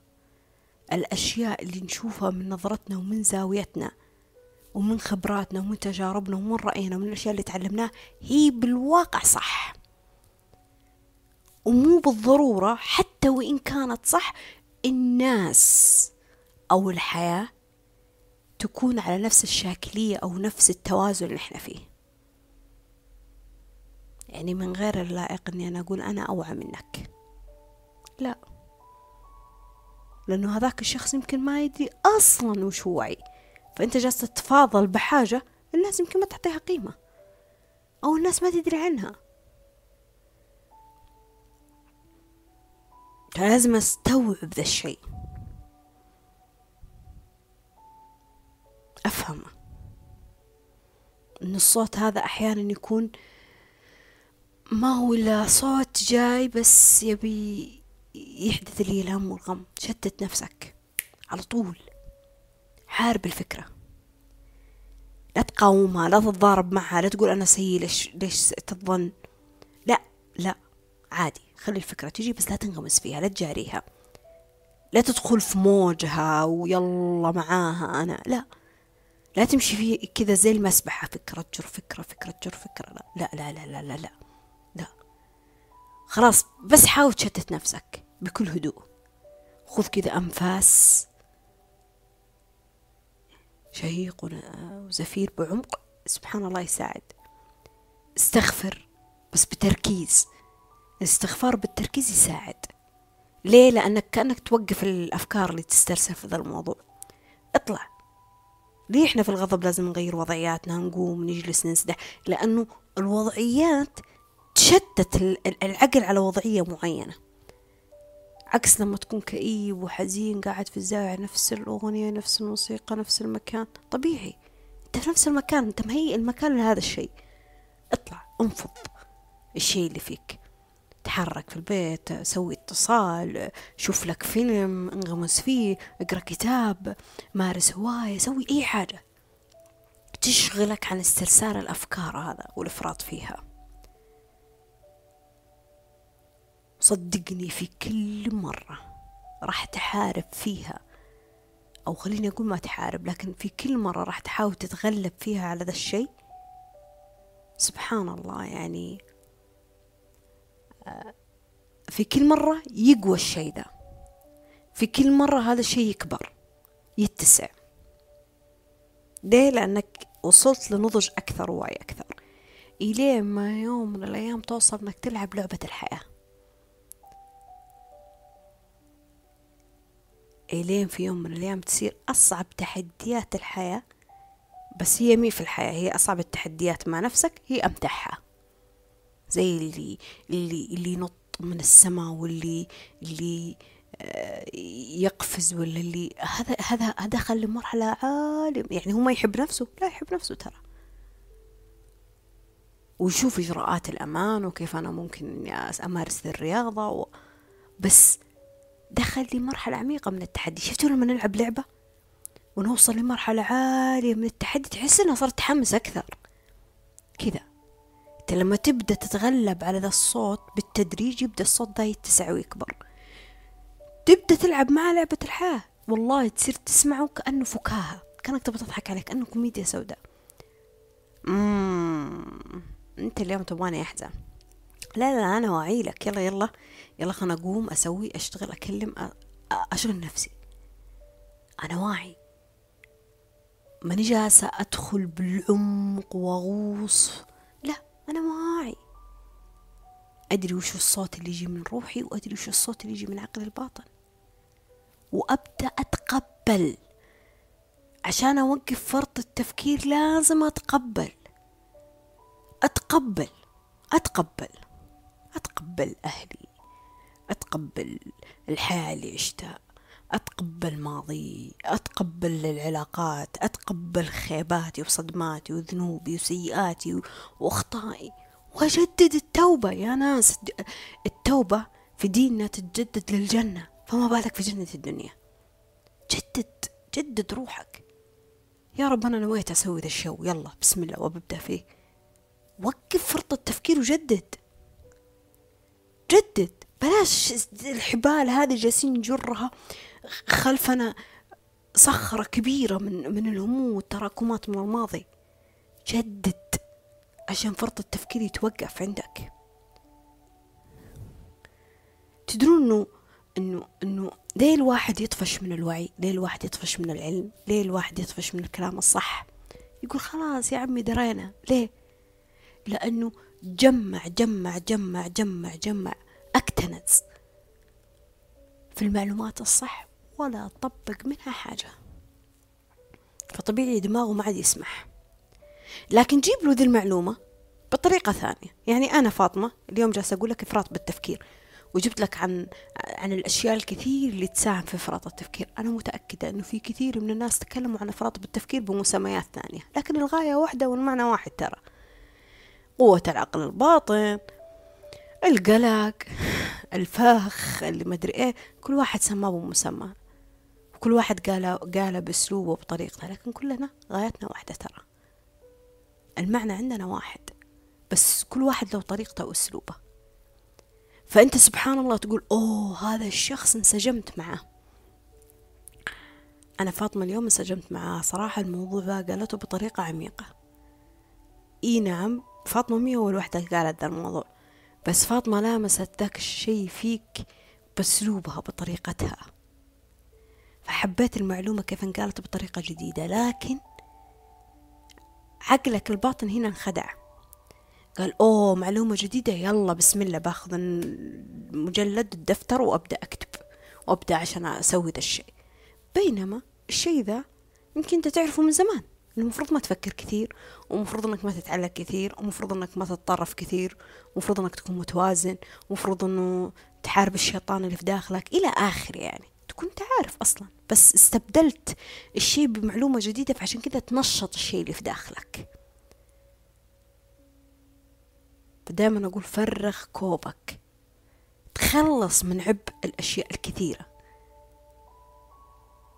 الأشياء اللي نشوفها من نظرتنا ومن زاويتنا ومن خبراتنا ومن تجاربنا ومن رأينا ومن الأشياء اللي تعلمناها هي بالواقع صح. ومو بالضرورة حتى وإن كانت صح الناس أو الحياة تكون على نفس الشاكلية أو نفس التوازن اللي إحنا فيه. يعني من غير اللائق إني أنا أقول أنا أوعى منك. لا. لأنه هذاك الشخص يمكن ما يدري أصلا وش هو وعي. فأنت جالس تتفاضل بحاجة الناس يمكن ما تعطيها قيمة. أو الناس ما تدري عنها. لازم أستوعب ذا الشيء. أفهمه. إن الصوت هذا أحيانا يكون ما هو إلا صوت جاي بس يبي يحدث لي الهم والغم. شتت نفسك. على طول. حارب الفكرة. لا تقاومها لا تتضارب معها لا تقول أنا سيء ليش ليش تظن. لا لا. عادي. خلي الفكرة تجي بس لا تنغمس فيها لا تجاريها. لا تدخل في موجها ويلا معاها أنا. لا. لا تمشي في كذا زي المسبحة. فكرة تجر فكرة فكرة تجر فكرة. لا لا لا لا لا لا. لا. خلاص. بس حاول تشتت نفسك. بكل هدوء. خذ كذا أنفاس. شهيق وزفير بعمق. سبحان الله يساعد. استغفر بس بتركيز. الاستغفار بالتركيز يساعد. ليه؟ لأنك كأنك توقف الأفكار اللي تسترسل في ذا الموضوع. اطلع. ليه إحنا في الغضب لازم نغير وضعياتنا؟ نقوم نجلس ننسدح. لأنه الوضعيات تشتت العقل على وضعية معينة. عكس لما تكون كئيب وحزين قاعد في الزاوية نفس الأغنية نفس الموسيقى نفس المكان. طبيعي. أنت في نفس المكان أنت مهيئ المكان لهذا الشيء. اطلع انفض. الشيء اللي فيك. تحرك في البيت سوي اتصال شوف لك فيلم انغمس فيه اقرأ كتاب مارس هواية سوي أي حاجة. تشغلك عن استرسال الأفكار هذا والإفراط فيها. صدقني في كل مرة راح تحارب فيها. أو خليني أقول ما تحارب لكن في كل مرة راح تحاول تتغلب فيها على ذا الشيء. سبحان الله يعني آه، في كل مرة يقوى الشيء ذا. في كل مرة هذا الشيء يكبر يتسع. ليه؟ لأنك وصلت لنضج أكثر ووعي أكثر. إلين ما يوم من الأيام توصل أنك تلعب لعبة الحياة. إلين في يوم من الأيام تصير أصعب تحديات الحياة بس هي مي في الحياة هي أصعب التحديات مع نفسك هي أمتعها زي اللي اللي اللي ينط من السماء واللي اللي آه، يقفز ولا اللي هذا هذا دخل لمرحلة عالم. يعني هو ما يحب نفسه لا يحب نفسه ترى. ويشوف إجراءات الأمان وكيف أنا ممكن إني أمارس الرياضة و... بس دخل لي مرحلة عميقة من التحدي. شفتوا لما نلعب لعبة ونوصل لمرحلة عالية من التحدي تحس إنها صرت تحمس أكثر. كذا. أنت لما تبدأ تتغلب على ذا الصوت بالتدريج يبدأ الصوت ده يتسع ويكبر. تبدأ تلعب مع لعبة الحياة. والله تصير تسمعه كأنه فكاهة. كأنك تبغى تضحك عليك كأنه كوميديا سوداء. مم. أنت اليوم تبغاني أحزن. لا لا أنا واعي لك. يلا يلا. يلا خلنا أقوم أسوي أشتغل أكلم أشغل نفسي. أنا واعي. ماني جالسة أدخل بالعمق وأغوص. لا أنا واعي. أدري وش الصوت اللي يجي من روحي وأدري وش الصوت اللي يجي من عقلي الباطن. وأبدأ أتقبل. عشان أوقف فرط التفكير لازم أتقبل. أتقبل. أتقبل. أتقبل أهلي. أتقبل الحياة اللي عشتها أتقبل ماضي أتقبل العلاقات أتقبل خيباتي وصدماتي وذنوبي وسيئاتي وأخطائي. وأجدد التوبة يا ناس. التوبة في ديننا تتجدد للجنة فما بالك في جنة الدنيا؟ جدد جدد روحك. يا رب أنا نويت أسوي ذا الشو يلا بسم الله وببدأ فيه. وقف فرط التفكير وجدد. جدد. بلاش الحبال هذه جالسين نجرها. خلفنا صخرة كبيرة من من الهموم والتراكمات من الماضي. جدد عشان فرط التفكير يتوقف عندك. تدرون إنه إنه إنه ليه الواحد يطفش من الوعي؟ ليه الواحد يطفش من العلم؟ ليه الواحد يطفش من الكلام الصح؟ يقول خلاص يا عمي درينا. ليه؟ لأنه جمع جمع جمع جمع جمع. اكتنز في المعلومات الصح ولا طبق منها حاجة. فطبيعي دماغه ما عاد يسمح. لكن جيب له ذي المعلومة بطريقة ثانية. يعني أنا فاطمة اليوم جالسة أقول لك إفراط بالتفكير. وجبت لك عن عن الأشياء الكثير اللي تساهم في إفراط التفكير. أنا متأكدة أنه في كثير من الناس تكلموا عن إفراط بالتفكير بمسميات ثانية. لكن الغاية واحدة والمعنى واحد ترى. قوة العقل الباطن القلق الفخ اللي مدري إيه كل واحد سماه بمسمى وكل واحد قال قال بأسلوبه بطريقته لكن كلنا غايتنا واحدة ترى. المعنى عندنا واحد بس كل واحد له طريقته وأسلوبه. فأنت سبحان الله تقول أوه هذا الشخص انسجمت معه. أنا فاطمة اليوم انسجمت معاه صراحة الموضوع ذا قالته بطريقة عميقة. إي نعم فاطمة مي اول وحده قالت ذا الموضوع. بس فاطمة لامست ذاك الشي فيك بأسلوبها بطريقتها فحبيت المعلومة كيف انقالت بطريقة جديدة لكن عقلك الباطن هنا انخدع. قال أوه معلومة جديدة يلا بسم الله باخذ المجلد الدفتر وأبدأ أكتب وأبدأ عشان أسوي ذا الشيء. بينما الشيء ذا يمكن أنت تعرفه من زمان. المفروض ما تفكر كثير ومفروض إنك ما تتعلق كثير ومفروض إنك ما تتطرف كثير ومفروض إنك تكون متوازن ومفروض إنه تحارب الشيطان اللي في داخلك إلى آخر يعني. تكون انت عارف أصلا بس استبدلت الشيء بمعلومة جديدة فعشان كذا تنشط الشيء اللي في داخلك. فدائما أقول فرغ كوبك. تخلص من عبء الأشياء الكثيرة.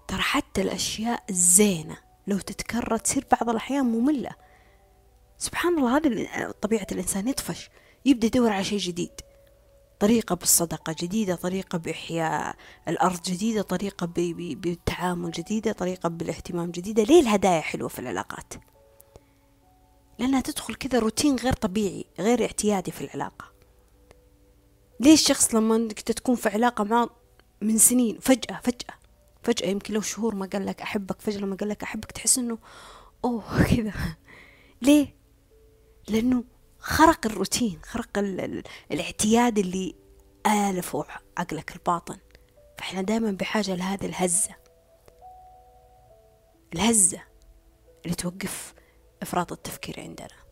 ترى حتى الأشياء الزينة لو تتكرر تصير بعض الأحيان مملة. سبحان الله هذا طبيعة الإنسان يطفش يبدأ يدور على شيء جديد. طريقة بالصدقة جديدة طريقة بإحياء الأرض جديدة طريقة بالتعامل جديدة طريقة بالاهتمام جديدة. ليه الهدايا حلوة في العلاقات؟ لأنها تدخل كذا روتين غير طبيعي غير اعتيادي في العلاقة. ليه الشخص لما تكون في علاقة معه من سنين فجأة فجأة؟ فجأة يمكن لو شهور ما قال لك أحبك فجأة لما قال لك أحبك تحس إنه أوه كذا ليه؟ لأنه خرق الروتين خرق ال ال الاعتياد اللي آلفه عقلك الباطن. فإحنا دائما بحاجة لهذه الهزة. الهزة اللي توقف إفراط التفكير عندنا.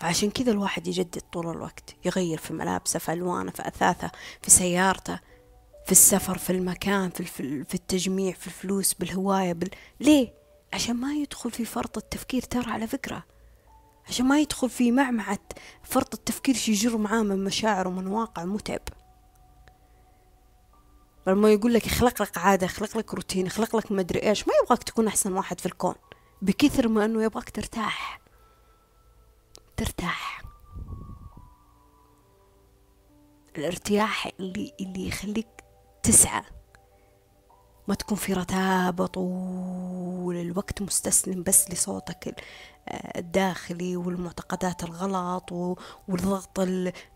فعشان كذا الواحد يجدد طول الوقت يغير في ملابسه في ألوانه في أثاثه في سيارته. في السفر في المكان في, في التجميع في الفلوس بالهواية بال... ليه؟ عشان ما يدخل في فرط التفكير ترى على فكرة. عشان ما يدخل في معمعة فرط التفكير شي يجر معاه من مشاعر ومن واقع متعب. لما يقول لك اخلق لك عادة اخلق لك روتين اخلق لك مدري إيش ما يبغاك تكون أحسن واحد في الكون. بكثر ما إنه يبغاك ترتاح. ترتاح. الارتياح اللي اللي يخليك تسعى ما تكون في رتابة طول الوقت مستسلم بس لصوتك الداخلي والمعتقدات الغلط والضغط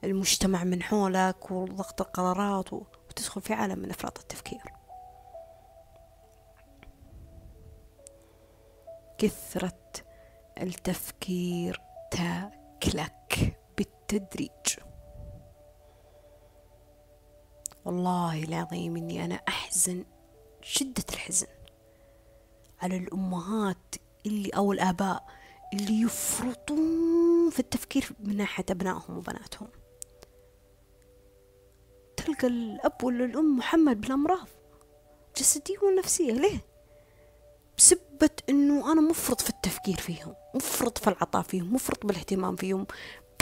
المجتمع من حولك وضغط القرارات وتدخل في عالم من أفراط التفكير. كثرة التفكير تاكلك بالتدريج. والله العظيم إني أنا أحزن شدة الحزن على الأمهات اللي أو الآباء اللي يفرطون في التفكير من ناحية أبنائهم وبناتهم تلقى الأب ولا الأم محمد بالأمراض جسدية ونفسية ليه؟ بسبة إنه أنا مفرط في التفكير فيهم مفرط في العطاء فيهم مفرط بالاهتمام فيهم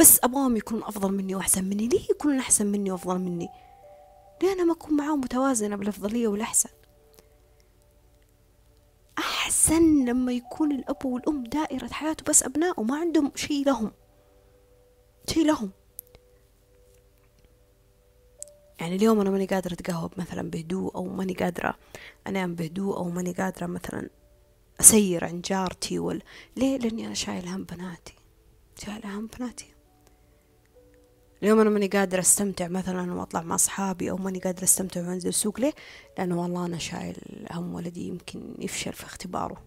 بس أبغاهم يكونوا أفضل مني وأحسن مني ليه يكونون أحسن مني وأفضل مني؟ ليه أنا ما أكون معاهم متوازنة بالأفضلية والأحسن. أحسن لما يكون الأب والأم دائرة حياته بس أبنائه ما عندهم شيء لهم. شيء لهم. يعني اليوم أنا ماني قادرة أتقهوى مثلا بهدوء أو ماني قادرة أنام بهدوء أو ماني قادرة مثلا أسير عن جارتي ولا ليه؟ لأني أنا شايلة هم بناتي. شايلة هم بناتي. اليوم أنا ماني قادرة أستمتع مثلا وأطلع مع أصحابي أو ماني قادرة أستمتع وأنزل السوق ليه؟ لأنه والله أنا شايل هم ولدي يمكن يفشل في اختباره.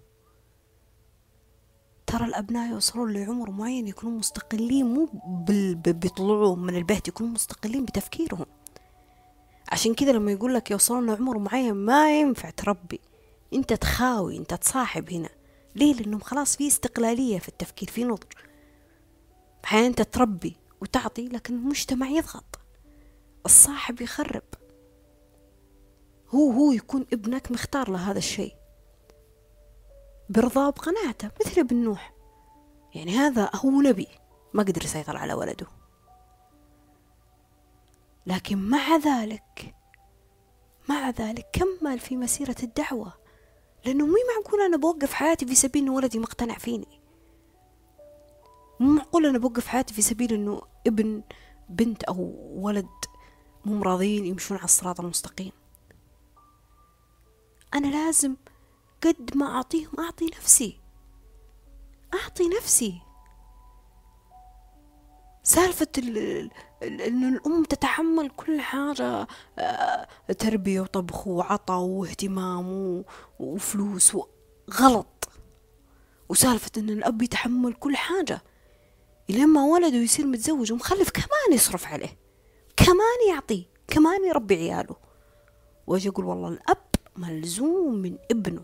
ترى الأبناء يوصلون لعمر معين يكونوا مستقلين مو بيطلعوا من البيت يكونوا مستقلين بتفكيرهم. عشان كذا لما يقول لك يوصلون لعمر معين ما ينفع تربي. أنت تخاوي أنت تصاحب هنا. ليه؟ لأنهم خلاص في استقلالية في التفكير في نضج. أحيانا أنت تربي وتعطي لكن المجتمع يضغط. الصاحب يخرب. هو هو يكون ابنك مختار له هذا الشيء. برضاه بقناعته مثل ابن نوح. يعني هذا هو نبي ما قدر يسيطر على ولده. لكن مع ذلك مع ذلك كمل في مسيرة الدعوة. لأنه مي معقول أنا بوقف حياتي في سبيل أن ولدي مقتنع فيني. مو معقول أنا بوقف حياتي في سبيل إنه ابن بنت أو ولد مو راضيين يمشون على الصراط المستقيم. أنا لازم قد ما أعطيهم أعطي نفسي. أعطي نفسي. سالفة إن الأم تتحمل كل حاجة آه، تربية وطبخ وعطا واهتمام وفلوس غلط وسالفة إن الأب يتحمل كل حاجة. لما ولده يصير متزوج ومخلف كمان يصرف عليه. كمان يعطيه كمان يربي عياله. وأجي أقول والله الأب ملزوم من ابنه.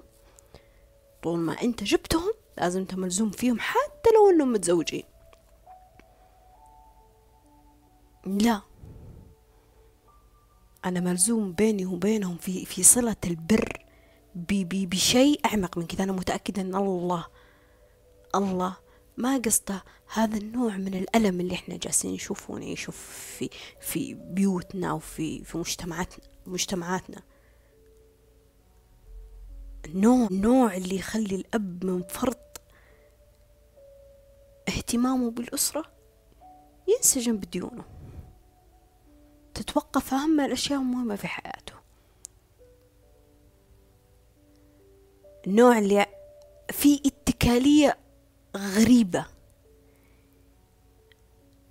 طول ما أنت جبتهم لازم أنت ملزوم فيهم حتى لو إنهم متزوجين. لا. أنا ملزوم بيني وبينهم في في صلة البر بشيء أعمق من كذا. أنا متأكدة إن الله الله ما قصده؟ هذا النوع من الألم اللي إحنا جالسين نشوفه ونعيشه في في بيوتنا وفي في مجتمعاتنا مجتمعاتنا. النوع النوع اللي يخلي الأب من فرط اهتمامه بالأسرة ينسجم بديونه. تتوقف أهم الأشياء المهمة في حياته. النوع اللي في اتكالية غريبة.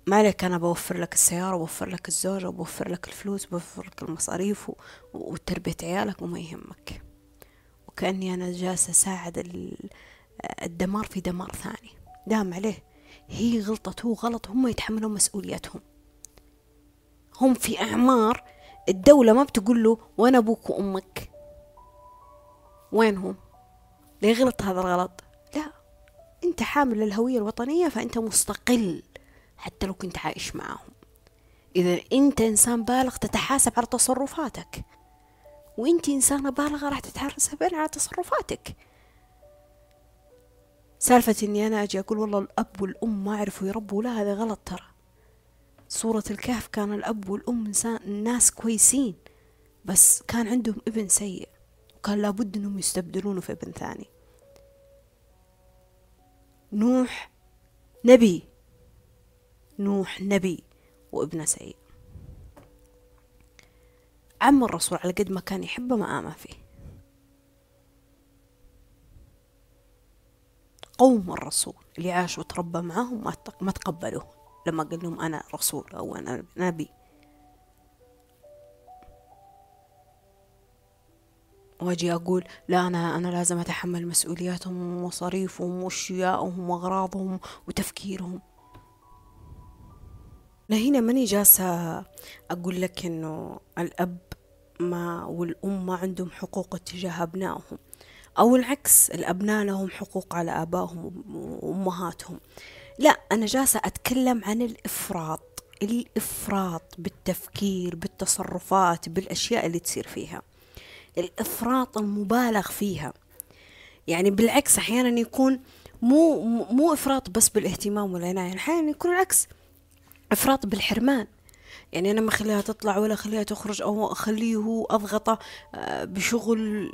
ما عليك أنا بوفر لك السيارة بوفر لك الزوجة بوفر لك الفلوس بوفر لك المصاريف وتربية عيالك وما يهمك. وكأني أنا جالسة أساعد الدمار في دمار ثاني. دام عليه هي غلطت هو غلط هم يتحملون مسؤوليتهم. هم في أعمار الدولة ما بتقول له وين أبوك وأمك. وينهم؟ ليه غلط هذا الغلط؟ أنت حامل للهوية الوطنية فأنت مستقل حتى لو كنت عايش معهم إذا أنت إنسان بالغ تتحاسب على تصرفاتك. وأنت إنسانة بالغة راح تتحاسب على تصرفاتك. سالفة إني أنا أجي أقول والله الأب والأم ما عرفوا يربوا لا هذا غلط ترى. سورة الكهف كان الأب والأم ناس كويسين بس كان عندهم ابن سيء وكان لابد إنهم يستبدلونه في ابن ثاني. نوح نبي. نوح نبي وابنه سيء عم الرسول على قد ما كان يحبه ما آمن فيه. قوم الرسول اللي عاش وتربى معاهم ما تقبلوه. لما قال لهم أنا رسول أو أنا نبي. واجي أقول لا أنا أنا لازم أتحمل مسؤولياتهم ومصاريفهم واشيائهم وأغراضهم وتفكيرهم. هنا ماني جالسة أقول لك إنه الأب ما والأم ما عندهم حقوق تجاه أبنائهم أو العكس الأبناء لهم حقوق على آبائهم وأمهاتهم. لا أنا جالسة أتكلم عن الإفراط الإفراط بالتفكير بالتصرفات بالأشياء اللي تصير فيها. الإفراط المبالغ فيها. يعني بالعكس أحيانا يكون مو مو إفراط بس بالإهتمام والعناية يعني أحيانا يكون العكس إفراط بالحرمان. يعني أنا ما أخليها تطلع ولا أخليها تخرج أو أخليه هو أضغطه آه، بشغل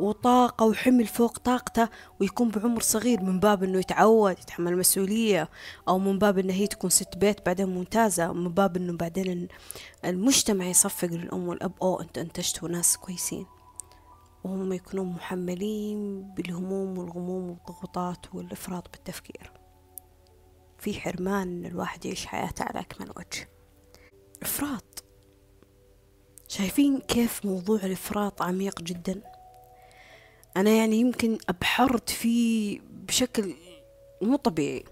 وطاقة وحمل فوق طاقته ويكون بعمر صغير من باب إنه يتعود يتحمل مسؤولية أو من باب إنه هي تكون ست بيت بعدين ممتازة من باب إنه بعدين المجتمع يصفق للأم والأب أو أنت أنتجتوا ناس كويسين. وهم يكونون محملين بالهموم والغموم والضغوطات والإفراط بالتفكير. في حرمان إن الواحد يعيش حياته على أكمل وجه. إفراط. شايفين كيف موضوع الإفراط عميق جدا؟ أنا يعني يمكن أبحرت فيه بشكل مو طبيعي.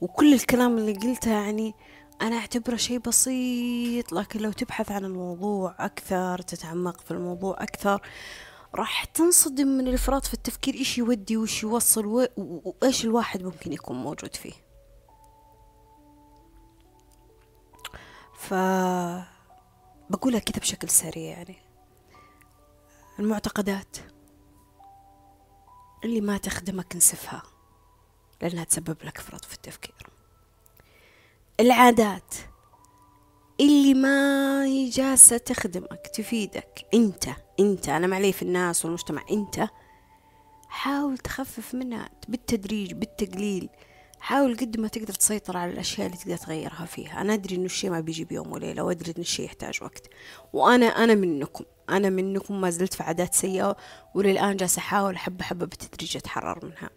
وكل الكلام اللي قلته يعني أنا أعتبره شيء بسيط لكن لو تبحث عن الموضوع أكثر تتعمق في الموضوع أكثر راح تنصدم من الإفراط في التفكير إيش يودي وإيش يوصل وإيش الواحد ممكن يكون موجود فيه. ف بقولها كده بشكل سريع يعني. المعتقدات اللي ما تخدمك انسفها لأنها تسبب لك فرط في التفكير. العادات اللي ما هي جالسة تخدمك تفيدك. انت انت أنا معلي في الناس والمجتمع انت. حاول تخفف منها بالتدريج بالتقليل. حاول قد ما تقدر تسيطر على الأشياء اللي تقدر تغيرها فيها. أنا أدري إنه الشيء ما بيجي بيوم وليلة وأدري إن الشيء يحتاج وقت. وأنا أنا منكم. أنا منكم ما زلت في عادات سيئة وللآن جالسة أحاول حبة حبة بالتدريج أتحرر منها.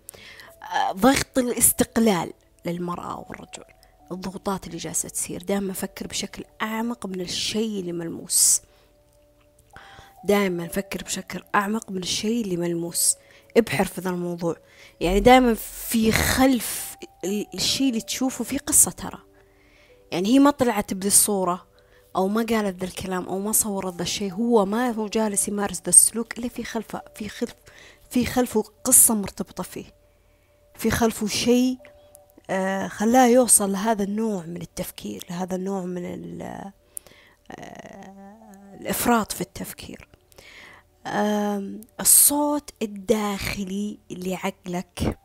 آه، ضغط الاستقلال للمرأة والرجل. الضغوطات اللي جالسة تصير. دائما أفكر بشكل أعمق من الشيء اللي ملموس. دائما أفكر بشكل أعمق من الشيء اللي ملموس. ابحر في ذا الموضوع. يعني دائما في خلف الشيء اللي تشوفه في قصة ترى. يعني هي ما طلعت بالصورة أو ما قالت ذا الكلام أو ما صورت ذا الشيء. هو ما هو جالس يمارس ذا السلوك إلا في خلفه. في خلف في خلفه قصة مرتبطة فيه. في خلفه شيء آه خلاه يوصل لهذا النوع من التفكير لهذا النوع من آه الإفراط في التفكير. الصوت الداخلي اللي عقلك.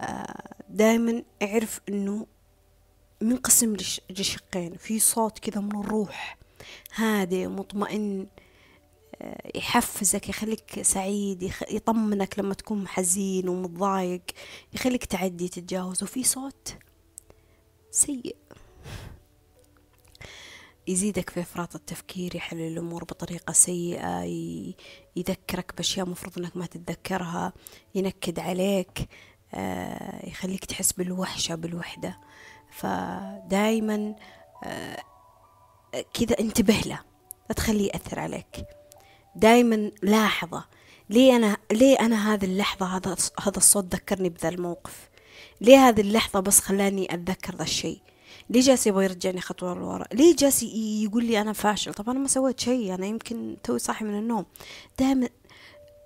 آه دائما اعرف إنه منقسم لشقين. في صوت كذا من الروح. هادئ مطمئن آه، يحفزك يخليك سعيد يطمنك لما تكون حزين ومتضايق يخليك تعدي تتجاوز. وفي صوت سيء. يزيدك في إفراط التفكير يحلل الأمور بطريقة سيئة يذكرك بأشياء مفروض أنك ما تتذكرها ينكد عليك آه، يخليك تحس بالوحشة بالوحدة. فدايما آه، كذا انتبه له لا تخليه يأثر عليك. دايما لاحظه. ليه أنا ليه أنا هذه اللحظة هذا هذا الصوت ذكرني بذا الموقف؟ ليه هذه اللحظة بس خلاني أتذكر ذا الشيء؟ ليه جالس يبغى يرجعني خطوة لورا؟ ليه جالس يقول لي أنا فاشل؟ طب أنا ما سويت شيء أنا يمكن توي صاحي من النوم. دائما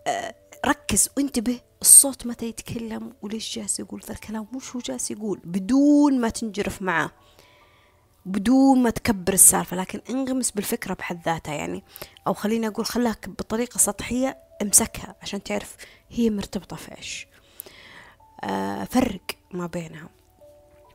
آه، ركز وانتبه الصوت متى يتكلم وليش جالس يقول ذا الكلام. وش هو جالس يقول بدون ما تنجرف معاه. بدون ما تكبر السالفة لكن انغمس بالفكرة بحد ذاتها يعني. أو خليني أقول خلاها بطريقة سطحية امسكها عشان تعرف هي مرتبطة في إيش. آه فرق ما بينها.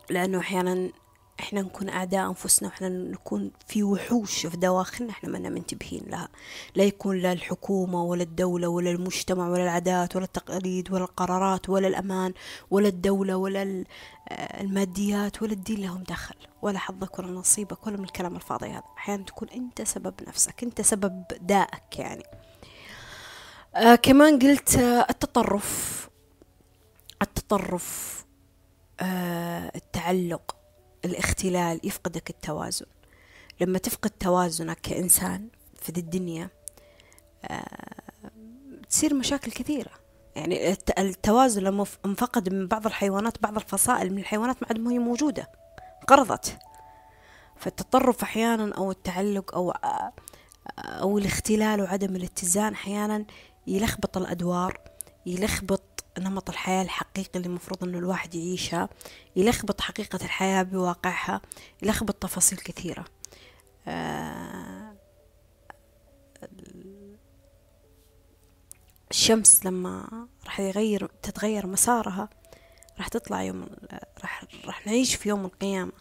لأنه أحيانا إحنا نكون أعداء أنفسنا وإحنا نكون في وحوش في دواخلنا إحنا ما منتبهين لها. لا يكون لا الحكومة ولا الدولة ولا المجتمع ولا العادات ولا التقاليد ولا القرارات ولا الأمان ولا الدولة ولا آه، الماديات ولا الدين لهم دخل. ولا حظك ولا نصيبك ولا من الكلام الفاضي هذا. أحيانا تكون أنت سبب نفسك أنت سبب دائك يعني. آه كمان قلت آه التطرف. التطرف آه التعلق. الاختلال يفقدك التوازن. لما تفقد توازنك كإنسان في دي الدنيا آه تصير مشاكل كثيرة. يعني التوازن لما انفقد من بعض الحيوانات بعض الفصائل من الحيوانات ما عاد هي موجودة انقرضت فالتطرف أحيانا أو التعلق أو آه، أو الاختلال وعدم الاتزان أحيانا يلخبط الأدوار يلخبط نمط الحياة الحقيقي اللي المفروض إنه الواحد يعيشها يلخبط حقيقة الحياة بواقعها يلخبط تفاصيل كثيرة. آه، الشمس لما راح يغير تتغير مسارها راح تطلع يوم راح راح نعيش في يوم القيامة.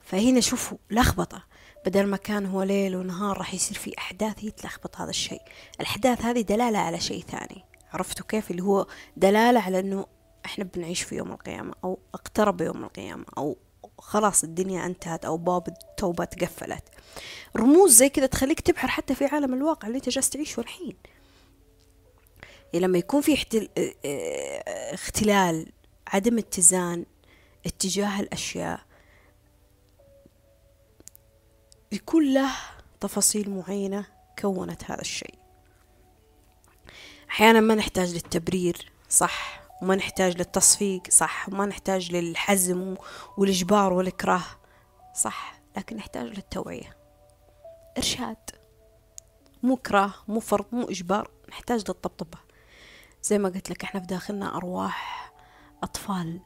فهنا شوفوا لخبطة. بدل ما كان هو ليل ونهار راح يصير في أحداث يتلخبط هذا الشيء. الأحداث هذه دلالة على شيء ثاني. عرفتوا كيف اللي هو دلالة على أنه إحنا بنعيش في يوم القيامة أو اقترب يوم القيامة أو خلاص الدنيا انتهت أو باب التوبة تقفلت. رموز زي كذا تخليك تبحر حتى في عالم الواقع اللي أنت جالس تعيشه الحين. يعني لما يكون في احتل... اختلال عدم اتزان اتجاه الأشياء يكون له تفاصيل معينة كونت هذا الشيء. أحيانا ما نحتاج للتبرير صح؟ وما نحتاج للتصفيق صح؟ وما نحتاج للحزم والإجبار والإكراه صح؟ لكن نحتاج للتوعية. إرشاد. مو كراه مو فرض مو إجبار نحتاج للطبطبة. زي ما قلت لك إحنا في داخلنا أرواح أطفال.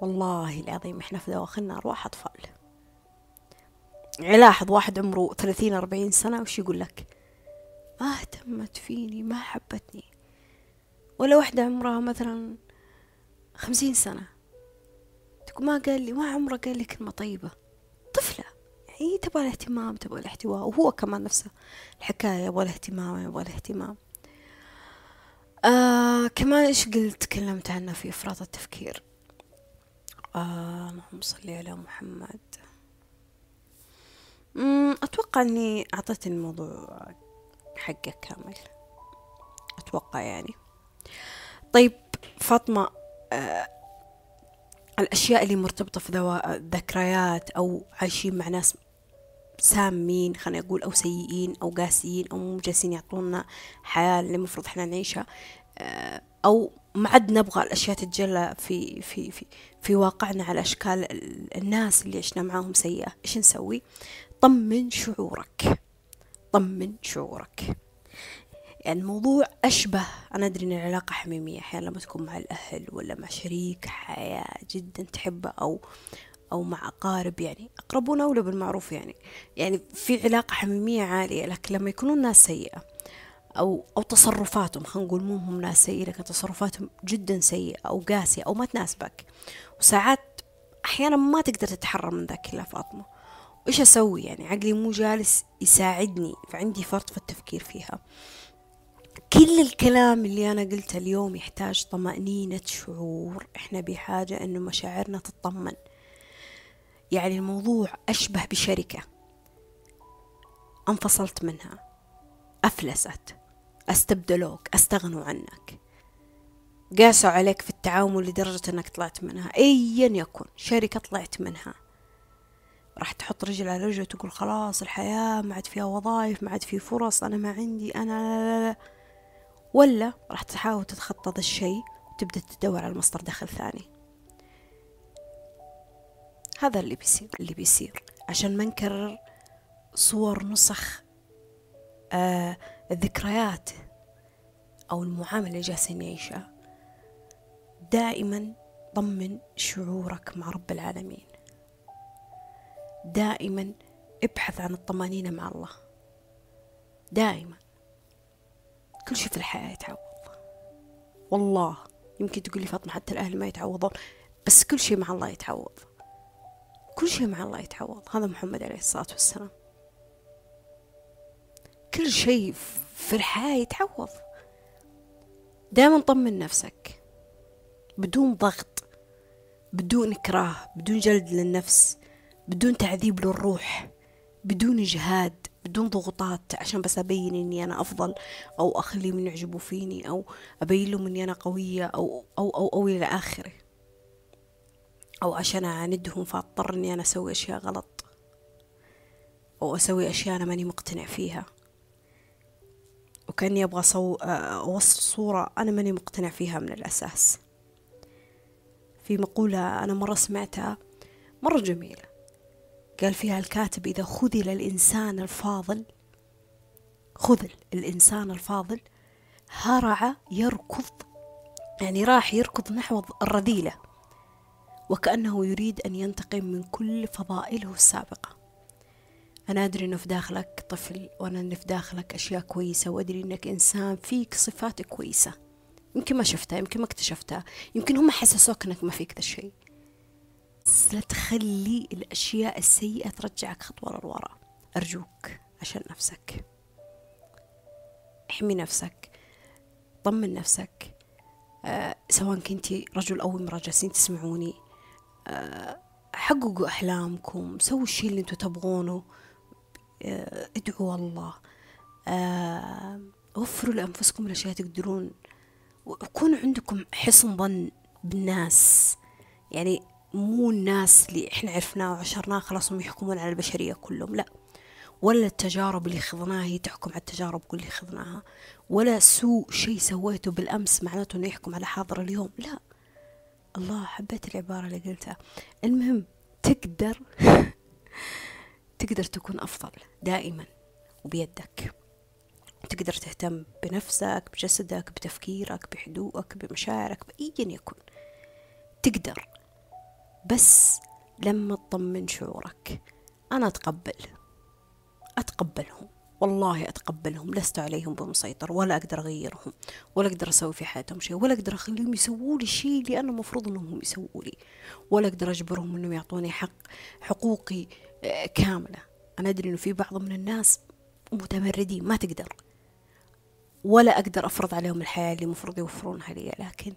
والله العظيم إحنا في داخلنا أرواح أطفال. يلاحظ واحد عمره ثلاثين أربعين سنة وش يقول لك؟ ما اهتمت فيني ما حبتني. ولا واحدة عمرها مثلا خمسين سنة. تقول ما قال لي ما عمره قال لي كلمة طيبة. طفلة. يعني تبغى الاهتمام تبغى الاحتواء وهو كمان نفسه. الحكاية يبغى الاهتمام يبغى الاهتمام آه كمان إيش قلت؟ تكلمت عنه في إفراط التفكير. آه اللهم على محمد. أتوقع إني أعطيت الموضوع حقه كامل. أتوقع يعني. طيب فاطمة آه الأشياء اللي مرتبطة في ذكريات أو عايشين مع ناس سامين خلينا نقول أو سيئين أو قاسيين أو مو جالسين يعطونا حياة اللي المفروض إحنا نعيشها آه أو ما عاد نبغى الأشياء تتجلى في في في في واقعنا على أشكال الناس اللي عشنا معاهم سيئة. إيش نسوي؟ طمن شعورك. طمن شعورك. يعني الموضوع أشبه أنا أدري إن العلاقة حميمية أحيانا لما تكون مع الأهل ولا مع شريك حياة جدا تحبه أو أو مع أقارب يعني أقربون أولى بالمعروف يعني. يعني في علاقة حميمية عالية لكن لما يكونون ناس سيئة أو أو تصرفاتهم خلينا نقول مو هم ناس سيئة لكن تصرفاتهم جدا سيئة أو قاسية أو ما تناسبك. وساعات أحيانا ما تقدر تتحرر من ذاك إلا فاطمة. وإيش أسوي يعني؟ عقلي مو جالس يساعدني فعندي فرط في التفكير فيها. كل الكلام اللي أنا قلته اليوم يحتاج طمأنينة شعور. إحنا بحاجة إنه مشاعرنا تطمن يعني الموضوع أشبه بشركة. انفصلت منها. أفلست. أستبدلوك. أستغنوا عنك. قاسوا عليك في التعامل لدرجة إنك طلعت منها. ايا يكن. شركة طلعت منها. راح تحط رجل على رجل وتقول خلاص الحياة ما عاد فيها وظائف ما عاد في فرص أنا ما عندي أنا لا لا لا. ولا راح تحاول تتخطى ذا الشيء وتبدأ تدور على مصدر دخل ثاني. هذا اللي بيصير. اللي بيصير. عشان ما نكرر صور نسخ آه الذكريات أو المعاملة اللي جالسين نعيشها دائما طمن شعورك مع رب العالمين. دائما ابحث عن الطمأنينة مع الله. دائما. كل شيء في الحياة يتعوض. والله يمكن تقول لي فاطمة حتى الأهل ما يتعوضون بس كل شيء مع الله يتعوض. كل شيء مع الله يتعوض. هذا محمد عليه الصلاة والسلام. كل شيء في الحياة يتعوض. دائما طمن نفسك. بدون ضغط بدون إكراه بدون جلد للنفس بدون تعذيب للروح بدون إجهاد. بدون ضغوطات عشان بس أبين إني أنا أفضل أو أخليهم يعجبوا فيني أو أبين لهم إني أنا قوية أو أو أو, أو إلى آخره. أو عشان أعاندهم فأضطر إني أنا أسوي أشياء غلط. أو أسوي أشياء أنا ماني مقتنع فيها. وكأني أبغى صو... أوصل صورة أنا ماني مقتنع فيها من الأساس. في مقولة أنا مرة سمعتها مرة جميلة. قال فيها الكاتب إذا خذل الإنسان الفاضل خذل الإنسان الفاضل هرع يركض يعني راح يركض نحو الرذيلة وكأنه يريد أن ينتقم من كل فضائله السابقة. أنا أدري أنه في داخلك طفل وأنا أن في داخلك أشياء كويسة وأدري أنك إنسان فيك صفات كويسة. يمكن ما شفتها يمكن ما اكتشفتها يمكن هم حسسوك أنك ما فيك ذا الشيء. لا تخلي الأشياء السيئة ترجعك خطوة للوراء. أرجوك عشان نفسك. احمي نفسك. طمن نفسك. أه سواء كنتي رجل أو امرأة جالسين تسمعوني أه حققوا أحلامكم. سووا الشيء اللي أنتوا تبغونه. أه ادعوا الله. أه وفروا لأنفسكم الأشياء تقدرون. وكون عندكم حسن ظن بالناس. يعني مو الناس اللي إحنا عرفناه وعشرناه خلاص هم يحكمون على البشرية كلهم لا. ولا التجارب اللي خضناها هي تحكم على التجارب اللي خضناها. ولا سوء شيء سويته بالأمس معناته أنه يحكم على حاضر اليوم لا. الله حبيت العبارة اللي قلتها. المهم تقدر تقدر تكون أفضل دائما وبيدك. تقدر تهتم بنفسك بجسدك بتفكيرك بهدوءك بمشاعرك بأيا يكن. تقدر. بس لما تطمن شعورك. أنا أتقبل. أتقبلهم. والله أتقبلهم. لست عليهم بمسيطر ولا أقدر أغيرهم ولا أقدر أسوي في حياتهم شيء ولا أقدر أخليهم يسووا لي اللي أنا المفروض أنهم يسووا لي. ولا أقدر أجبرهم أنهم يعطوني حق حقوقي كاملة. أنا أدري أنه في بعض من الناس متمردين ما تقدر. ولا أقدر أفرض عليهم الحياة اللي المفروض يوفرونها لي لكن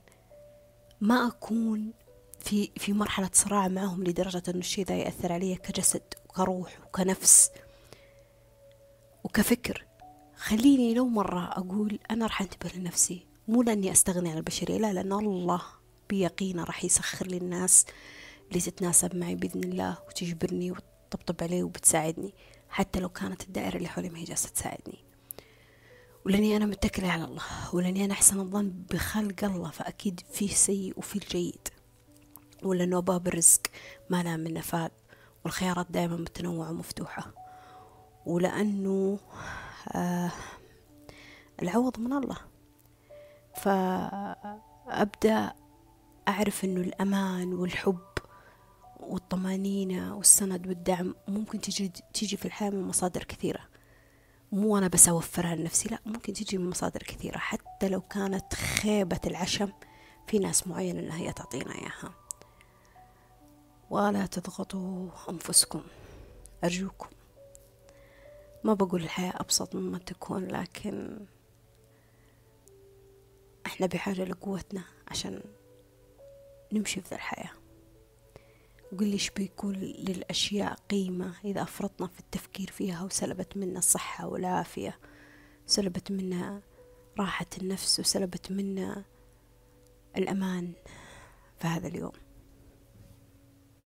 ما أكون في في مرحلة صراع معهم لدرجة أنه الشيء ذا يأثر علي كجسد وكروح وكنفس وكفكر. خليني لو مرة أقول أنا راح أنتبه لنفسي مو لأني أستغني عن البشرية لا لأن الله بيقينه راح يسخر لي الناس اللي تتناسب معي بإذن الله وتجبرني وتطبطب علي وبتساعدني حتى لو كانت الدائرة اللي حولي ما هي جالسة تساعدني. ولأني أنا متكلة على الله ولأني أنا أحسن الظن بخلق الله فأكيد فيه سيء وفيه الجيد. ولأنه ابواب الرزق ما لها من نفاذ والخيارات دائما متنوعة ومفتوحة. ولأنه آه العوض من الله. فأبدأ أعرف أنه الأمان والحب والطمانينة والسند والدعم ممكن تيجي تيجي في الحياة من مصادر كثيرة. مو أنا بس أوفرها لنفسي لا ممكن تيجي من مصادر كثيرة. حتى لو كانت خيبة العشم في ناس معينة إنها هي تعطينا إياها. ولا تضغطوا أنفسكم. أرجوكم. ما بقول الحياة أبسط مما تكون لكن إحنا بحاجة لقوتنا عشان نمشي في ذا الحياة. قل لي إيش بيكون للأشياء قيمة إذا أفرطنا في التفكير فيها وسلبت منا الصحة والعافية سلبت منا راحة النفس وسلبت منا الأمان في هذا اليوم.